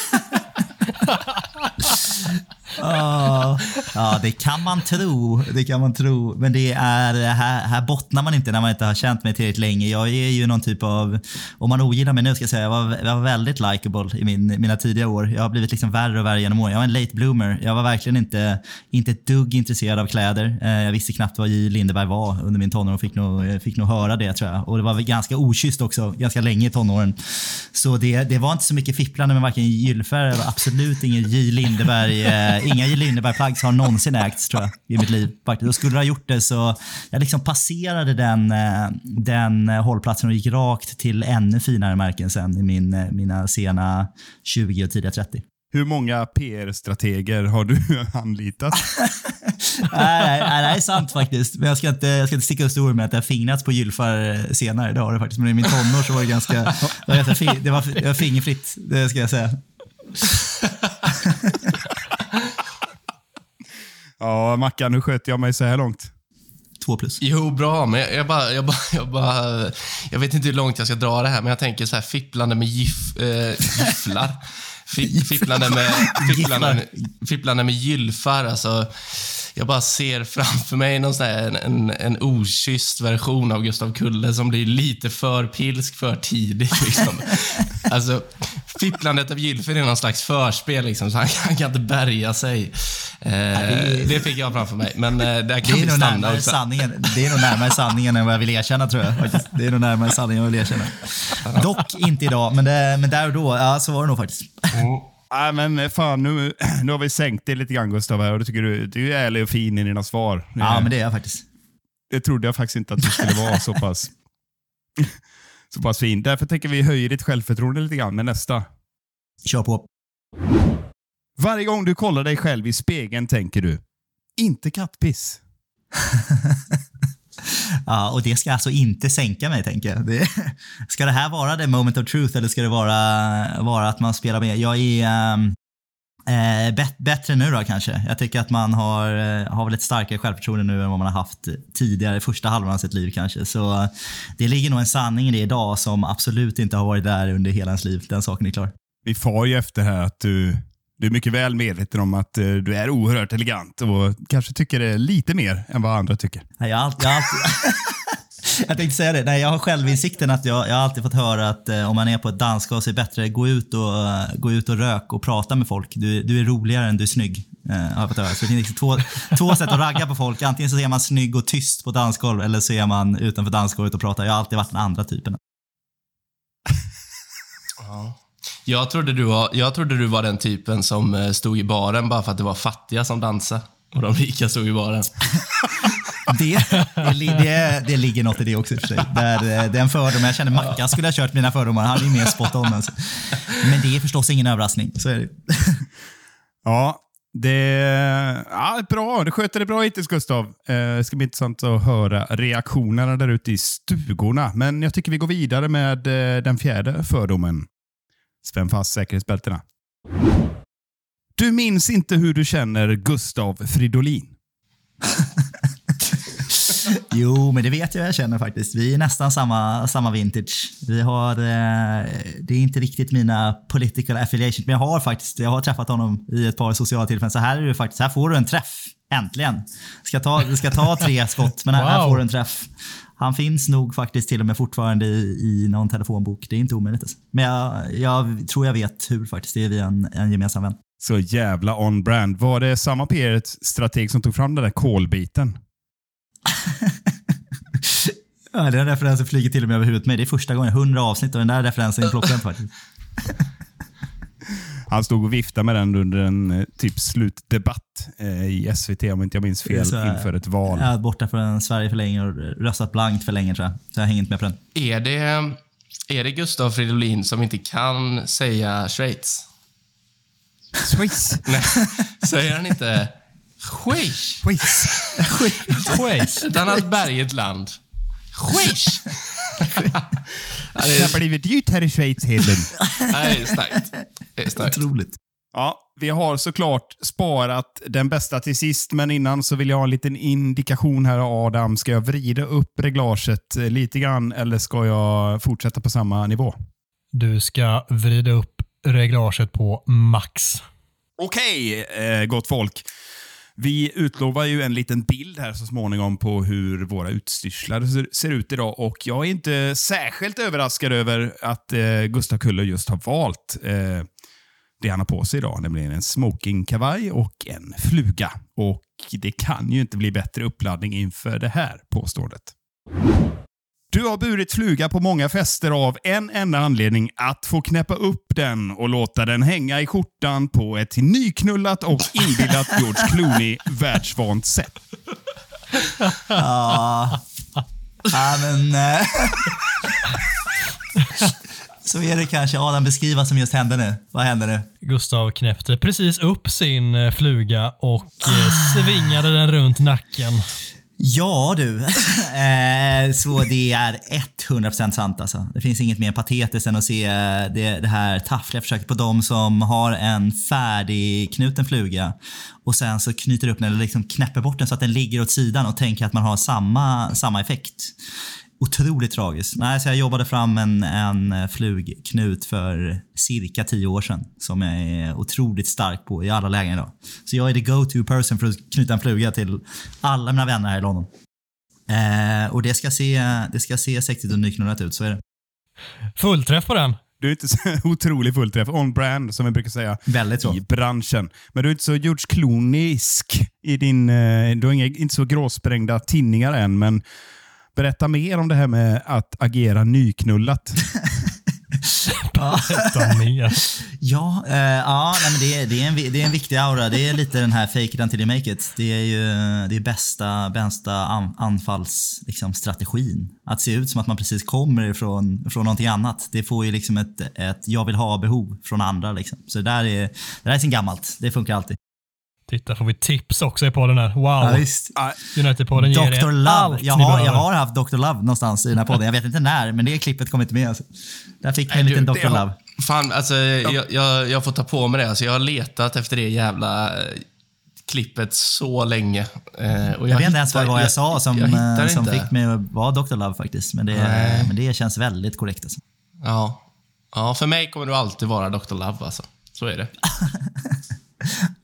[SPEAKER 6] Ja, ja, det kan man tro. Det kan man tro. Men det är, här, här bottnar man inte när man inte har känt mig tillräckligt länge. Jag är ju någon typ av, om man ogillar mig nu ska jag säga, jag var, jag var väldigt likable i min, mina tidiga år. Jag har blivit liksom värre och värre genom åren. Jag var en late bloomer. Jag var verkligen inte, inte ett dugg intresserad av kläder. Eh, jag visste knappt vad J. Lindeberg var under min tonår och fick nog, eh, fick nog höra det tror jag. Och det var ganska okysst också, ganska länge i tonåren. Så det, det var inte så mycket fipplande med varken gylfer eller absolut ingen J. Lindeberg. Eh, Inga. Lindeberg-plagg har någonsin ägts tror jag i mitt liv. Faktiskt. Och skulle du ha gjort det så jag liksom passerade den, eh, den eh, hållplatsen och gick rakt till ännu finare märken sen i min, eh, mina sena 20 och tidiga 30.
[SPEAKER 2] Hur många PR-strateger har du anlitat?
[SPEAKER 6] nej, nej, det är sant faktiskt. Men jag ska inte, jag ska inte sticka under stol med att det har fingrats på gylfar senare. Det har det faktiskt. Men i min tonår så var det ganska, det var, det var fingerfritt. Det ska jag säga.
[SPEAKER 2] Ja, Mackan, hur sköter jag mig så här långt?
[SPEAKER 6] Två plus.
[SPEAKER 20] Jo, bra, men jag, jag, bara, jag, bara, jag bara... Jag vet inte hur långt jag ska dra det här, men jag tänker så här fipplande med gif, eh, gifflar. Fi, fipplande, med, fipplande, med- fipplande med gylfar, alltså. Jag bara ser framför mig någon sån här, en, en, en okysst version av Gustav Kulle som blir lite för pilsk för tidigt. Liksom. Alltså, fipplandet av gylfen är någon slags förspel, liksom, så han, han kan inte bärga sig. Eh, det fick jag framför mig, men eh, där
[SPEAKER 6] Det
[SPEAKER 20] kan
[SPEAKER 6] är
[SPEAKER 20] vi
[SPEAKER 6] nog
[SPEAKER 20] stanna också.
[SPEAKER 6] sanningen. Det är nog närmare sanningen än vad jag vill erkänna tror jag. Faktiskt. Det är nog närmare sanningen än vad jag vill erkänna. Dock inte idag, men, det, men där och då, ja så var det nog faktiskt.
[SPEAKER 2] Nej, men fan, nu, nu har vi sänkt det lite grann Gustav här och det tycker du, du är ärlig och fin i dina svar.
[SPEAKER 6] Ja,
[SPEAKER 2] Eh,
[SPEAKER 6] men det är jag faktiskt.
[SPEAKER 2] Det trodde jag faktiskt inte att du skulle vara så pass, så pass fin. Därför tänker vi höja ditt självförtroende lite grann med nästa.
[SPEAKER 6] Kör på.
[SPEAKER 2] Varje gång du kollar dig själv i spegeln tänker du, inte kattpiss.
[SPEAKER 6] Ja, och det ska alltså inte sänka mig, tänker jag. Det, ska det här vara the moment of truth eller ska det vara, vara att man spelar med? Jag är ehm, eh, bet, bättre nu då kanske. Jag tycker att man har, eh, har väl ett starkare självförtroende nu än vad man har haft tidigare, första halvan av sitt liv kanske. Så det ligger nog en sanning i det idag som absolut inte har varit där under hela ens liv. Den saken är klar.
[SPEAKER 2] Vi far ju efter här att du, du är mycket väl medveten om att eh, du är oerhört elegant och kanske tycker det lite mer än vad andra tycker.
[SPEAKER 6] Nej, jag har alltid... Jag, alltid, jag tänkte säga det. Nej, jag har självinsikten att jag, jag har alltid fått höra att eh, om man är på ett dansgolv så är det bättre gå ut och, eh, gå ut och rök och prata med folk. Du, du är roligare än du är snygg. Eh, har jag fått höra. Så det finns liksom två, två sätt att ragga på folk. Antingen så är man snygg och tyst på dansgolv eller så är man utanför dansgolvet och pratar. Jag har alltid varit den andra typen.
[SPEAKER 20] Ja. Jag trodde, du var, jag trodde du var den typen som eh, stod i baren bara för att det var fattiga som dansade. Och de rika stod i baren.
[SPEAKER 6] Det, det, det, det ligger något i det också i och för sig. Där, eh, det är en fördom. Jag känner Mackan skulle ha kört mina fördomar. Han är mer spot on. Alltså. Men det är förstås ingen överraskning. Så är det.
[SPEAKER 2] Ja, Det ja, bra. Du sköter det bra hittills, Gustav. Eh, det ska bli intressant att höra reaktionerna där ute i stugorna. Men jag tycker vi går vidare med eh, den fjärde fördomen. Spänn fast säkerhetsbältena. Du minns inte hur du känner Gustav Fridolin.
[SPEAKER 6] Jo, men det vet jag jag känner faktiskt. Vi är nästan samma, samma vintage. Vi har, eh, det är inte riktigt mina political affiliations, men jag har faktiskt jag har träffat honom i ett par sociala tillfällen. Så här är det faktiskt, här får du en träff. Äntligen. Ska ta, ska ta tre skott, men här, här
[SPEAKER 4] Wow.
[SPEAKER 6] får du en träff. Han finns nog faktiskt till och med fortfarande i, i någon telefonbok. Det är inte omöjligt. Alltså. Men jag, jag tror jag vet hur faktiskt. Det är via en, en gemensam vän.
[SPEAKER 2] Så jävla on-brand. Var det samma PR-strateg som tog fram den där kolbiten?
[SPEAKER 6] Ja, den referensen flyger till och med över huvudet mig. Det är första gången, 100 avsnitt och den där referensen är klockren faktiskt.
[SPEAKER 2] Han stod och viftade med den under en eh, typ slutdebatt eh, i SVT om inte jag minns fel
[SPEAKER 6] Så,
[SPEAKER 2] inför ett val.
[SPEAKER 6] Jag är borta från Sverige för länge och röstat blankt för länge tror jag. Så jag hänger inte med på den.
[SPEAKER 20] Är det, är det Gustav Fridolin som inte kan säga Schweiz?
[SPEAKER 2] Schweiz?
[SPEAKER 20] Nej, säger han inte Schweiz?
[SPEAKER 2] Schweiz.
[SPEAKER 4] Schweiz.
[SPEAKER 20] Ett annat berget land. Schweiz! Ja, det
[SPEAKER 2] har blivit dyrt här i Schweiz, Hedlund.
[SPEAKER 20] nej, det är starkt. Det är starkt.
[SPEAKER 6] Otroligt.
[SPEAKER 2] Ja, vi har såklart sparat den bästa till sist, men innan så vill jag ha en liten indikation här Adam. Ska jag vrida upp reglaget lite grann eller ska jag fortsätta på samma nivå?
[SPEAKER 4] Du ska vrida upp reglaget på max.
[SPEAKER 2] Okej, eh, gott folk. Vi utlovar ju en liten bild här så småningom på hur våra utstyrslar ser- ut idag och jag är inte särskilt överraskad över att eh, Gustav Kulle just har valt eh, det han har på sig idag, nämligen en smokingkavaj och en fluga. Och det kan ju inte bli bättre uppladdning inför det här påståendet. Du har burit fluga på många fester av en enda anledning. Att få knäppa upp den och låta den hänga i skjortan på ett nyknullat och inbillat George Clooney världsvant sätt.
[SPEAKER 6] Ja, ja men... eh, Så är det kanske. Adam, beskriv vad som just hände nu. Vad hände nu?
[SPEAKER 4] Gustav knäppte precis upp sin eh, fluga och eh, svingade den runt nacken.
[SPEAKER 6] Ja du, eh, så det är 100% sant alltså. Det finns inget mer patetiskt än att se eh, det, det här taffliga försöket på de som har en färdigknuten fluga och sen så knyter upp den eller liksom knäpper bort den så att den ligger åt sidan och tänker att man har samma, samma effekt. Otroligt tragiskt. Nej, så jag jobbade fram en, en flugknut för cirka tio år sedan som jag är otroligt stark på i alla lägen idag. Så jag är the go-to person för att knyta en fluga till alla mina vänner här i London. Eh, och det ska se, det ska se sexigt och nyknullat ut, så är det.
[SPEAKER 4] Fullträff på den.
[SPEAKER 2] Du är inte så otrolig fullträff. On-brand, som vi brukar säga
[SPEAKER 6] Väldigt så.
[SPEAKER 2] i branschen. Men du är inte så George Clooneysk i din... eh, Du har inga, inte så gråsprängda tinningar än, men berätta mer om det här med att agera nyknullat.
[SPEAKER 4] Berätta mer.
[SPEAKER 6] Ja, eh, ja nej, men det, är, det, är en, det är en viktig aura. Det är lite den här fake it until you make it. Det är ju det är bästa, bästa an, anfallsstrategin. Liksom, strategin. att se ut som att man precis kommer ifrån från någonting annat. Det får ju liksom ett, ett jag vill ha-behov från andra. Liksom. Så det där är, det där är sin gammalt. Det funkar alltid.
[SPEAKER 4] Titta, får vi tips också i podden här. Wow.
[SPEAKER 6] Ja, visst.
[SPEAKER 4] United-podden ger
[SPEAKER 6] Dr.
[SPEAKER 4] er
[SPEAKER 6] Love.
[SPEAKER 4] allt
[SPEAKER 6] Jag har, jag har haft Dr. Love någonstans i den här podden. Jag vet inte när, men det klippet kom inte med. Alltså. Där fick man en liten Dr. Love.
[SPEAKER 20] Fan, alltså jag, jag, jag får ta på mig det. Alltså, jag har letat efter det jävla eh, klippet så länge. Eh, och
[SPEAKER 6] Jag, vet inte ens vad var jag, sa som,
[SPEAKER 20] jag
[SPEAKER 6] eh, som fick mig att vara Dr. Love faktiskt. Men det,
[SPEAKER 20] Nej.
[SPEAKER 6] men det känns väldigt korrekt. Alltså.
[SPEAKER 20] Ja. ja, för mig kommer du alltid vara Dr. Love alltså. Så är det.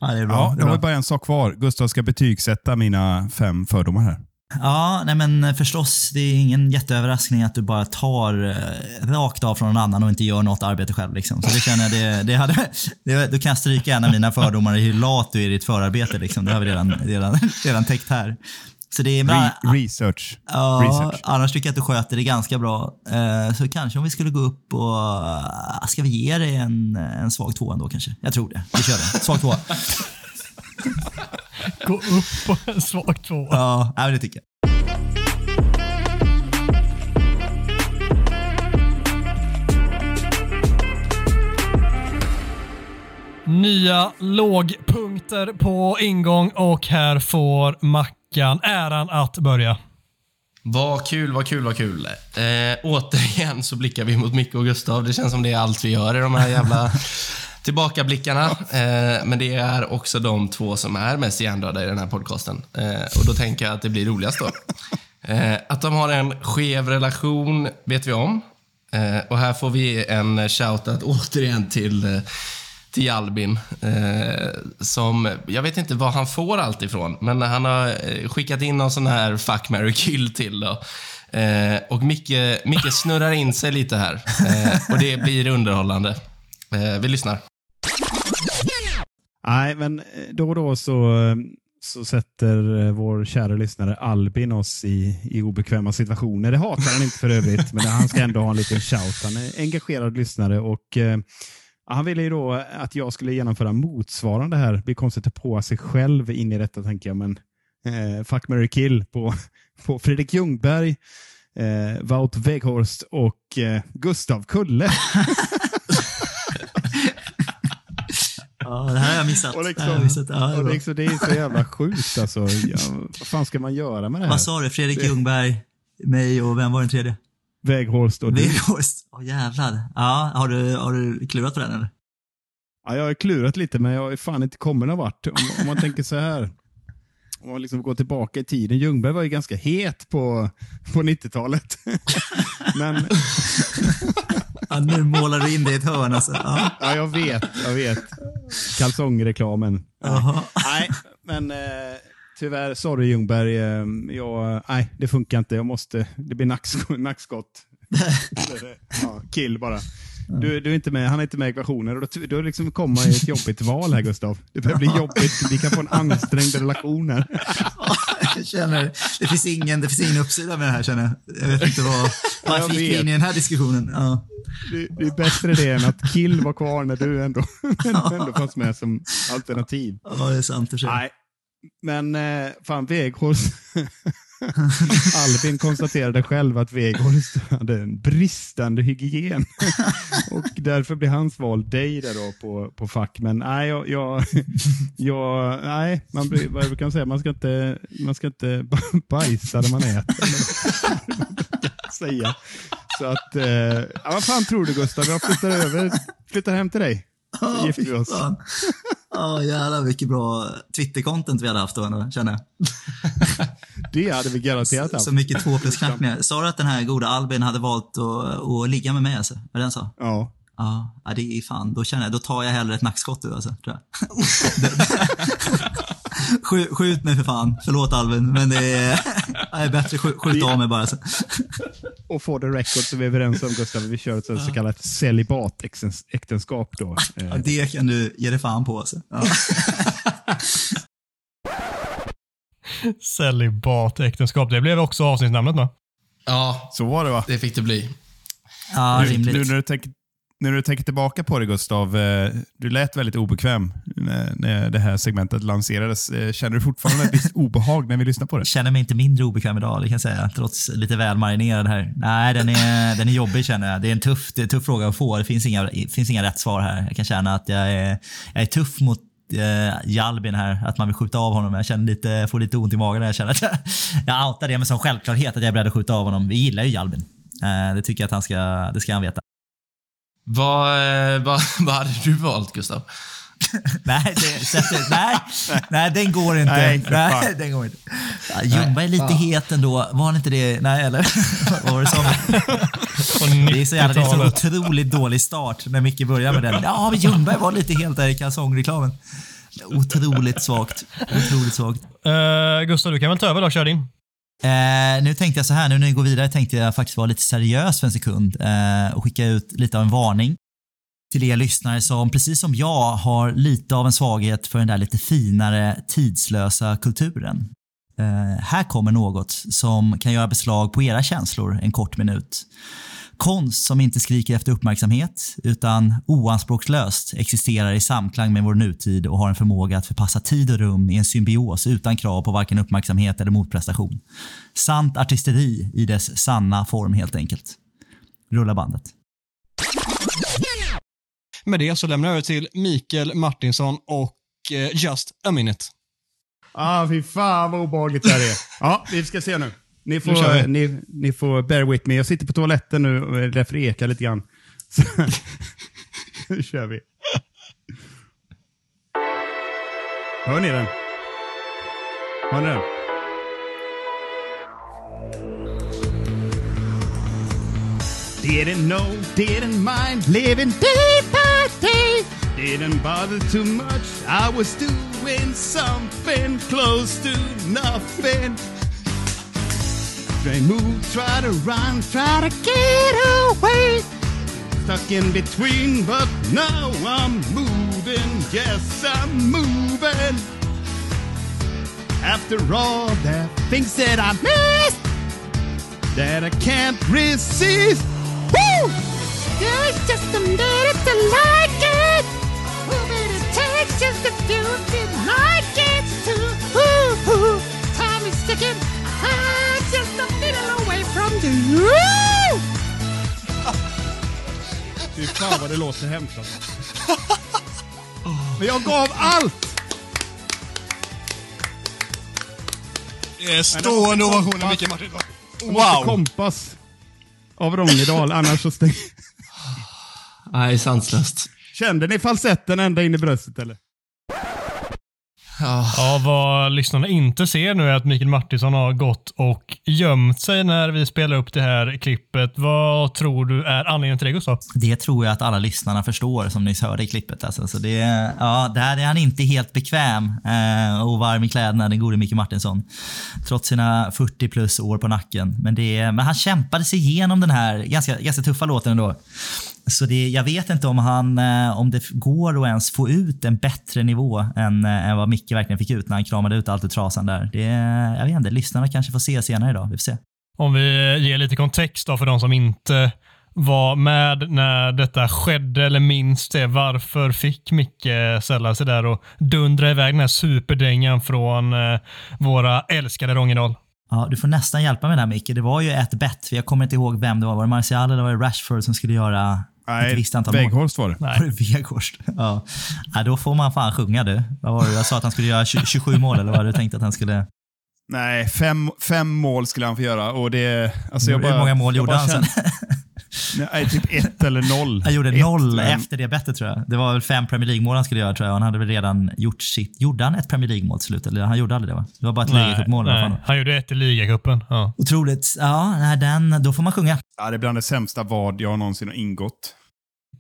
[SPEAKER 6] Ja, det är bra.
[SPEAKER 2] Ja, var
[SPEAKER 6] bra.
[SPEAKER 2] bara en sak kvar. Gustav ska betygsätta mina fem fördomar här.
[SPEAKER 6] Ja, nej men förstås. Det är ingen jätteöverraskning att du bara tar eh, rakt av från någon annan och inte gör något arbete själv. Liksom. Så det känner jag, det, det hade, det, då kan stryka en av mina fördomar i hur lat du är i ditt förarbete. Liksom. Det har vi redan, redan, redan täckt här. Så det är bra.
[SPEAKER 2] Re- research.
[SPEAKER 6] Ja,
[SPEAKER 2] research.
[SPEAKER 6] annars tycker jag att du sköter det ganska bra. Eh, Så kanske om vi skulle gå upp och... eh, Ska vi ge dig en, en svag tvåa ändå kanske? Jag tror det. Vi kör det. Svag tvåa.
[SPEAKER 4] Gå upp på en svag tvåa.
[SPEAKER 6] Ja, det tycker jag.
[SPEAKER 4] Nya lågpunkter på ingång och här får Mackan äran att börja.
[SPEAKER 20] Vad kul, vad kul, vad kul. Eh, återigen så blickar vi mot Micke och Gustav. Det känns som det är allt vi gör i de här jävla tillbakablickarna. Eh, men det är också de två som är mest hjärndöda i den här podcasten. Eh, och då tänker jag att det blir roligast då. Eh, att de har en skev relation vet vi om. Eh, och här får vi en shoutout återigen till eh, till Albin. Eh, som, jag vet inte var han får allt ifrån, men han har eh, skickat in någon sån här fuck, marry, kill till. Då. Eh, och Micke, Micke snurrar in sig lite här. Eh, och det blir underhållande. Eh, vi lyssnar.
[SPEAKER 2] Nej, men eh, då och då så, eh, så sätter vår kära lyssnare Albin oss i, i obekväma situationer. Det hatar han inte för övrigt, men han ska ändå ha en liten shout. Han är engagerad lyssnare och eh, han ville ju då att jag skulle genomföra motsvarande här. Det blir konstigt att på sig själv in i detta, tänker jag, men eh, fuck, marry, kill på, på Fredrik Ljungberg, eh, Wout Weghorst och eh, Gustav Kulle.
[SPEAKER 6] Ja, det här har jag missat.
[SPEAKER 2] Och
[SPEAKER 6] det,
[SPEAKER 2] liksom,
[SPEAKER 6] har jag missat. Ja, det
[SPEAKER 2] liksom, det är så jävla sjukt alltså. Ja, vad fan ska man göra med det här?
[SPEAKER 6] Vad sa du? Fredrik
[SPEAKER 2] Det-
[SPEAKER 6] Ljungberg, mig och vem var den tredje?
[SPEAKER 2] Weghorst och du.
[SPEAKER 6] Åh jävlar. Ja, har du, har du klurat på den eller?
[SPEAKER 2] Ja, jag har klurat lite, men jag har fan inte kommit någon vart. Om, om man tänker så här. Om man liksom går tillbaka i tiden. Ljungberg var ju ganska het på, på 90-talet. men
[SPEAKER 6] Ja, nu målar du in det i ett hörn alltså. Ja.
[SPEAKER 2] ja, jag vet. Jag vet. Kalsongreklamen.
[SPEAKER 6] Jaha.
[SPEAKER 2] Nej, men eh, tyvärr. Sorry Ljungberg. Eh, jag, nej, det funkar inte. Jag måste, det blir nackskott. nackskott. ja, kill bara. Du, du är inte med, han är inte med i ekvationer. Och då, du har liksom komma i ett jobbigt val här Gustav. Det börjar bli jobbigt. Vi kan få en ansträngd relation här.
[SPEAKER 6] Jag känner, det finns ingen, det finns ingen uppsida med det här känner jag. Jag vet inte vad,
[SPEAKER 2] jag
[SPEAKER 6] varför gick in i den här diskussionen. Ja.
[SPEAKER 2] Det, det är bättre det än att Kill var kvar när du ändå, ändå fanns med som alternativ.
[SPEAKER 6] ja, det är sant. Det
[SPEAKER 2] Nej, men eh, fan Weghorst. Albin konstaterade själv att Weghorst hade en bristande hygien. och därför blir hans val dig där då på, på fack. Men nej, jag, jag, jag nej, man, vad brukar man säga, man ska inte, man ska inte bajsa där man äter. säga. Så att, eh, ja, vad fan tror du Gustav? Jag flyttar över, flyttar hem till dig. Så gifter vi oss.
[SPEAKER 6] Ja, jävlar vilket bra Twitter-content vi hade haft då ändå, känner jag.
[SPEAKER 2] Det hade vi garanterat haft.
[SPEAKER 6] Så mycket två plus knackningar. Sa du att den här goda Albin hade valt att, att ligga med mig alltså? Var det den sa?
[SPEAKER 2] Ja.
[SPEAKER 6] Ja, ja, det är fan, då känner jag, då tar jag hellre ett nackskott du alltså, tror jag. Skjut, skjut mig för fan, förlåt Albin, men det är, det är bättre skjut, skjut av mig bara.
[SPEAKER 2] Och for the record så är vi överens om Gustav, vi kör ett så kallat celibatäktenskap då. Eh,
[SPEAKER 6] Ja, det kan du ge dig fan på alltså. Ja.
[SPEAKER 4] Celibatäktenskap. Det blev också avsnittsnamnet va?
[SPEAKER 20] Ja,
[SPEAKER 2] så var det va?
[SPEAKER 20] det fick det bli.
[SPEAKER 6] Ja,
[SPEAKER 2] nu,
[SPEAKER 6] rimligt.
[SPEAKER 2] nu när du tänker när du tänker tillbaka på det Gustav, eh, du lät väldigt obekväm när, när det här segmentet lanserades. Eh, Känner du fortfarande ett visst obehag när vi lyssnar på det?
[SPEAKER 6] känner mig inte mindre obekväm idag, det kan jag säga. Trots lite väl marinerad här. Nej, den är, den är jobbig känner jag. Det är en tuff, det är en tuff fråga att få. Det finns inga, det finns inga rätt svar här. Jag kan känna att jag är, jag är tuff mot eh, Jalbin här, att man vill skjuta av honom. Jag känner lite, får lite ont i magen. när Jag känner att jag, jag outar det med som självklarhet att jag är beredd att skjuta av honom. Vi gillar ju Jalbin. Eh, det tycker jag att han ska, det ska han veta.
[SPEAKER 20] Vad, eh, vad, vad hade du valt, Gustav?
[SPEAKER 6] nej, det, nej, nej, den går inte.
[SPEAKER 2] Nej,
[SPEAKER 6] Nej, den går inte. Ja, Ljungberg är lite
[SPEAKER 20] fan.
[SPEAKER 6] het ändå. Var han inte det? Nej, eller? Vad var det som? Det är så jävla, det är så
[SPEAKER 4] 90-talet.
[SPEAKER 6] otroligt dålig start när Micke börjar med den. Ja, men Ljungberg var lite helt där i kalsongreklamen. Otroligt svagt. Otroligt svagt.
[SPEAKER 4] Uh, Gustav, du kan väl ta över då. Kör din.
[SPEAKER 6] Eh, nu tänkte jag så här, nu när vi går vidare tänkte jag faktiskt vara lite seriös för en sekund eh, och skicka ut lite av en varning till er lyssnare som precis som jag har lite av en svaghet för den där lite finare, tidslösa kulturen. Eh, här kommer något som kan göra beslag på era känslor en kort minut. Konst som inte skriker efter uppmärksamhet utan oanspråkslöst existerar i samklang med vår nutid och har en förmåga att förpassa tid och rum i en symbios utan krav på varken uppmärksamhet eller motprestation. Sant artisteri i dess sanna form helt enkelt. Rulla bandet
[SPEAKER 4] med det så lämnar jag över till Mikael Martinsson och eh, Just a minute.
[SPEAKER 2] Ah, fy fan vad obehagligt det här är. Ja, vi ska se nu. Ni
[SPEAKER 4] Nu
[SPEAKER 2] får,
[SPEAKER 4] vi.
[SPEAKER 2] ni, ni får bear with me. Jag sitter på toaletten nu och är därför det ekar lite grann. Så, nu kör vi. Hör ni den? Hör ni den? Didn't know, didn't mind living day by day. Didn't bother too much. I was doing something close to nothing. Try move, try to run, try to get away. Stuck in between, but now I'm moving. Yes, I'm moving. After all the things that I missed, that I can't resist. Woo! There's just a minute to like it. Who made it takes just a few to like it too. Ooh, ooh, time is ticking. I'm just a little away from you. Fy fan vad det låter hemskt alltså. Men jag gav allt!
[SPEAKER 4] Det är stående ovationer Mikael Martinsson.
[SPEAKER 2] Wow! Kompas av Rångedal, annars så stäng...
[SPEAKER 20] Nej, sanslöst.
[SPEAKER 2] Kände ni falsetten ända in i bröstet eller?
[SPEAKER 4] Ja, vad lyssnarna inte ser nu är att Mikael Martinsson har gått och gömt sig när vi spelar upp det här klippet. Vad tror du är anledningen till det, Gustav?
[SPEAKER 6] Det tror jag att alla lyssnarna förstår som ni hörde i klippet. Alltså. Så det, ja, där är han inte helt bekväm eh, och varm i kläderna, den gode Micke Martinsson. Trots sina 40 plus år på nacken. Men, det, men han kämpade sig igenom den här ganska, ganska tuffa låten ändå. Så det, jag vet inte om, han, eh, om det går att ens få ut en bättre nivå än, eh, än vad Micke verkligen fick ut när han kramade ut allt ur trasan där. Det, jag vet inte, lyssnarna kanske får se senare idag. Vi får se.
[SPEAKER 4] Om vi ger lite kontext då för de som inte var med när detta skedde eller minns det. Varför fick Micke sälla sig där och dundra iväg den här superdängan från eh, våra älskade Rångedal?
[SPEAKER 6] Ja, du får nästan hjälpa mig där Micke. Det var ju ett bett, för jag kommer inte ihåg vem det var. Var det Martial eller var det Rashford som skulle göra ett visst antal?
[SPEAKER 2] Weghorst var det.
[SPEAKER 6] Det Weghorst? Ja. ja. Då får man fan sjunga du. Vad var det? Jag sa att han skulle göra 20, 27 mål, eller vad du tänkte att han skulle...
[SPEAKER 2] Nej, fem, fem mål skulle han få göra. Och det, alltså jag
[SPEAKER 6] Hur
[SPEAKER 2] bara,
[SPEAKER 6] många mål gjorde han sen?
[SPEAKER 2] Nej, typ ett eller noll.
[SPEAKER 6] Han gjorde
[SPEAKER 2] Ett,
[SPEAKER 6] noll
[SPEAKER 2] men-
[SPEAKER 6] efter det bettet tror jag. Det var väl fem Premier League-mål han skulle göra tror jag. Han hade väl redan gjort sitt. Gjorde han ett Premier League-mål till slut? Eller han gjorde aldrig det va? Det var bara ett ligacupmål i alla fall.
[SPEAKER 4] Han gjorde ett i ligacupen. Ja.
[SPEAKER 6] Otroligt. Ja, den, då får man sjunga.
[SPEAKER 2] Ja, det är bland det sämsta vad jag någonsin har ingått.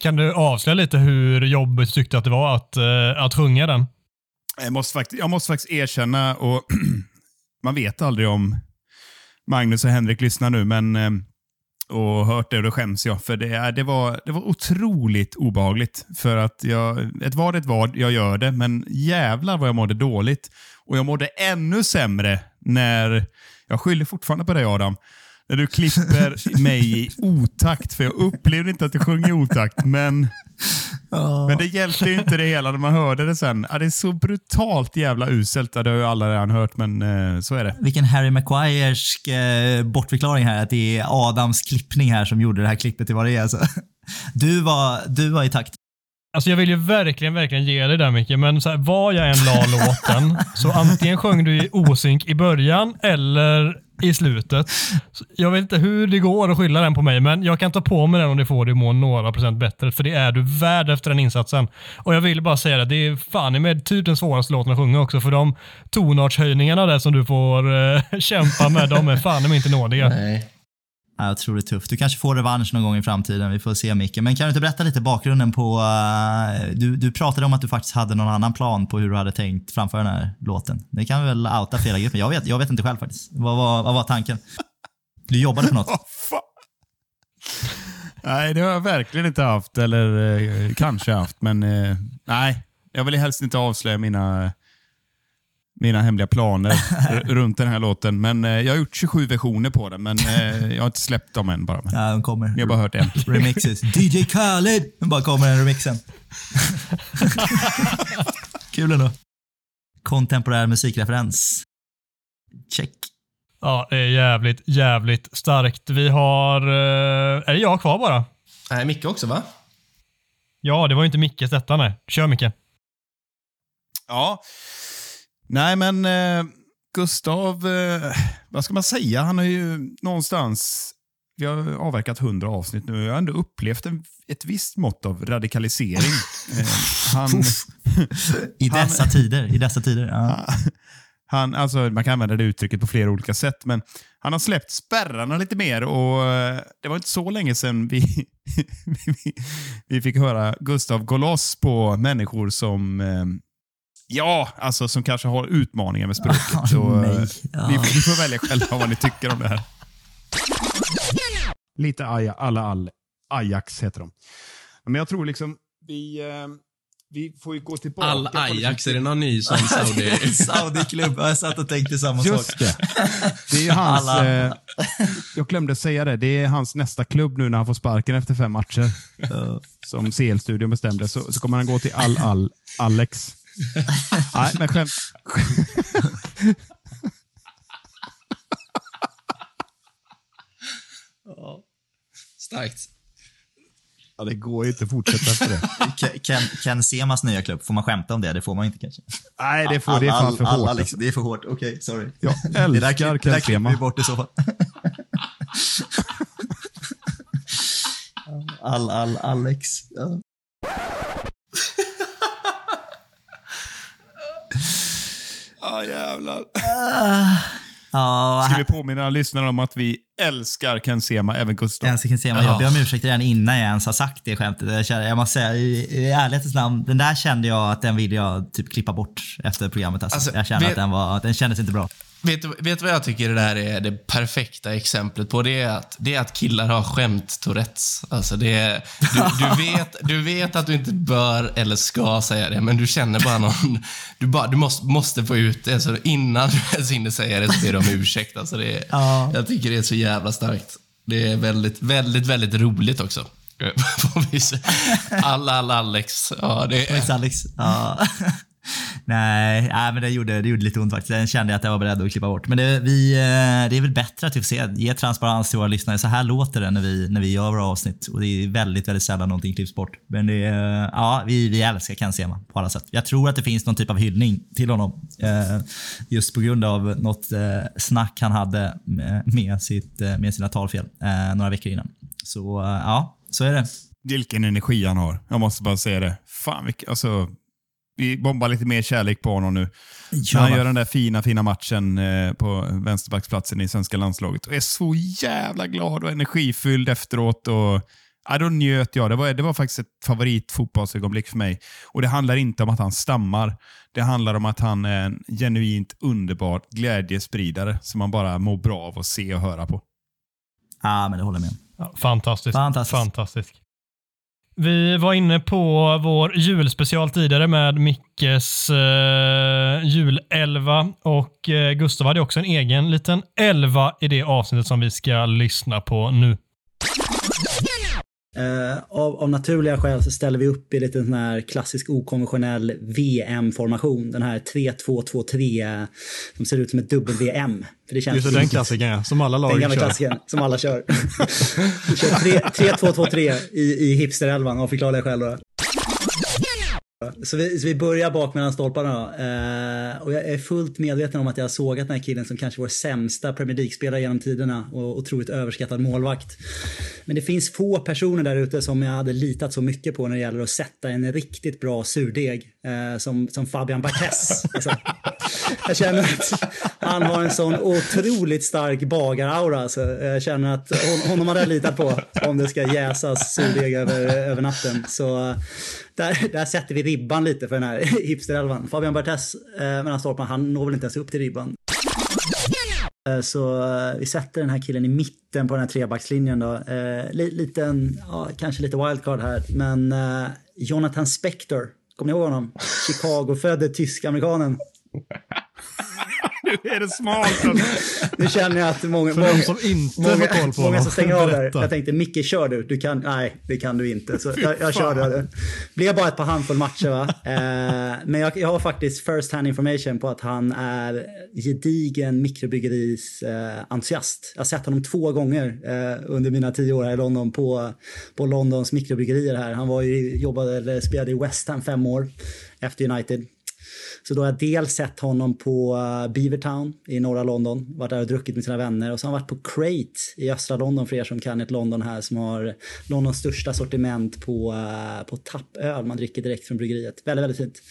[SPEAKER 4] Kan du avslöja lite hur jobbigt du tyckte att det var att, eh, att sjunga den?
[SPEAKER 2] Jag måste faktiskt, jag måste faktiskt erkänna, och man vet aldrig om Magnus och Henrik lyssnar nu, men eh, och hört det och då skäms jag. För det, det, var, det var otroligt obehagligt. För att jag, ett vad är ett vad, jag gör det, men jävlar vad jag mådde dåligt. Och jag mådde ännu sämre när, jag skyller fortfarande på dig Adam, när du klipper mig i otakt. För jag upplevde inte att jag sjöng i otakt, men men det hjälpte ju inte det hela när man hörde det sen. Ja, det är så brutalt jävla uselt. Ja, det har ju alla redan hört, men eh, så är det.
[SPEAKER 6] Vilken Harry Maguires eh, bortförklaring här. Att det är Adams klippning här som gjorde det här klippet till vad det är. Alltså. Du, var, du var i takt.
[SPEAKER 4] Alltså jag vill ju verkligen, verkligen ge dig där Micke, men så här, var jag än la låten, så antingen sjöng du i osynk i början eller i slutet. Jag vet inte hur det går att skylla den på mig, men jag kan ta på mig den om det får dig att må några procent bättre, för det är du värd efter den insatsen. Och jag vill bara säga det, det är fan med typ den svåraste låten att sjunga också, för de tonartshöjningarna där som du får eh, kämpa med, de är fan inte nådiga.
[SPEAKER 20] Nej.
[SPEAKER 6] Ja, otroligt tufft. Du kanske får revansch någon gång i framtiden. Vi får se Micke. Men kan du inte berätta lite bakgrunden på... Uh, du, du pratade om att du faktiskt hade någon annan plan på hur du hade tänkt framföra den här låten. Det kan vi väl outa för hela gruppen. Jag vet, jag vet inte själv faktiskt. Vad var, vad var tanken? Du jobbade på något?
[SPEAKER 2] Nej, det har jag verkligen inte haft. Eller eh, kanske haft, men eh, nej. Jag vill helst inte avslöja mina, mina hemliga planer runt den här låten. Men eh, jag har gjort 27 versioner på den, men eh, jag har inte släppt dem än bara.
[SPEAKER 6] Ja, de kommer.
[SPEAKER 2] Ni har bara hört en.
[SPEAKER 6] Remixes. DJ Khaled! Nu bara kommer den remixen. Kul ändå. Kontemporär musikreferens. Check.
[SPEAKER 4] Ja, det är jävligt, jävligt starkt. Vi har... eh, Är det jag kvar bara?
[SPEAKER 20] Nej, Micke också va?
[SPEAKER 4] Ja, det var ju inte Mickes detta nej. Kör Micke.
[SPEAKER 2] Ja. Nej, men eh, Gustav, eh, vad ska man säga? Han har ju någonstans, vi har avverkat 100 avsnitt nu, jag har ändå upplevt en, ett visst mått av radikalisering. eh, han,
[SPEAKER 6] I dessa tider. I dessa tider. Ja.
[SPEAKER 2] han, alltså, man kan använda det uttrycket på flera olika sätt, men han har släppt spärrarna lite mer och eh, det var inte så länge sedan vi, vi, vi fick höra Gustav gå loss på människor som eh, Ja, alltså som kanske har utmaningar med språket. Så,
[SPEAKER 6] nej.
[SPEAKER 2] eh,
[SPEAKER 6] Ja.
[SPEAKER 2] ni, ni får välja själva vad ni tycker om det här.
[SPEAKER 21] Lite Aja, alla all, Ajax heter de. Men jag tror liksom, vi, eh, vi får ju gå tillbaka.
[SPEAKER 20] All Ajax, är det någon ny sån Saudi?
[SPEAKER 6] Saudi-klubb. Jag satt och tänkte samma
[SPEAKER 21] Just
[SPEAKER 6] sak.
[SPEAKER 21] det. Det är ju hans... Eh, jag glömde säga det. Det är hans nästa klubb nu när han får sparken efter fem matcher. Som CL-studion bestämde. Så, så kommer han gå till Al Al Alex. Nej, men skämt.
[SPEAKER 20] Starkt.
[SPEAKER 21] Ja, det går ju inte att fortsätta efter det.
[SPEAKER 6] Ken- Ken, Ken Semas nya klubb, får man skämta om det? Det får man inte kanske.
[SPEAKER 21] Nej, det, får, det är fan för
[SPEAKER 6] alla,
[SPEAKER 21] hårt.
[SPEAKER 6] liksom, det är för hårt. Okej, sorry.
[SPEAKER 21] Jag
[SPEAKER 6] det där,
[SPEAKER 21] älskar
[SPEAKER 6] klipp- det
[SPEAKER 21] Ken
[SPEAKER 6] där klipper
[SPEAKER 21] Sema.
[SPEAKER 6] vi bort i så fall. all, all, Alex. Ja.
[SPEAKER 2] Ja, jävlar.
[SPEAKER 6] Ja,
[SPEAKER 2] Ska vi påminna lyssnarna om att vi älskar Ken Sema, även Gustav.
[SPEAKER 6] Jag kan se, men jag ber om ursäkt redan innan jag ens har sagt det skämtet. Jag, känner, jag måste säga, i, i ärlighetens namn, den där kände jag att den ville jag typ klippa bort efter programmet. Alltså.
[SPEAKER 20] Alltså,
[SPEAKER 6] jag kände
[SPEAKER 20] vet-
[SPEAKER 6] att den, var, att den kändes inte bra.
[SPEAKER 20] Vet vet du vad jag tycker det där är det perfekta exemplet på? Det är att, det är att killar har skämt-tourettes. Alltså det är, du, du, vet, du vet att du inte bör eller ska säga det, men du känner bara någon... Du, bara, du måste, måste få ut det. Så innan du ens hinner säga det så ber du om ursäkt. Alltså det är,
[SPEAKER 6] Ja.
[SPEAKER 20] Jag tycker det är så jävla starkt. Det är väldigt, väldigt, väldigt roligt också. Alla, alla Alex. Ja, det är...
[SPEAKER 6] Alex, Alex. Ja. nej, nej, men det gjorde, det gjorde lite ont faktiskt. Den kände jag att jag var beredd att klippa bort. Men det, vi, eh, det är väl bättre att vi får se, ge transparens till våra lyssnare. Så här låter det när vi, när vi gör våra avsnitt. Och det är väldigt, väldigt sällan någonting klipps bort. Men det, eh, ja, vi, vi älskar Ken Sema på alla sätt. Jag tror att det finns någon typ av hyllning till honom. Eh, just på grund av något eh, snack han hade med, sitt, eh, med sina talfel eh, några veckor innan. Så eh, ja, så är det.
[SPEAKER 2] Vilken energi han har. Jag måste bara säga det. Fan, vilka, alltså, vi bombar lite mer kärlek på honom nu.
[SPEAKER 6] Ja,
[SPEAKER 2] han gör den där fina, fina matchen eh, på vänsterbacksplatsen i svenska landslaget och är så jävla glad och energifylld efteråt. Och, ja, då njöt jag. Det var, det var faktiskt ett favoritfotbollsögonblick för mig. Och Det handlar inte om att han stammar. Det handlar om att han är en genuint underbar glädjespridare som man bara mår bra av att se och höra på.
[SPEAKER 6] Ja, men det håller jag med om.
[SPEAKER 4] Ja, fantastiskt.
[SPEAKER 6] Fantastiskt.
[SPEAKER 4] Fantastisk. Vi var inne på vår julspecial tidigare med Mickes eh, julelva och eh, Gustav hade också en egen liten elva i det avsnittet som vi ska lyssna på nu.
[SPEAKER 9] Eh, av, av naturliga skäl så ställer vi upp i lite sån här klassisk okonventionell VM-formation. Den här 3-2-2-3 som ser ut som ett dubbel-VM. För det känns
[SPEAKER 7] Just det, den klassikern som alla
[SPEAKER 9] Den
[SPEAKER 7] lag
[SPEAKER 9] gamla
[SPEAKER 7] kör.
[SPEAKER 9] klassikern som alla kör. kör 3-2-2-3 i, i hipsterelvan av förklarliga skäl. Då. Så vi, så vi börjar bak mellan stolparna. då. Eh, och jag är fullt medveten om att jag har sågat den här killen som kanske vår sämsta Premier League-spelare genom tiderna och otroligt överskattad målvakt. Men det finns få personer där ute som jag hade litat så mycket på när det gäller att sätta en riktigt bra surdeg eh, som, som Fabian Barthez. Alltså, jag känner att han har en sån otroligt stark bagaraura. Alltså. Jag känner att hon, honom hade jag litat på om det ska jäsas surdeg över, över natten. Så där, där sätter vi ribban lite för den här hipsterelvan. Fabian Barthez eh, mellan stolparna, han når väl inte ens upp till ribban. Eh, Så eh, vi sätter den här killen i mitten på den här trebackslinjen då. Eh, li, liten, ja, kanske lite wildcard här, men eh, Jonathan Spector, kommer ni ihåg honom? Chicago-födde tysk-amerikanen.
[SPEAKER 21] Nu är det smalt. Alltså.
[SPEAKER 9] Nu känner jag att många, många,
[SPEAKER 7] som inte
[SPEAKER 9] många,
[SPEAKER 7] koll på
[SPEAKER 9] många som stänger av där. Jag tänkte Micke kör du. du kan, nej, det kan du inte. Så jag, jag körde det. Blev bara ett par handfull matcher va. Eh, men jag, jag har faktiskt first hand information på att han är gedigen mikrobryggeri's eh, entusiast. Jag har sett honom två gånger eh, under mina tio år här i London på, på Londons mikrobryggerier här. Han var ju, jobbade, eller spelade i West Ham fem år efter United. Så då har jag dels sett honom på eh, Beavertown i norra London, varit där och druckit med sina vänner och så har han varit på Crate i östra London för er som kan ett London här som har Londons största sortiment på, eh, på tappöl man dricker direkt från bryggeriet. Väldigt, väldigt fint.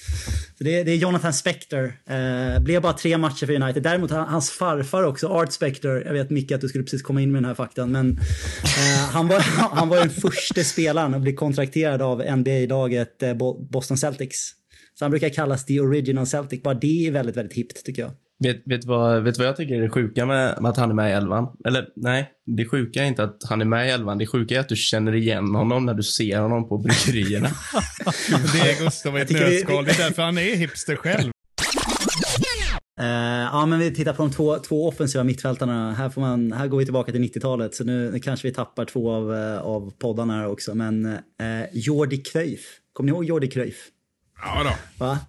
[SPEAKER 9] Så det, det är Jonathan Spector. Eh, blev bara tre matcher för United. Däremot hans farfar också, Art Spector. Jag vet Micke att du skulle precis komma in med den här faktan men eh, han, var, han var den första spelaren att bli kontrakterad av NBA-laget eh, Boston Celtics. Så han brukar kallas the original Celtic. Bara det är väldigt, väldigt hippt tycker jag.
[SPEAKER 20] Vet, vet, vad, vet vad jag tycker är det sjuka med, med att han är med i elvan? Eller nej, det sjuka är inte att han är med i elvan. Det sjuka är att du känner igen honom när du ser honom på bryggerierna.
[SPEAKER 21] Det är Gustav i ett nötskal. Det är därför han är hipster själv.
[SPEAKER 9] Eh, ja, men vi tittar på de två, två offensiva mittfältarna. Här, får man, här går vi tillbaka till 90-talet, så nu, nu kanske vi tappar två av, eh, av poddarna här också. Men eh, Jordi Cruyff, kommer ni ihåg Jordi Cruyff?
[SPEAKER 21] Ja då.
[SPEAKER 9] Va?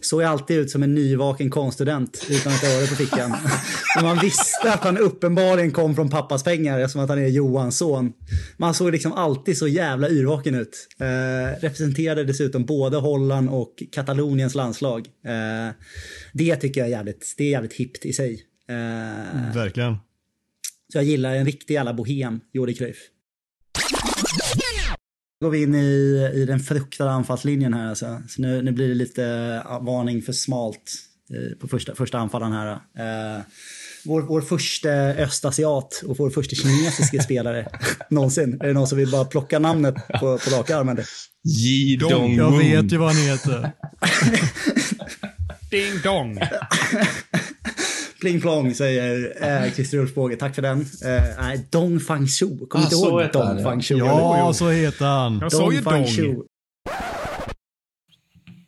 [SPEAKER 9] Såg alltid ut som en nyvaken konststudent utan ett öre på fickan. Men man visste att han uppenbarligen kom från pappas pengar eftersom att han är Johans son. Man såg liksom alltid så jävla yrvaken ut. Eh, representerade dessutom både Holland och Kataloniens landslag. Eh, det tycker jag är jävligt, det är jävligt hippt i sig. Eh,
[SPEAKER 7] Verkligen.
[SPEAKER 9] så jag gillar en riktig jävla bohem, Jordi Cruyff. Går vi in i, i den fruktade anfallslinjen här. Alltså. Så nu, nu blir det lite varning för smalt eh, på första, första anfallaren här. Eh, vår, vår första östasiat och vår första kinesiska spelare någonsin. Är det någon som vill bara plocka namnet på, på raka armen?
[SPEAKER 20] Ji Dong
[SPEAKER 7] Jag vet ju vad han heter.
[SPEAKER 21] Ding dong.
[SPEAKER 9] Pling plong säger eh, Christer Ulfbåge. Tack för den. Eh, nej, Dong Fang Shu. Kommer
[SPEAKER 20] Ah,
[SPEAKER 9] inte
[SPEAKER 20] så
[SPEAKER 9] ihåg
[SPEAKER 20] heter han,
[SPEAKER 9] Dong
[SPEAKER 20] ja.
[SPEAKER 9] Fang Shu?
[SPEAKER 7] Ja, så heter han.
[SPEAKER 21] Jag sa ju
[SPEAKER 9] Fang
[SPEAKER 21] dong.
[SPEAKER 9] Shu.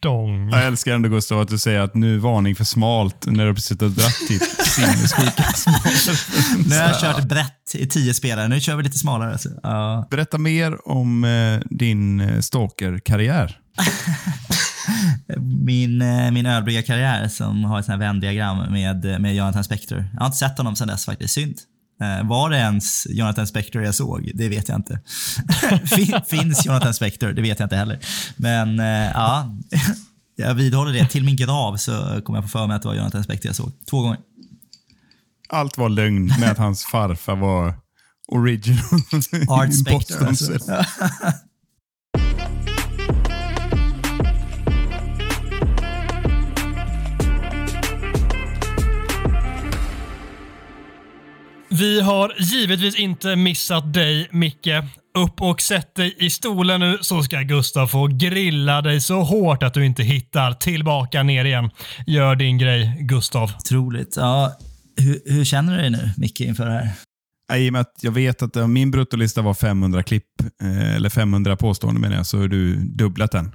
[SPEAKER 4] Dong.
[SPEAKER 2] Jag älskar ändå Gustav att du säger att nu är varning för smalt när du precis har dratt ditt sinnessjuka smalt.
[SPEAKER 6] Nu har jag kört brett i tio spelare. Nu kör vi lite smalare. Alltså. Ja.
[SPEAKER 2] Berätta mer om eh, din eh, stalker-karriär.
[SPEAKER 6] Min, eh, min ölbryggarkarriär som har ett sånt här vändiagram med, med Jonathan Spector. Jag har inte sett honom sedan dess faktiskt. Synd. Eh, Var det ens Jonathan Spector jag såg? Det vet jag inte. Fin- Finns Jonathan Spector? Det vet jag inte heller. Men eh, ja, jag vidhåller det. Till min grav så kommer jag få för mig att det var Jonathan Spector jag såg. Två gånger.
[SPEAKER 2] Allt var lögn med att hans farfar var original.
[SPEAKER 6] Art Spector alltså.
[SPEAKER 4] Vi har givetvis inte missat dig, Micke. Upp och sätt dig i stolen nu så ska Gustav få grilla dig så hårt att du inte hittar tillbaka ner igen. Gör din grej, Gustav.
[SPEAKER 6] Otroligt. Ja, hur, hur känner du dig nu, Micke, inför det här?
[SPEAKER 2] I och med att jag vet att min bruttolista var 500 klipp, eh, eller 500 påståenden menar jag, så har du dubblat den.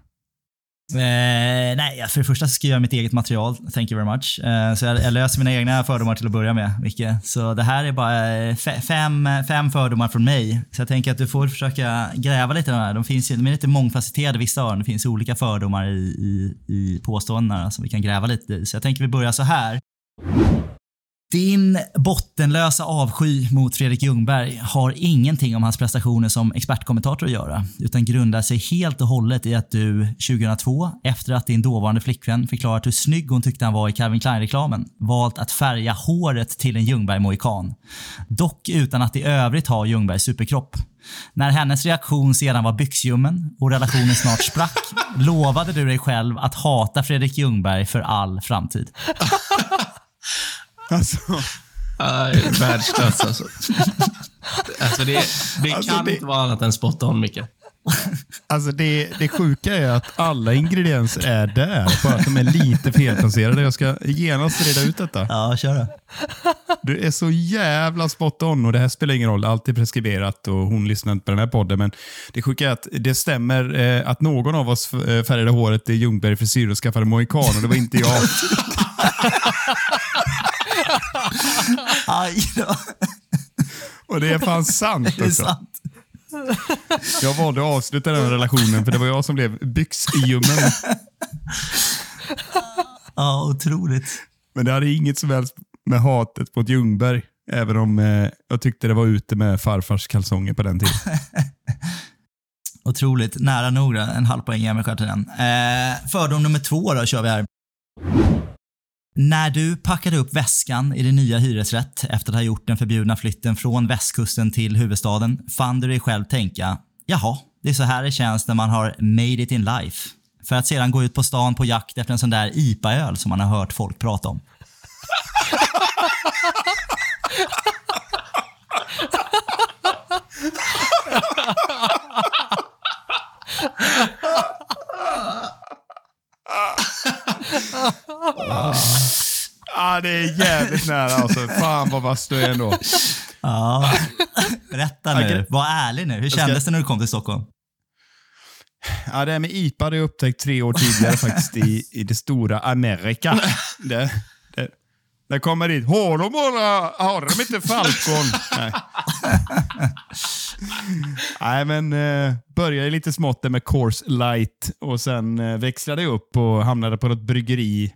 [SPEAKER 6] Eh, nej, alltså för det första så skriver jag mitt eget material. Thank you very much. Eh, så jag, jag löser mina egna fördomar till att börja med, Micke. Så det här är bara eh, fem, fem fördomar från mig. Så jag tänker att du får försöka gräva lite i de här. De, finns ju, de är lite mångfacetterade, vissa av dem. Det finns olika fördomar i, i, i påståendena som vi kan gräva lite i. Så jag tänker vi börjar så här. Din bottenlösa avsky mot Fredrik Ljungberg har ingenting om hans prestationer som expertkommentator att göra, utan grundar sig helt och hållet i att du 2002, efter att din dåvarande flickvän förklarat hur snygg hon tyckte han var i Calvin Klein-reklamen, valt att färga håret till en Ljungberg-mohikan. Dock utan att i övrigt ha Ljungbergs superkropp. När hennes reaktion sedan var byxljummen och relationen snart sprack, lovade du dig själv att hata Fredrik Ljungberg för all framtid.
[SPEAKER 2] Alltså,
[SPEAKER 20] Nej, Världsklass alltså. alltså det det
[SPEAKER 2] Alltså,
[SPEAKER 20] kan
[SPEAKER 2] det-
[SPEAKER 20] inte vara annat än spot on, Micke.
[SPEAKER 2] alltså det, det sjuka är att alla ingredienser är där, bara att de är lite felplacerade. Jag ska genast reda ut detta.
[SPEAKER 6] Ja, kör då.
[SPEAKER 2] Du är så jävla spot on och det här spelar ingen roll. Allt är preskriberat och hon lyssnar inte på den här podden. Men det sjuka är att det stämmer eh, att någon av oss eh, färgade håret i Ljungberg frisyr och skaffade mohikan och det var inte jag.
[SPEAKER 6] Aj då.
[SPEAKER 2] Och det är fan sant
[SPEAKER 6] Det är
[SPEAKER 2] också.
[SPEAKER 6] sant.
[SPEAKER 2] Jag valde att avsluta den relationen för det var jag som blev byxljummen.
[SPEAKER 6] Ja, otroligt.
[SPEAKER 2] Men det hade inget som helst med hatet mot Ljungberg. Även om eh, jag tyckte det var ute med farfars kalsonger på den tiden.
[SPEAKER 6] Otroligt. Nära nog. En halv poäng Emil till den. Eh, fördom nummer två då kör vi här. När du packade upp väskan i din nya hyresrätt efter att ha gjort den förbjudna flytten från västkusten till huvudstaden fann du dig själv tänka “Jaha, det är så här det känns när man har made it in life”. För att sedan gå ut på stan på jakt efter en sån där IPA-öl som man har hört folk prata om.
[SPEAKER 2] ah, det är jävligt nära alltså. Fan vad vass du är ändå.
[SPEAKER 6] Ja. Berätta nu. Var ärlig nu. Hur kändes det när du kom till Stockholm?
[SPEAKER 2] Ja, det här med IPA hade jag upptäckt tre år tidigare faktiskt i, i det stora Amerika. Det, det kommer dit. Har de bara, har de inte Falcon? Nej. Nej, men eh, började lite smått med Course Light och sen eh, växlade jag upp och hamnade på något bryggeri.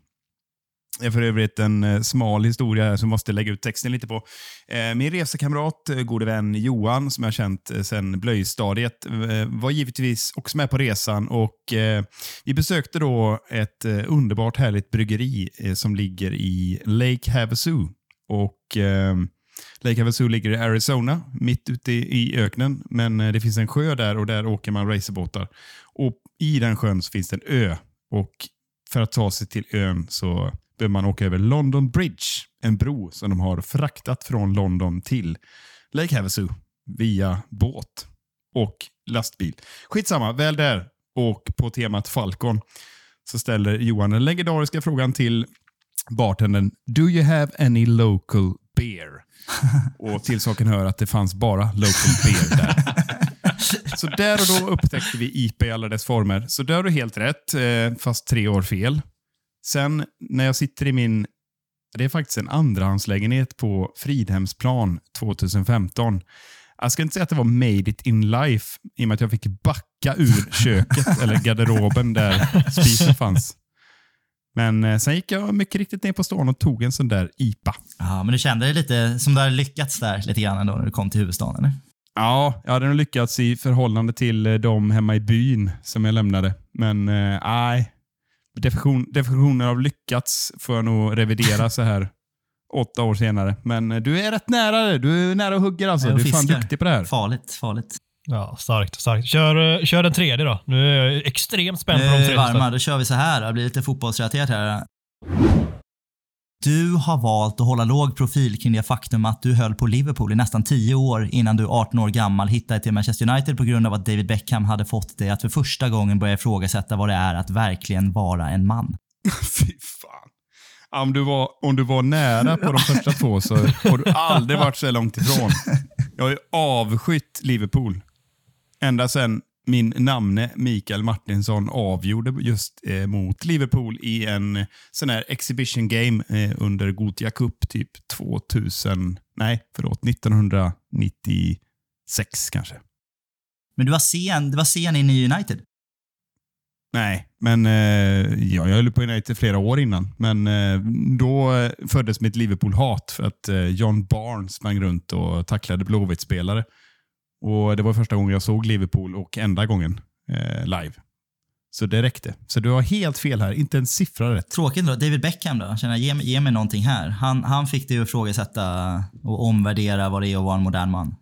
[SPEAKER 2] Det är för övrigt en eh, smal historia här som måste lägga ut texten lite på. Eh, min resekamrat, eh, gode vän Johan, som jag har känt sedan blöjstadiet, var givetvis också med på resan och vi besökte då ett underbart härligt bryggeri som ligger i Lake Havasu. Och Lake Havasu ligger i Arizona, mitt ute i, öknen, men det finns en sjö där och där åker man racerbåtar. Och i den sjön så finns det en ö och för att ta sig till ön så behöver man åka över London Bridge, en bro som de har fraktat från London till Lake Havasu via båt och lastbil. Skitsamma, väl där och på temat Falcon så ställer Johan den legendariska frågan till bartendern Do you have any local beer? och till saken hör att det fanns bara local beer där. Så där och då upptäckte vi IPA i alla dess former. Så där har du helt rätt, eh, fast tre år fel. Sen när jag sitter i min, det är faktiskt en andrahandslägenhet på Fridhemsplan 2015. Jag ska inte säga att det var made it in life i och med att jag fick backa ur köket eller garderoben där spisen fanns. Men eh, sen gick jag mycket riktigt ner på stan och tog en sån där IPA.
[SPEAKER 6] Ja, men du kände dig lite som du hade lyckats där lite grann ändå när du kom till huvudstaden, eller?
[SPEAKER 2] Ja, jag hade nog lyckats i förhållande till eh, de hemma i byn som jag lämnade. Men eh, nej, definition, definitionen av lyckats får jag nog revidera så här åtta år senare. Men eh, du är rätt nära det. Du är nära och hugger alltså.
[SPEAKER 6] Jag
[SPEAKER 2] Du är fan duktig på det här.
[SPEAKER 6] Farligt, farligt.
[SPEAKER 4] Ja, starkt. starkt. Kör, eh, kör den tredje då. Nu är jag extremt spänd
[SPEAKER 6] Nu
[SPEAKER 4] på de
[SPEAKER 6] är vi
[SPEAKER 4] tre.
[SPEAKER 6] varma, då kör vi så här. Det blir lite fotbollsrelaterat här. Du har valt att hålla låg profil kring det faktum att du höll på Liverpool i nästan 10 år innan du 18 år gammal hittade till Manchester United på grund av att David Beckham hade fått dig att för första gången börja ifrågasätta vad det är att verkligen vara en man.
[SPEAKER 2] Fy fan. Om du, var, om du var nära på de första två så har du aldrig varit så här långt ifrån. Jag har ju avskytt Liverpool. Ända sedan min namne Mikael Martinsson avgjorde just eh, mot Liverpool i en sån här exhibition game eh, under Gothia Cup typ 2000, nej förlåt, 1996 kanske.
[SPEAKER 6] Men du var sen, du var sen in i United.
[SPEAKER 2] Nej, men eh, ja, jag höll på United flera år innan. Men eh, då eh, föddes mitt Liverpool-hat för att eh, John Barnes sprang runt och tacklade Blåvitt-spelare. Och Det var första gången jag såg Liverpool och enda gången eh, live. Så det räckte. Så du har helt fel här. Inte en siffra rätt.
[SPEAKER 6] Tråkigt då. David Beckham då? Känner, ge, ge mig någonting här. Han, han fick dig att ifrågasätta och omvärdera vad det är att vara en modern man.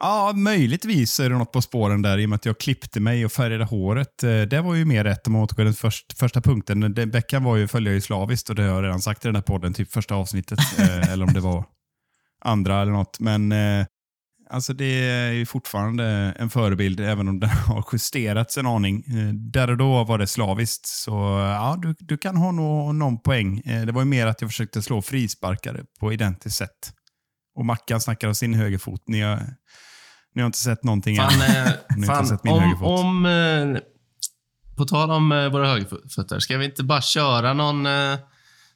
[SPEAKER 2] Ja, möjligtvis är det något på spåren där i och med att jag klippte mig och färgade håret. Eh, Det var ju mer rätt om man återgår till den först, första punkten. Beckham var ju, följde jag ju slaviskt och det har jag redan sagt i den här podden, typ första avsnittet. eh, eller om det var andra eller något. Men eh, alltså det är ju fortfarande en förebild, även om den har justerats en aning. Eh, där och då var det slaviskt, så ja, du, du kan ha nå, någon poäng. Eh, det var ju mer att jag försökte slå frisparkare på identiskt sätt. Och Mackan snackar om sin högerfot. Ni har, ni har inte sett någonting
[SPEAKER 20] Fan,
[SPEAKER 2] än.
[SPEAKER 20] eh,
[SPEAKER 2] Ni har
[SPEAKER 20] fan
[SPEAKER 2] inte sett min
[SPEAKER 20] om,
[SPEAKER 2] högerfot.
[SPEAKER 20] om På tal om våra högerfötter, ska vi inte bara köra någon...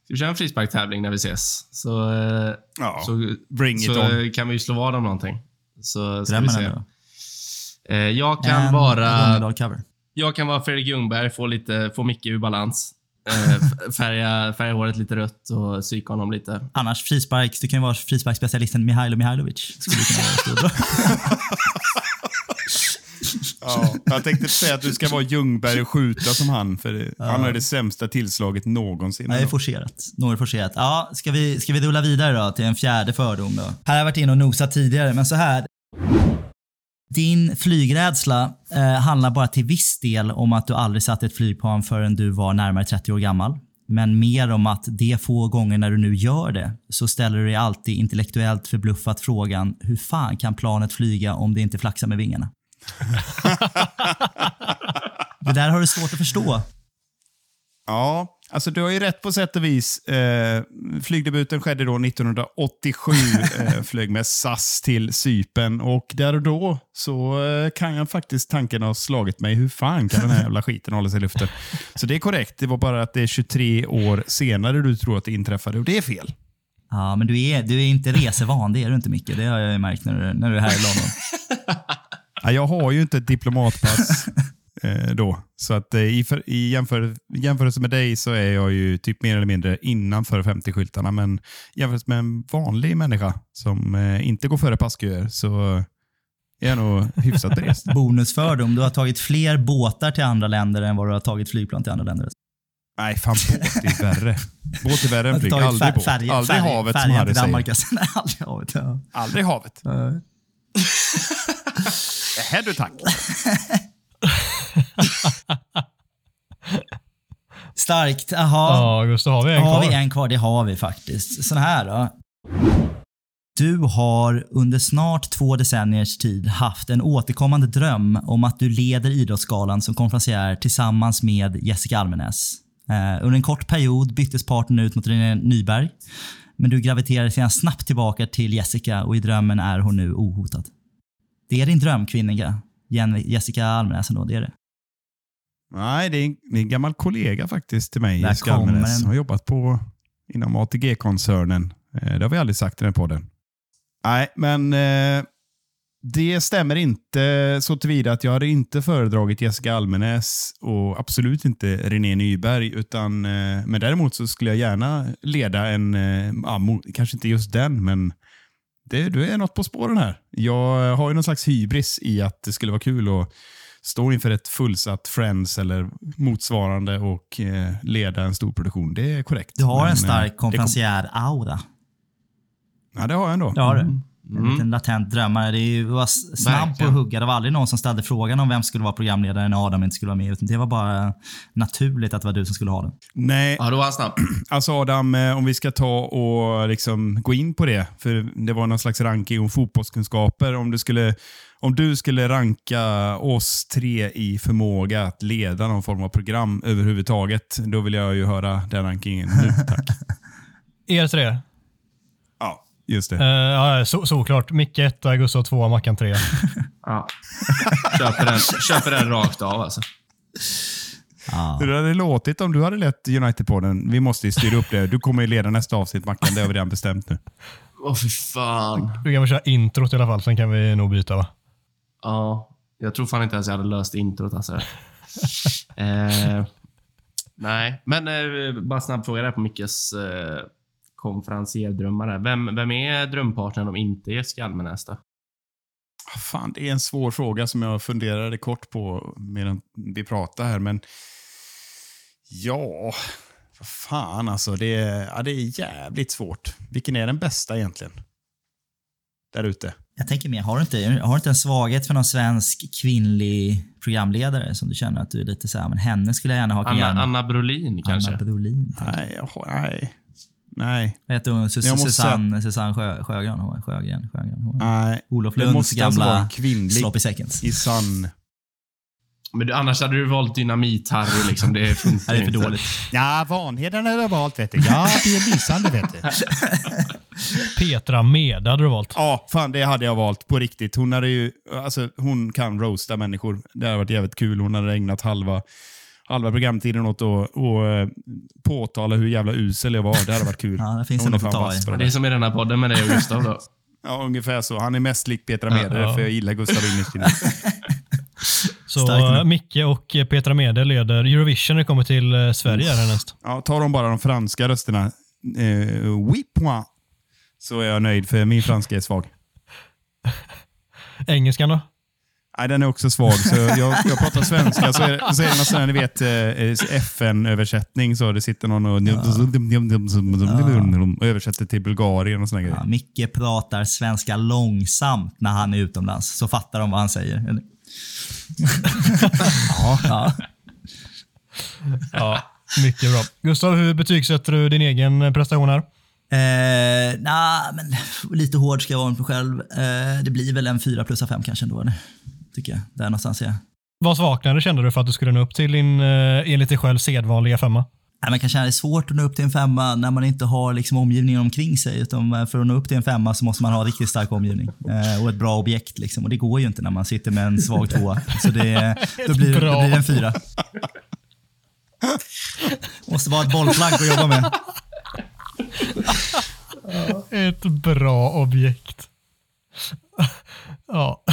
[SPEAKER 5] Ska vi köra en frisparktävling när vi ses? Så,
[SPEAKER 2] Ja,
[SPEAKER 5] så,
[SPEAKER 2] bring it
[SPEAKER 5] så
[SPEAKER 2] on.
[SPEAKER 5] kan vi slå vad om någonting. Så ska vi se. Eh, jag kan
[SPEAKER 6] En
[SPEAKER 5] vara... Jag kan vara Fredrik Ljungberg, få, lite, få Micke ur balans. Eh, färga, färga håret lite rött och psyka honom lite.
[SPEAKER 6] Annars frispark, du kan ju vara frisparksspecialisten Mihailo Mihailovic. Skulle du kunna vara.
[SPEAKER 2] Ja, jag tänkte säga att du ska vara Ljungberg och skjuta som han, för han har det sämsta tillslaget någonsin.
[SPEAKER 6] Nej, forcerat. Något forcerat. Ja, ska vi, ska vi rulla vidare då till en fjärde fördom då? Här har jag varit inne och nosat tidigare, men så här. Din flygrädsla eh, handlar bara till viss del om att du aldrig satt ett flygplan förrän du var närmare 30 år gammal. Men mer om att de få gånger när du nu gör det så ställer du dig alltid intellektuellt förbluffat frågan hur fan kan planet flyga om det inte flaxar med vingarna? det där har du svårt att förstå.
[SPEAKER 2] Ja, alltså du har ju rätt på sätt och vis. Eh, flygdebuten skedde då 1987. eh, flög med SAS till Sypen och där och då så eh, kan jag faktiskt tanken ha slagit mig. Hur fan kan den här jävla skiten hålla sig i luften? Så det är korrekt. Det var bara att det är 23 år senare du tror att det inträffade och det är fel.
[SPEAKER 6] Ja, men du är, du är inte resevan, det är du inte mycket. Det har jag ju märkt när du, när du är här i London.
[SPEAKER 2] Ja, jag har ju inte ett diplomatpass eh, då. Så att eh, i, för, i jämför, jämförelse med dig så är jag ju typ mer eller mindre innanför 50-skyltarna. Men jämfört med en vanlig människa som eh, inte går före passköer så är jag nog hyfsat berest.
[SPEAKER 6] Bonusfördom, du har tagit fler båtar till andra länder än vad du har tagit flygplan till andra länder.
[SPEAKER 2] Nej, fan båt är värre. Båt är värre än flyg. Aldrig båt. Aldrig havet som Harry säger.
[SPEAKER 6] aldrig havet. Ja.
[SPEAKER 2] Aldrig havet. Det här du tack.
[SPEAKER 6] Starkt. Jaha.
[SPEAKER 4] Ja, Gustav, har vi en
[SPEAKER 6] har
[SPEAKER 4] kvar?
[SPEAKER 6] vi en kvar? Det har vi faktiskt. Så här då. Du har under snart två decenniers tid haft en återkommande dröm om att du leder Idrottsgalan som konferencier tillsammans med Jessica Almenäs. Eh, under en kort period byttes partnern ut mot René Nyberg. Men du graviterade sedan snabbt tillbaka till Jessica och i drömmen är hon nu ohotad. Det är din drömkvinniga, Jen- Jessica Almenäs ändå, det är det.
[SPEAKER 2] Nej, det är en, det är en gammal kollega faktiskt till mig.
[SPEAKER 6] Där
[SPEAKER 2] Jessica Almenäs.
[SPEAKER 6] den.
[SPEAKER 2] Har jobbat på inom ATG-koncernen. Eh, det har vi aldrig sagt i den här podden. Nej, men eh, det stämmer inte så tillvida att jag hade inte föredragit Jessica Almenäs och absolut inte René Nyberg. Utan, eh, men däremot så skulle jag gärna leda en, eh, kanske inte just den, men det, du är något på spåren här. Jag har ju någon slags hybris i att det skulle vara kul att stå inför ett fullsatt Friends eller motsvarande och eh, leda en stor produktion. Det är korrekt.
[SPEAKER 6] Du har
[SPEAKER 2] Men,
[SPEAKER 6] en
[SPEAKER 2] eh,
[SPEAKER 6] stark
[SPEAKER 2] kom-
[SPEAKER 6] konferencier-aura.
[SPEAKER 2] Ja, det har jag ändå.
[SPEAKER 6] Det har du.
[SPEAKER 2] Mm.
[SPEAKER 6] En liten latent drömmare. Det var snabb på att hugga. Det var aldrig någon som ställde frågan om vem skulle vara programledare när Adam inte skulle vara med. Utan det var bara naturligt att det var du som skulle ha den.
[SPEAKER 2] Nej.
[SPEAKER 5] Ja, då var han snabb.
[SPEAKER 2] Alltså Adam, eh, om vi ska ta och liksom gå in på det. För det var någon slags ranking om fotbollskunskaper. Om du skulle, om du skulle ranka oss tre i förmåga att leda någon form av program överhuvudtaget, då vill jag ju höra den rankingen nu, tack.
[SPEAKER 4] Er tre?
[SPEAKER 2] Just det.
[SPEAKER 4] Uh, ja, så, såklart. Micke etta, Gustav tvåa, Mackan trea.
[SPEAKER 5] Ja. Köper den, köper den rakt av alltså.
[SPEAKER 2] Hur hade det låtit om du hade lett United-podden? Vi måste ju styra upp det. Du kommer ju leda nästa avsnitt, Mackan. Det har vi redan bestämt nu.
[SPEAKER 5] Åh, fy fan.
[SPEAKER 4] Du kan väl köra introt i alla fall, sen kan vi nog byta va?
[SPEAKER 5] Ja, jag tror fan inte ens jag hade löst introt alltså. eh, nej, men eh, bara snabb fråga där på Mickes eh, konferencierdrömmar. där. Vem, vem är drömpartnern om inte Jessica Almenäs
[SPEAKER 2] Fan, det är en svår fråga som jag funderade kort på medan vi pratade här, men ja, vad fan alltså. Det är, ja, det är jävligt svårt. Vilken är den bästa egentligen? Där ute.
[SPEAKER 6] Jag tänker mer, har du inte, har du inte en svaghet för någon svensk kvinnlig programledare som du känner att du är lite såhär, men henne skulle jag gärna ha
[SPEAKER 5] Anna. Anna Brolin kanske?
[SPEAKER 6] Anna Brolin.
[SPEAKER 2] Nej, jag har, nej. Nej.
[SPEAKER 6] Vad heter hon? Sus-
[SPEAKER 2] Jag måste
[SPEAKER 6] Susanne, Susanne Sjö, Sjögren? Sjögren? Sjögren
[SPEAKER 2] Nej.
[SPEAKER 6] Olof Lunds
[SPEAKER 2] måste alltså
[SPEAKER 6] gamla
[SPEAKER 2] en kvinnlig
[SPEAKER 6] sloppy seconds.
[SPEAKER 2] i sann...
[SPEAKER 5] Men du, annars hade du valt Dynamit-Harry liksom. Det funkar
[SPEAKER 6] Det är för
[SPEAKER 5] inte.
[SPEAKER 6] dåligt.
[SPEAKER 2] Ja, Vanheden har jag valt vet du. Ja, det är lysande vet du.
[SPEAKER 4] Petra Mede hade du valt.
[SPEAKER 2] Ja, fan det hade jag valt på riktigt. Hon, hade ju, alltså, hon kan roasta människor. Det hade varit jävligt kul. Hon hade ägnat halva, halva programtiden åt att och, eh, påtala hur jävla usel jag var. Det hade varit kul.
[SPEAKER 6] Ja, det finns något
[SPEAKER 2] är
[SPEAKER 6] att ta i.
[SPEAKER 2] för
[SPEAKER 20] Det är som i den här podden med dig och Gustav då.
[SPEAKER 2] Ja, ungefär så. Han är mest lik Petra Mede,
[SPEAKER 4] Ja.
[SPEAKER 2] för jag gillar Gustav innerst inne.
[SPEAKER 4] Så Micke och eh, Petra Mede leder Eurovision när det kommer till eh, Sverige här härnäst.
[SPEAKER 2] Ja, tar de bara de franska rösterna, eh, oui point, så är jag nöjd, för min franska är svag.
[SPEAKER 4] Engelskan då?
[SPEAKER 2] Nej, den är också svag, så jag, jag pratar svenska, så är, det- så är det någon sån här, ni vet, eh, FN-översättning, så det sitter någon och, och översätter till Bulgarien och såna grejer.
[SPEAKER 6] Ja, Micke pratar svenska långsamt när han är utomlands, så fattar de vad han säger. Eller? ja. ja.
[SPEAKER 4] Ja, mycket bra. Gustav, hur betygsätter du din egen eh, prestation här?
[SPEAKER 6] Eh, nah, men lite hård ska jag vara mot mig själv. Eh, det blir väl en 4 plus av 5 kanske ändå. Tycker jag. Där någonstans jag.
[SPEAKER 4] Vad saknade kände du för att du skulle nå upp till din, eh, enligt dig själv, sedvanliga femma?
[SPEAKER 6] Nej, man kan känna det är svårt att nå upp till en femma när man inte har liksom omgivningen omkring sig. Utan för att nå upp till en femma så måste man ha riktigt stark omgivning eh, och ett bra objekt. Liksom. Och det går ju inte när man sitter med en svag tvåa. Så det, då, blir, då blir det en fyra. Måste vara ett bollplank att jobba med.
[SPEAKER 4] Ett bra objekt. ja.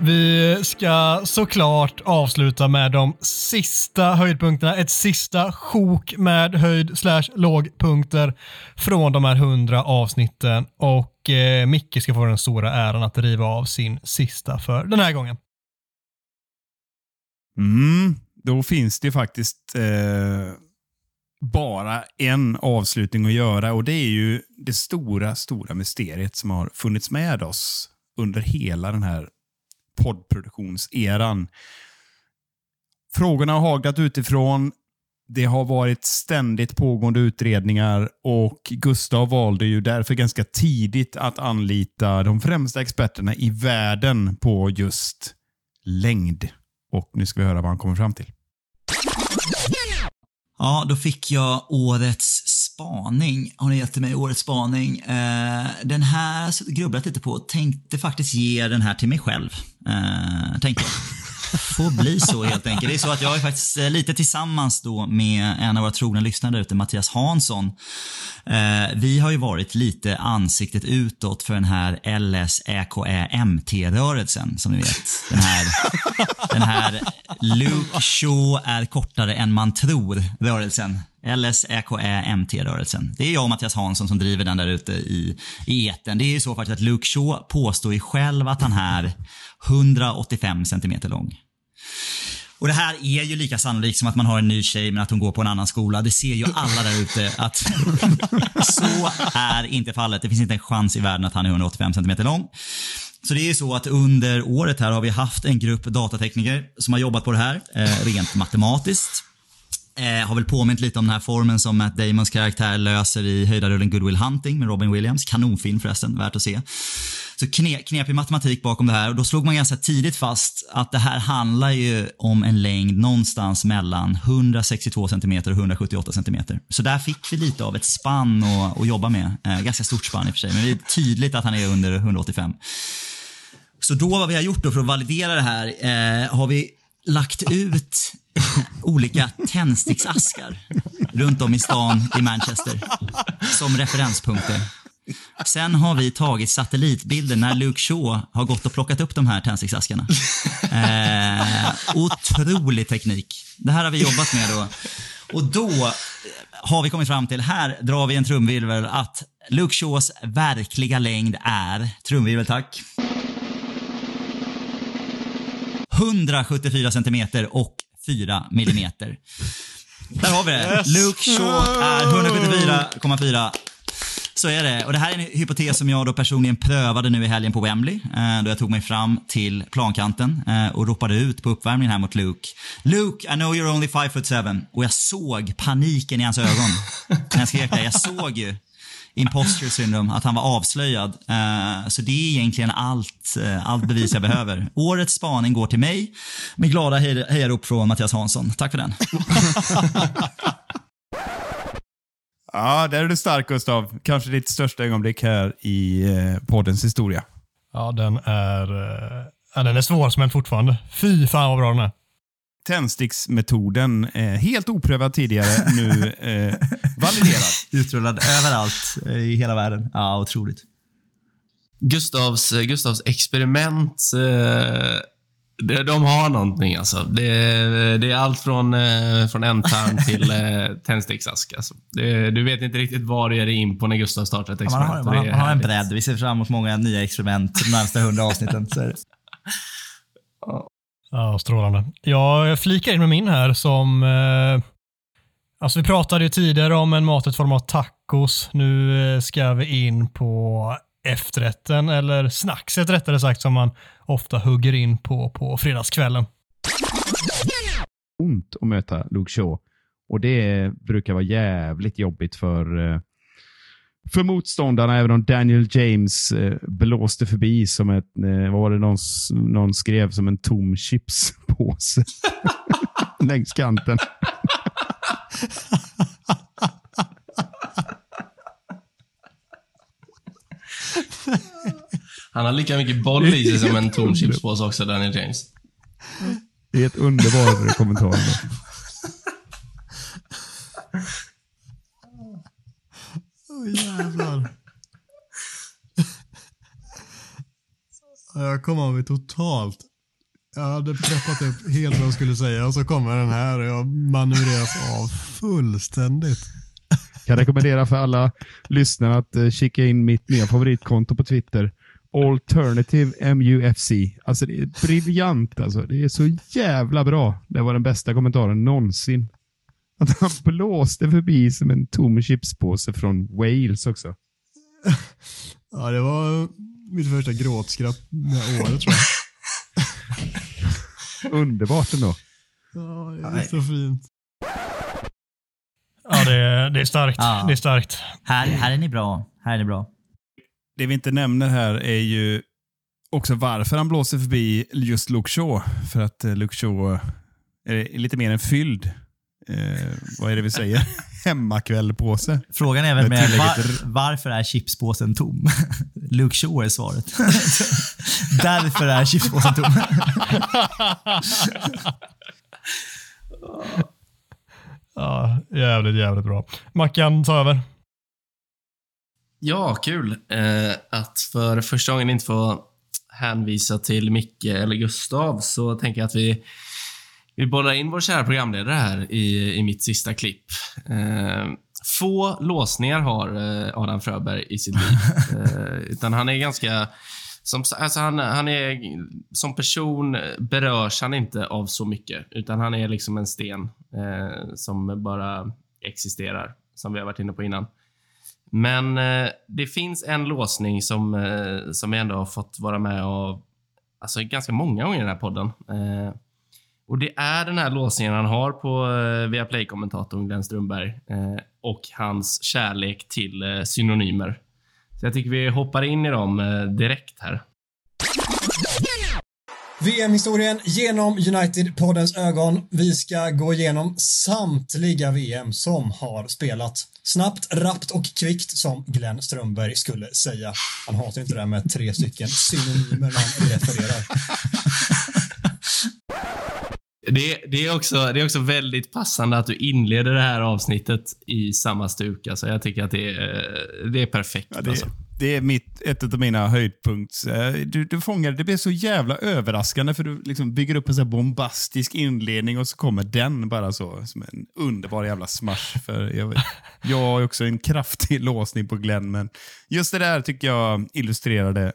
[SPEAKER 4] Vi ska såklart avsluta med de sista höjdpunkterna. Ett sista sjok med höjd slash lågpunkter från de här hundra avsnitten. Och eh, Micke ska få den stora äran att riva av sin sista för den här gången.
[SPEAKER 2] Mm, då finns det faktiskt eh, bara en avslutning att göra och det är ju det stora, stora mysteriet som har funnits med oss under hela den här poddproduktionseran. Frågorna har haglat utifrån. Det har varit ständigt pågående utredningar och Gustav valde ju därför ganska tidigt att anlita de främsta experterna i världen på just längd. Och nu ska vi höra vad han kommer fram till.
[SPEAKER 6] Ja, då fick jag årets spaning. Har ni gett till mig årets spaning? Eh, den här har jag grubblat lite på. Tänkte faktiskt ge den här till mig själv. Eh, tänkte jag. Får bli så helt enkelt. Det är så att jag är faktiskt eh, lite tillsammans då med en av våra trogna lyssnare där ute, Mattias Hansson. Eh, vi har ju varit lite ansiktet utåt för den här LSÄKÄMT-rörelsen som ni vet. Den här, den här Luke Shaw är kortare än man tror-rörelsen. LSÄKÄMT-rörelsen. Det är jag och Mattias Hansson som driver den där ute i, i etern. Det är ju så faktiskt att Luke Shaw påstår ju själv att han är 185 centimeter lång. Och det här är ju lika sannolikt som att man har en ny tjej men att hon går på en annan skola. Det ser ju alla där ute att så är inte fallet. Det finns inte en chans i världen att han är 185 cm lång. Så det är ju så att under året här har vi haft en grupp datatekniker som har jobbat på det här eh, rent matematiskt. Eh, har väl påmint lite om den här formen som Matt Damons karaktär löser i höjdarrullen Good Will Hunting med Robin Williams. Kanonfilm förresten, värt att se. Så kne, knepig matematik bakom det här och då slog man ganska tidigt fast att det här handlar ju om en längd någonstans mellan 162 cm och 178 cm. Så där fick vi lite av ett spann att, att jobba med. Eh, ganska stort spann i och för sig, men det är tydligt att han är under 185. Så då vad vi har gjort då för att validera det här eh, har vi lagt ut olika tändsticksaskar runt om i stan i Manchester som referenspunkter. Sen har vi tagit satellitbilder när Luke Shaw har gått och plockat upp de här tändsticksaskarna. Eh, otrolig teknik. Det här har vi jobbat med då. Och då har vi kommit fram till, här drar vi en trumvirvel, att Luke Shaws verkliga längd är, trumvirvel tack, 174 centimeter och 4 millimeter. Där har vi det.
[SPEAKER 22] Yes.
[SPEAKER 6] Luke Shaw är 174,4. Så är det. Och det här är en hypotes som jag då personligen prövade nu i helgen på Wembley. Eh, då jag tog mig fram till plankanten eh, och ropade ut på uppvärmningen här mot Luke. Luke, I know you're only five foot seven. Och jag såg paniken i hans ögon när jag skrek det. Jag såg ju imposter syndrome, att han var avslöjad. Eh, så det är egentligen allt, eh, allt bevis jag behöver. Årets spaning går till mig med glada hej- hejarop från Mattias Hansson. Tack för den.
[SPEAKER 2] Ja, där är du stark Gustav. Kanske ditt största ögonblick här i eh, poddens historia.
[SPEAKER 4] Ja, den är, ja, den är svårsmält fortfarande. Fy fan vad bra den är.
[SPEAKER 2] Tändsticksmetoden, eh, helt oprövad tidigare, nu eh, validerad.
[SPEAKER 6] Utrullad överallt eh, i hela världen. Ja, otroligt.
[SPEAKER 5] Gustavs, Gustavs experiment, eh, de har någonting alltså. Det, det är allt från, eh, från ändtarm till eh, tändsticksask. Alltså. Det, du vet inte riktigt vad du ger dig in på när Gustav startar ett
[SPEAKER 6] Ja, man
[SPEAKER 5] experiment.
[SPEAKER 6] har, man, man har en bredd. Vi ser fram emot många nya experiment de närmsta hundra avsnitten.
[SPEAKER 4] Ja, strålande. Jag flikar in med min här som... Eh, alltså vi pratade ju tidigare om en maträtt form av tacos. Nu eh, ska vi in på efterrätten, eller snackset rättare sagt, som man ofta hugger in på på fredagskvällen.
[SPEAKER 21] ont att möta Luke Shaw. Och det brukar vara jävligt jobbigt för, eh, för motståndarna, även om Daniel James eh, blåste förbi som ett, eh, vad var det någon, någon skrev, som en tom chipspåse längs kanten.
[SPEAKER 5] Han har lika mycket boll i sig som en tom chipspåse också, Daniel James.
[SPEAKER 21] Det är ett underbar kommentar.
[SPEAKER 7] Jävlar. Jag kom av mig totalt. Jag hade preppat upp helt vad jag skulle säga och så kommer den här och jag manövreras av fullständigt.
[SPEAKER 21] kan rekommendera för alla lyssnare att eh, kika in mitt nya favoritkonto på Twitter. Alternative MUFC. Alltså det är briljant alltså. Det är så jävla bra. Det var den bästa kommentaren någonsin. Att han blåste förbi som en tom chipspåse från Wales också.
[SPEAKER 7] Ja, det var mitt första gråtskratt med året tror jag.
[SPEAKER 21] Underbart ändå.
[SPEAKER 7] Ja, det är så fint.
[SPEAKER 4] Ja, det är, det är starkt.
[SPEAKER 6] Ja.
[SPEAKER 4] Det är starkt.
[SPEAKER 6] Här, här är ni bra. Här är ni bra.
[SPEAKER 2] Det vi inte nämner här är ju också varför han blåser förbi just Luke Shaw. För att eh, Luke Shaw är lite mer en fylld, eh, vad är det vi säger, hemmakvällpåse.
[SPEAKER 6] Frågan är väl
[SPEAKER 2] Med
[SPEAKER 6] var, varför är chipspåsen tom? Luke Shaw är svaret. Därför är chipspåsen tom.
[SPEAKER 4] Ja, jävligt, jävligt bra. Mackan, ta över.
[SPEAKER 5] Ja, kul eh, att för första gången inte få hänvisa till Micke eller Gustav så tänker jag att vi, vi bollar in vår kära programledare här i, i mitt sista klipp. Eh, få låsningar har eh, Adam Fröberg i sitt liv. Eh, utan han är ganska... Som, alltså han, han är, som person berörs han inte av så mycket, utan han är liksom en sten eh, som bara existerar, som vi har varit inne på innan. Men eh, det finns en låsning som, eh, som jag ändå har fått vara med av alltså, ganska många gånger i den här podden. Och Det är den här låsningen han har på eh, Viaplay-kommentatorn Glenn Strömberg eh, och hans kärlek till eh, synonymer. Så jag tycker vi hoppar in i dem eh, direkt här.
[SPEAKER 7] VM-historien genom United-poddens ögon. Vi ska gå igenom samtliga VM som har spelat. Snabbt, rappt och kvickt som Glenn Strömberg skulle säga. Han hatar inte det där med tre stycken synonymer han refererar.
[SPEAKER 5] Det, det, är också, det är också väldigt passande att du inleder det här avsnittet i samma stuk. Alltså, jag tycker att det är, det är perfekt.
[SPEAKER 2] Ja, det,
[SPEAKER 5] alltså.
[SPEAKER 2] det är mitt, ett av mina höjdpunkter. Du, du fångar, det blir så jävla överraskande för du liksom bygger upp en så bombastisk inledning och så kommer den bara så som en underbar jävla smash. För jag, jag har också en kraftig låsning på Glenn, men just det där tycker jag illustrerade,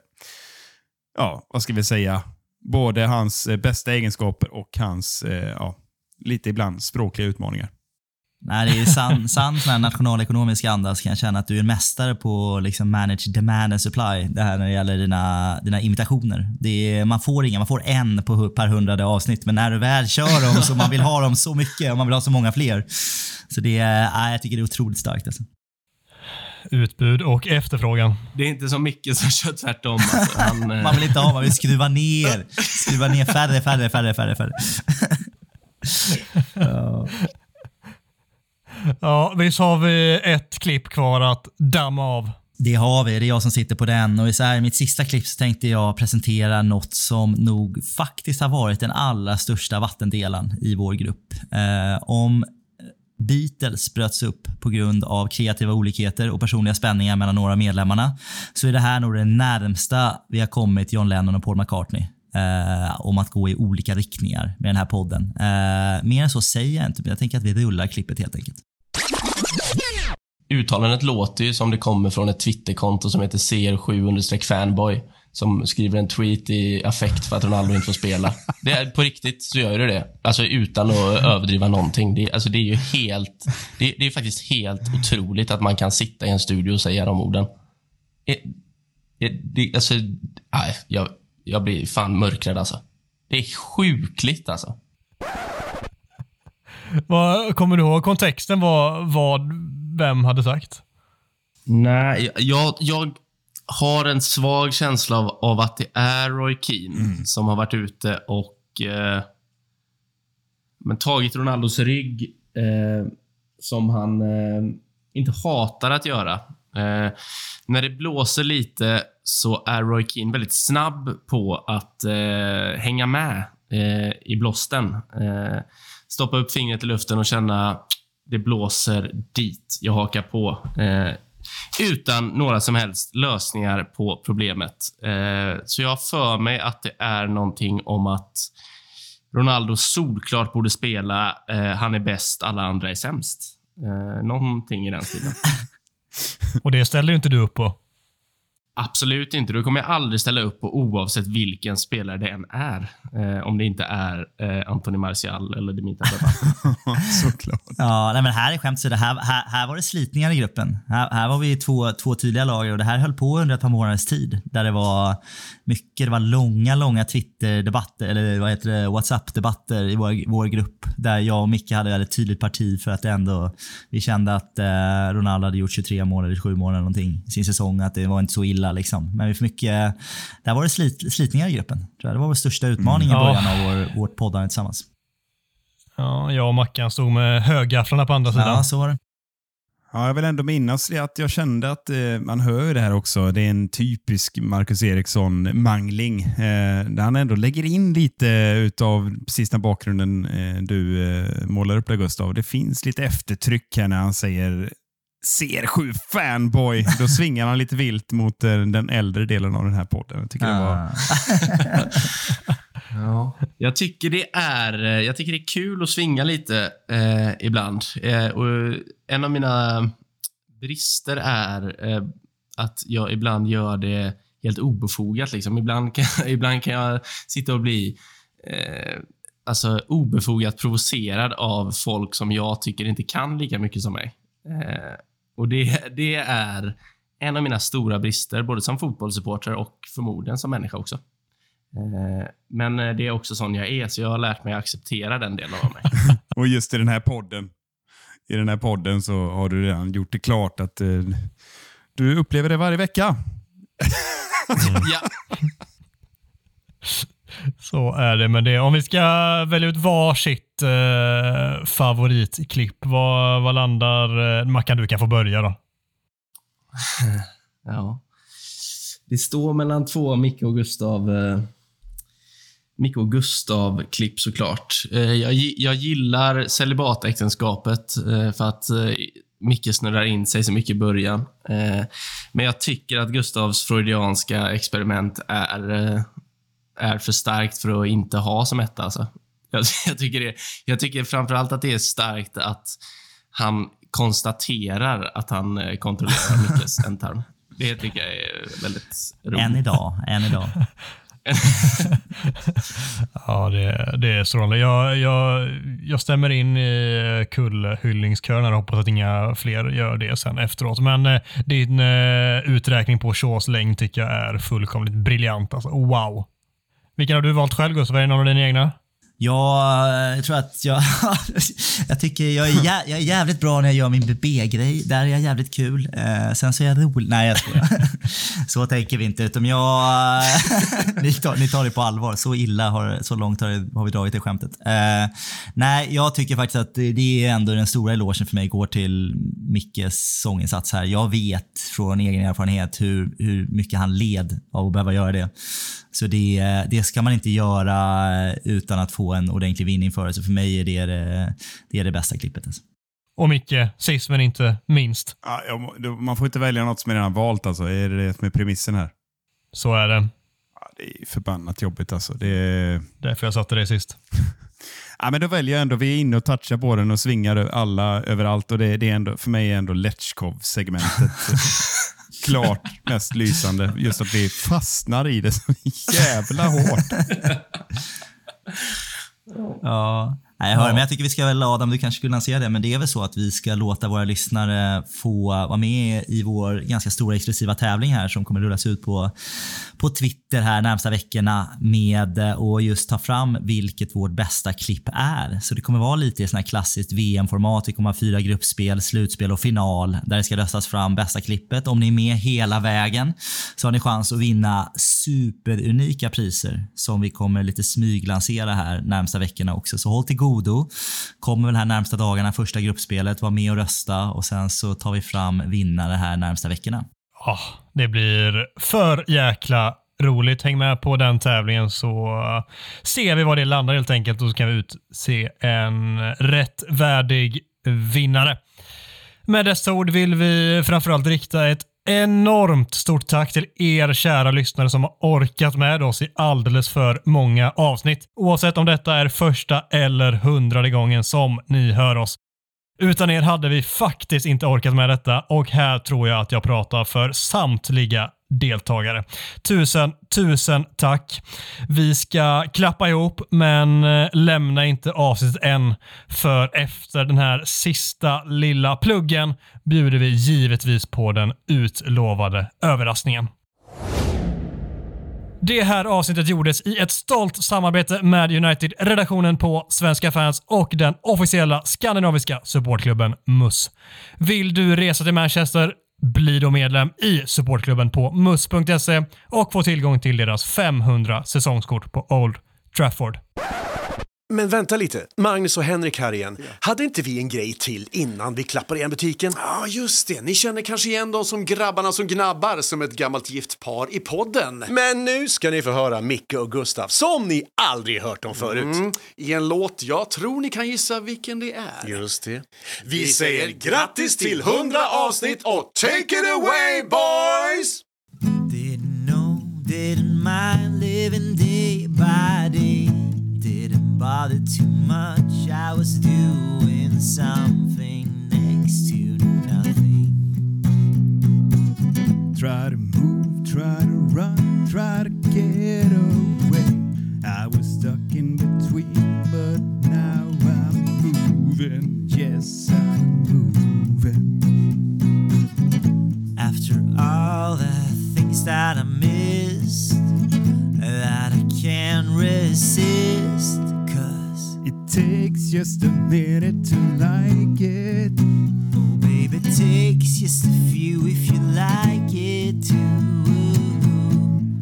[SPEAKER 2] ja, vad ska vi säga, både hans eh, bästa egenskaper och hans, eh, ja, lite ibland språkliga utmaningar.
[SPEAKER 6] Nej, det är sann san san nationalekonomisk anda så kan jag känna att du är en mästare på liksom manage demand and supply. Det här när det gäller dina, dina imitationer. Det är, man får inga, man får en på, per hundrade avsnitt. Men när du väl kör dem så man vill ha dem så mycket och man vill ha så många fler. Så det är, jag tycker det är otroligt starkt. Alltså.
[SPEAKER 4] Utbud och efterfrågan.
[SPEAKER 5] Det är inte som Micke som kör tvärtom. Alltså. Han, eh,
[SPEAKER 6] Man vill inte ha, man vill skruva ner. Skruva ner färre, färre, färre, färre, färre. ja.
[SPEAKER 4] Ja, visst har vi ett klipp kvar att damma av.
[SPEAKER 6] Det har vi, det är jag som sitter på den. Och så här, i mitt sista klipp så tänkte jag presentera något som nog faktiskt har varit den allra största vattendelaren i vår grupp. Eh, om Beatles bröts upp på grund av kreativa olikheter och personliga spänningar mellan några av medlemmarna så är det här nog det närmsta vi har kommit John Lennon och Paul McCartney. Eh, om att gå i olika riktningar med den här podden. Eh, mer än så säger jag inte, men jag tänker att vi rullar klippet helt enkelt.
[SPEAKER 5] Uttalandet låter ju som det kommer från ett Twitterkonto som heter CR7-fanboy som skriver en tweet i affekt för att Ronaldo inte får spela. Det är, på riktigt så gör det det. Alltså utan att överdriva någonting. Det, alltså, det är ju helt... Det, det är faktiskt helt otroligt att man kan sitta i en studio och säga de orden. Det, det, det, alltså, nej, jag, jag blir fan mörkrädd alltså. Det är sjukligt alltså.
[SPEAKER 4] Vad, kommer du ihåg kontexten? Vad, vad vem hade sagt?
[SPEAKER 5] Nej, jag, jag har en svag känsla av, av att det är Roy Keane som har varit ute och eh, men tagit Ronaldos rygg eh, som han eh, inte hatar att göra. Eh, när det blåser lite så är Roy Keane väldigt snabb på att eh, hänga med eh, i blåsten. Stoppa upp fingret i luften och känna det blåser dit. Jag hakar på. Utan några som helst lösningar på problemet. Eh, så jag har för mig att det är någonting om att Ronaldo solklart borde spela. Eh, han är bäst, alla andra är sämst. Eh, någonting i den stilen.
[SPEAKER 4] Och det ställer ju inte du upp på.
[SPEAKER 5] Absolut inte. Du kommer jag aldrig ställa upp på oavsett vilken spelare det än är. Eh, om det inte är eh, Anthony Martial eller Dimitar Berbatov.
[SPEAKER 2] Såklart.
[SPEAKER 6] Ja, nej, men här är skämt åsido. här, här, här var det slitningar i gruppen. Här, här var vi två, två tydliga lager och det här höll på under ett par månaders tid. Där det var mycket, det var långa, långa Twitter-debatter, eller vad heter det, WhatsApp-debatter i vår, vår grupp. Där jag och Micke hade ett tydligt parti för att det ändå, vi kände att eh, Ronaldo hade gjort 23 mål eller 7 mål eller någonting i sin säsong. Att det var inte så illa liksom. Men vi för mycket, där var det slit, slitningar i gruppen. Det var vår största utmaning i
[SPEAKER 4] Ja.
[SPEAKER 6] början av vår, vårt poddande tillsammans.
[SPEAKER 4] Ja, jag och Mackan stod med högafflarna på andra sidan.
[SPEAKER 6] Ja, så var det.
[SPEAKER 2] Ja, jag vill ändå minnas det att jag kände att eh, man hör det här också. Det är en typisk Marcus Eriksson-mangling. Eh, där han ändå lägger in lite utav precis den bakgrunden eh, du eh, målar upp där Gustav. Det finns lite eftertryck här när han säger CR7 fanboy. Då svingar han lite vilt mot eh, den äldre delen av den här podden. Jag tycker det var...
[SPEAKER 5] Ja. Jag tycker det är, eh, jag tycker det är kul att svinga lite eh, ibland. Eh, och en av mina brister är eh, att jag ibland gör det helt obefogat. Liksom. Ibland, kan, ibland kan jag sitta och bli eh, alltså, obefogat provocerad av folk som jag tycker inte kan lika mycket som mig. Eh, och det, det är en av mina stora brister, både som fotbollssupporter och förmodligen som människa också. Eh, Men eh, det är också sån jag är, så jag har lärt mig att acceptera den delen av mig.
[SPEAKER 2] Och just i den här podden i den här podden så har du redan gjort det klart att eh, du upplever det varje vecka.
[SPEAKER 5] ja.
[SPEAKER 4] Så är det med det. Om vi ska välja ut varsitt eh, favoritklipp, vad, vad landar... Eh, Mackan, du kan få börja då.
[SPEAKER 5] ja. Det står mellan två Micke och Gustav. Eh, Micke och Gustav-klipp såklart. Eh, jag, jag gillar celibatäktenskapet eh, för att eh, Micke snurrar in sig så mycket i början. Eh, men jag tycker att Gustavs freudianska experiment är, eh, är för starkt för att inte ha som etta. Alltså. Jag, jag, tycker det, jag tycker framförallt att det är starkt att han konstaterar att han eh, kontrollerar Mickes ändtarm. Det tycker jag är väldigt roligt.
[SPEAKER 6] Än idag, än idag.
[SPEAKER 4] Ja, det, det är strålande. Jag, jag, jag stämmer in i kullhyllningskören och hoppas att inga fler gör det sen efteråt. Men eh, din eh, uträkning på Shaws längd tycker jag är fullkomligt briljant. Alltså, wow. Vilken har du valt själv Gustav? Är det någon av dina egna?
[SPEAKER 6] Ja, eh, jag tror att jag... jag tycker jag är, jä, jag är jävligt bra när jag gör min BB-grej. Där är jag jävligt kul. Eh, sen så är jag rolig. Nej, jag skojar. Så tänker vi inte, utan jag... Eh, ni, tar, ni tar det på allvar. Så illa har, så långt har, det, har vi dragit det skämtet. Eh, nej, jag tycker faktiskt att det, det är ändå den stora elogen för mig går till Mickes sånginsats här. Jag vet från egen erfarenhet hur, hur mycket han led av att behöva göra det. Så det, det ska man inte göra utan att få en ordentlig vinning för det. Så för mig är det det, det, är det bästa klippet. Alltså.
[SPEAKER 4] Och Micke, sist men inte minst.
[SPEAKER 2] Man får inte välja något som är redan valt alltså. Är det det som är premissen här?
[SPEAKER 4] Så är det.
[SPEAKER 2] Ja, det är förbannat jobbigt alltså. Det är...
[SPEAKER 4] Därför jag satte det sist.
[SPEAKER 2] Ja, men då väljer jag ändå, vi är inne och touchar på den och svingar alla överallt och det, det är ändå, för mig är ändå Letchkov-segmentet klart mest lysande. Just att vi fastnar i det så jävla hårt.
[SPEAKER 6] Ja. Nej, jag hör, men jag tycker vi ska väl, Adam, du kanske skulle lansera det, men det är väl så att vi ska låta våra lyssnare få vara med i vår ganska stora exklusiva tävling här som kommer rullas ut på, på Twitter här närmsta veckorna med och just ta fram vilket vårt bästa klipp är. Så det kommer vara lite i sån här klassiskt VM-format. Vi kommer ha fyra gruppspel, slutspel och final där det ska röstas fram bästa klippet. Om ni är med hela vägen så har ni chans att vinna superunika priser som vi kommer lite smyglansera här närmsta veckorna också. Så håll till godo. Kommer väl här närmsta dagarna, första gruppspelet, var med och rösta och sen så tar vi fram vinnare här närmsta veckorna.
[SPEAKER 4] Ah, det blir för jäkla roligt. Häng med på den tävlingen så ser vi var det landar helt enkelt och så kan vi utse en rätt värdig vinnare. Med dessa ord vill vi framförallt rikta ett enormt stort tack till er kära lyssnare som har orkat med oss i alldeles för många avsnitt. Oavsett om detta är första eller hundrade gången som ni hör oss. Utan er hade vi faktiskt inte orkat med detta och här tror jag att jag pratar för samtliga deltagare. Tusen, tusen tack. Vi ska klappa ihop, men eh, lämna inte avsnittet än. För efter den här sista lilla pluggen bjuder vi givetvis på den utlovade överraskningen. Det här avsnittet gjordes i ett stolt samarbete med United-redaktionen på Svenska fans och den officiella skandinaviska supportklubben MUS. Vill du resa till Manchester? Bli då medlem i supportklubben på mus.se och få tillgång till deras 500 säsongskort på Old Trafford.
[SPEAKER 1] Men vänta lite, Magnus och Henrik här igen. Hade inte vi en grej till innan vi klappar igen butiken? Ja, just det. Ni känner kanske igen dem som grabbarna som gnabbar som ett gammalt gift par i podden. Men nu ska ni få höra Micke och Gustav, som ni aldrig hört dem förut. I en låt jag tror ni kan gissa vilken det är. Just det. Vi säger grattis till 100 avsnitt och take it away boys!
[SPEAKER 6] Didn't know, didn't mind living day by day. Didn't bother too much. I was doing something next to nothing.
[SPEAKER 2] Try to move, try to run, try to get away. I was stuck in between, but now I'm moving. Yes, I'm moving.
[SPEAKER 6] After all the things that I missed, that I can't resist,
[SPEAKER 2] It takes just a minute to like it.
[SPEAKER 6] oh baby, it takes just a few if you like it too.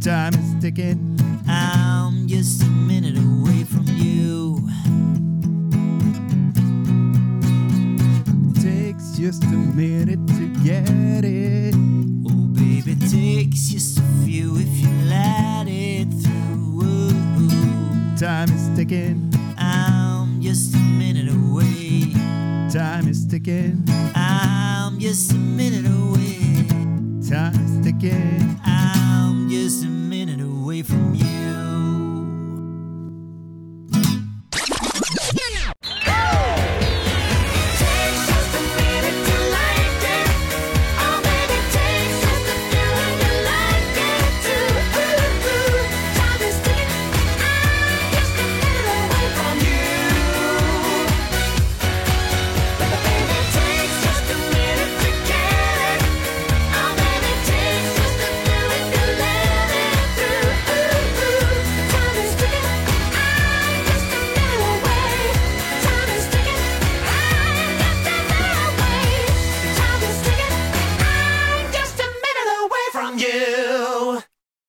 [SPEAKER 2] Time is ticking.
[SPEAKER 6] I'm just a minute away from you.
[SPEAKER 2] It Takes just a minute to get it.
[SPEAKER 6] Oh, baby, it takes just a few if you let it through.
[SPEAKER 2] Time is ticking.
[SPEAKER 6] Just a minute away.
[SPEAKER 2] Time is ticking.
[SPEAKER 6] I'm just a minute away.
[SPEAKER 2] Time is ticking.
[SPEAKER 6] I'm just a minute away from you.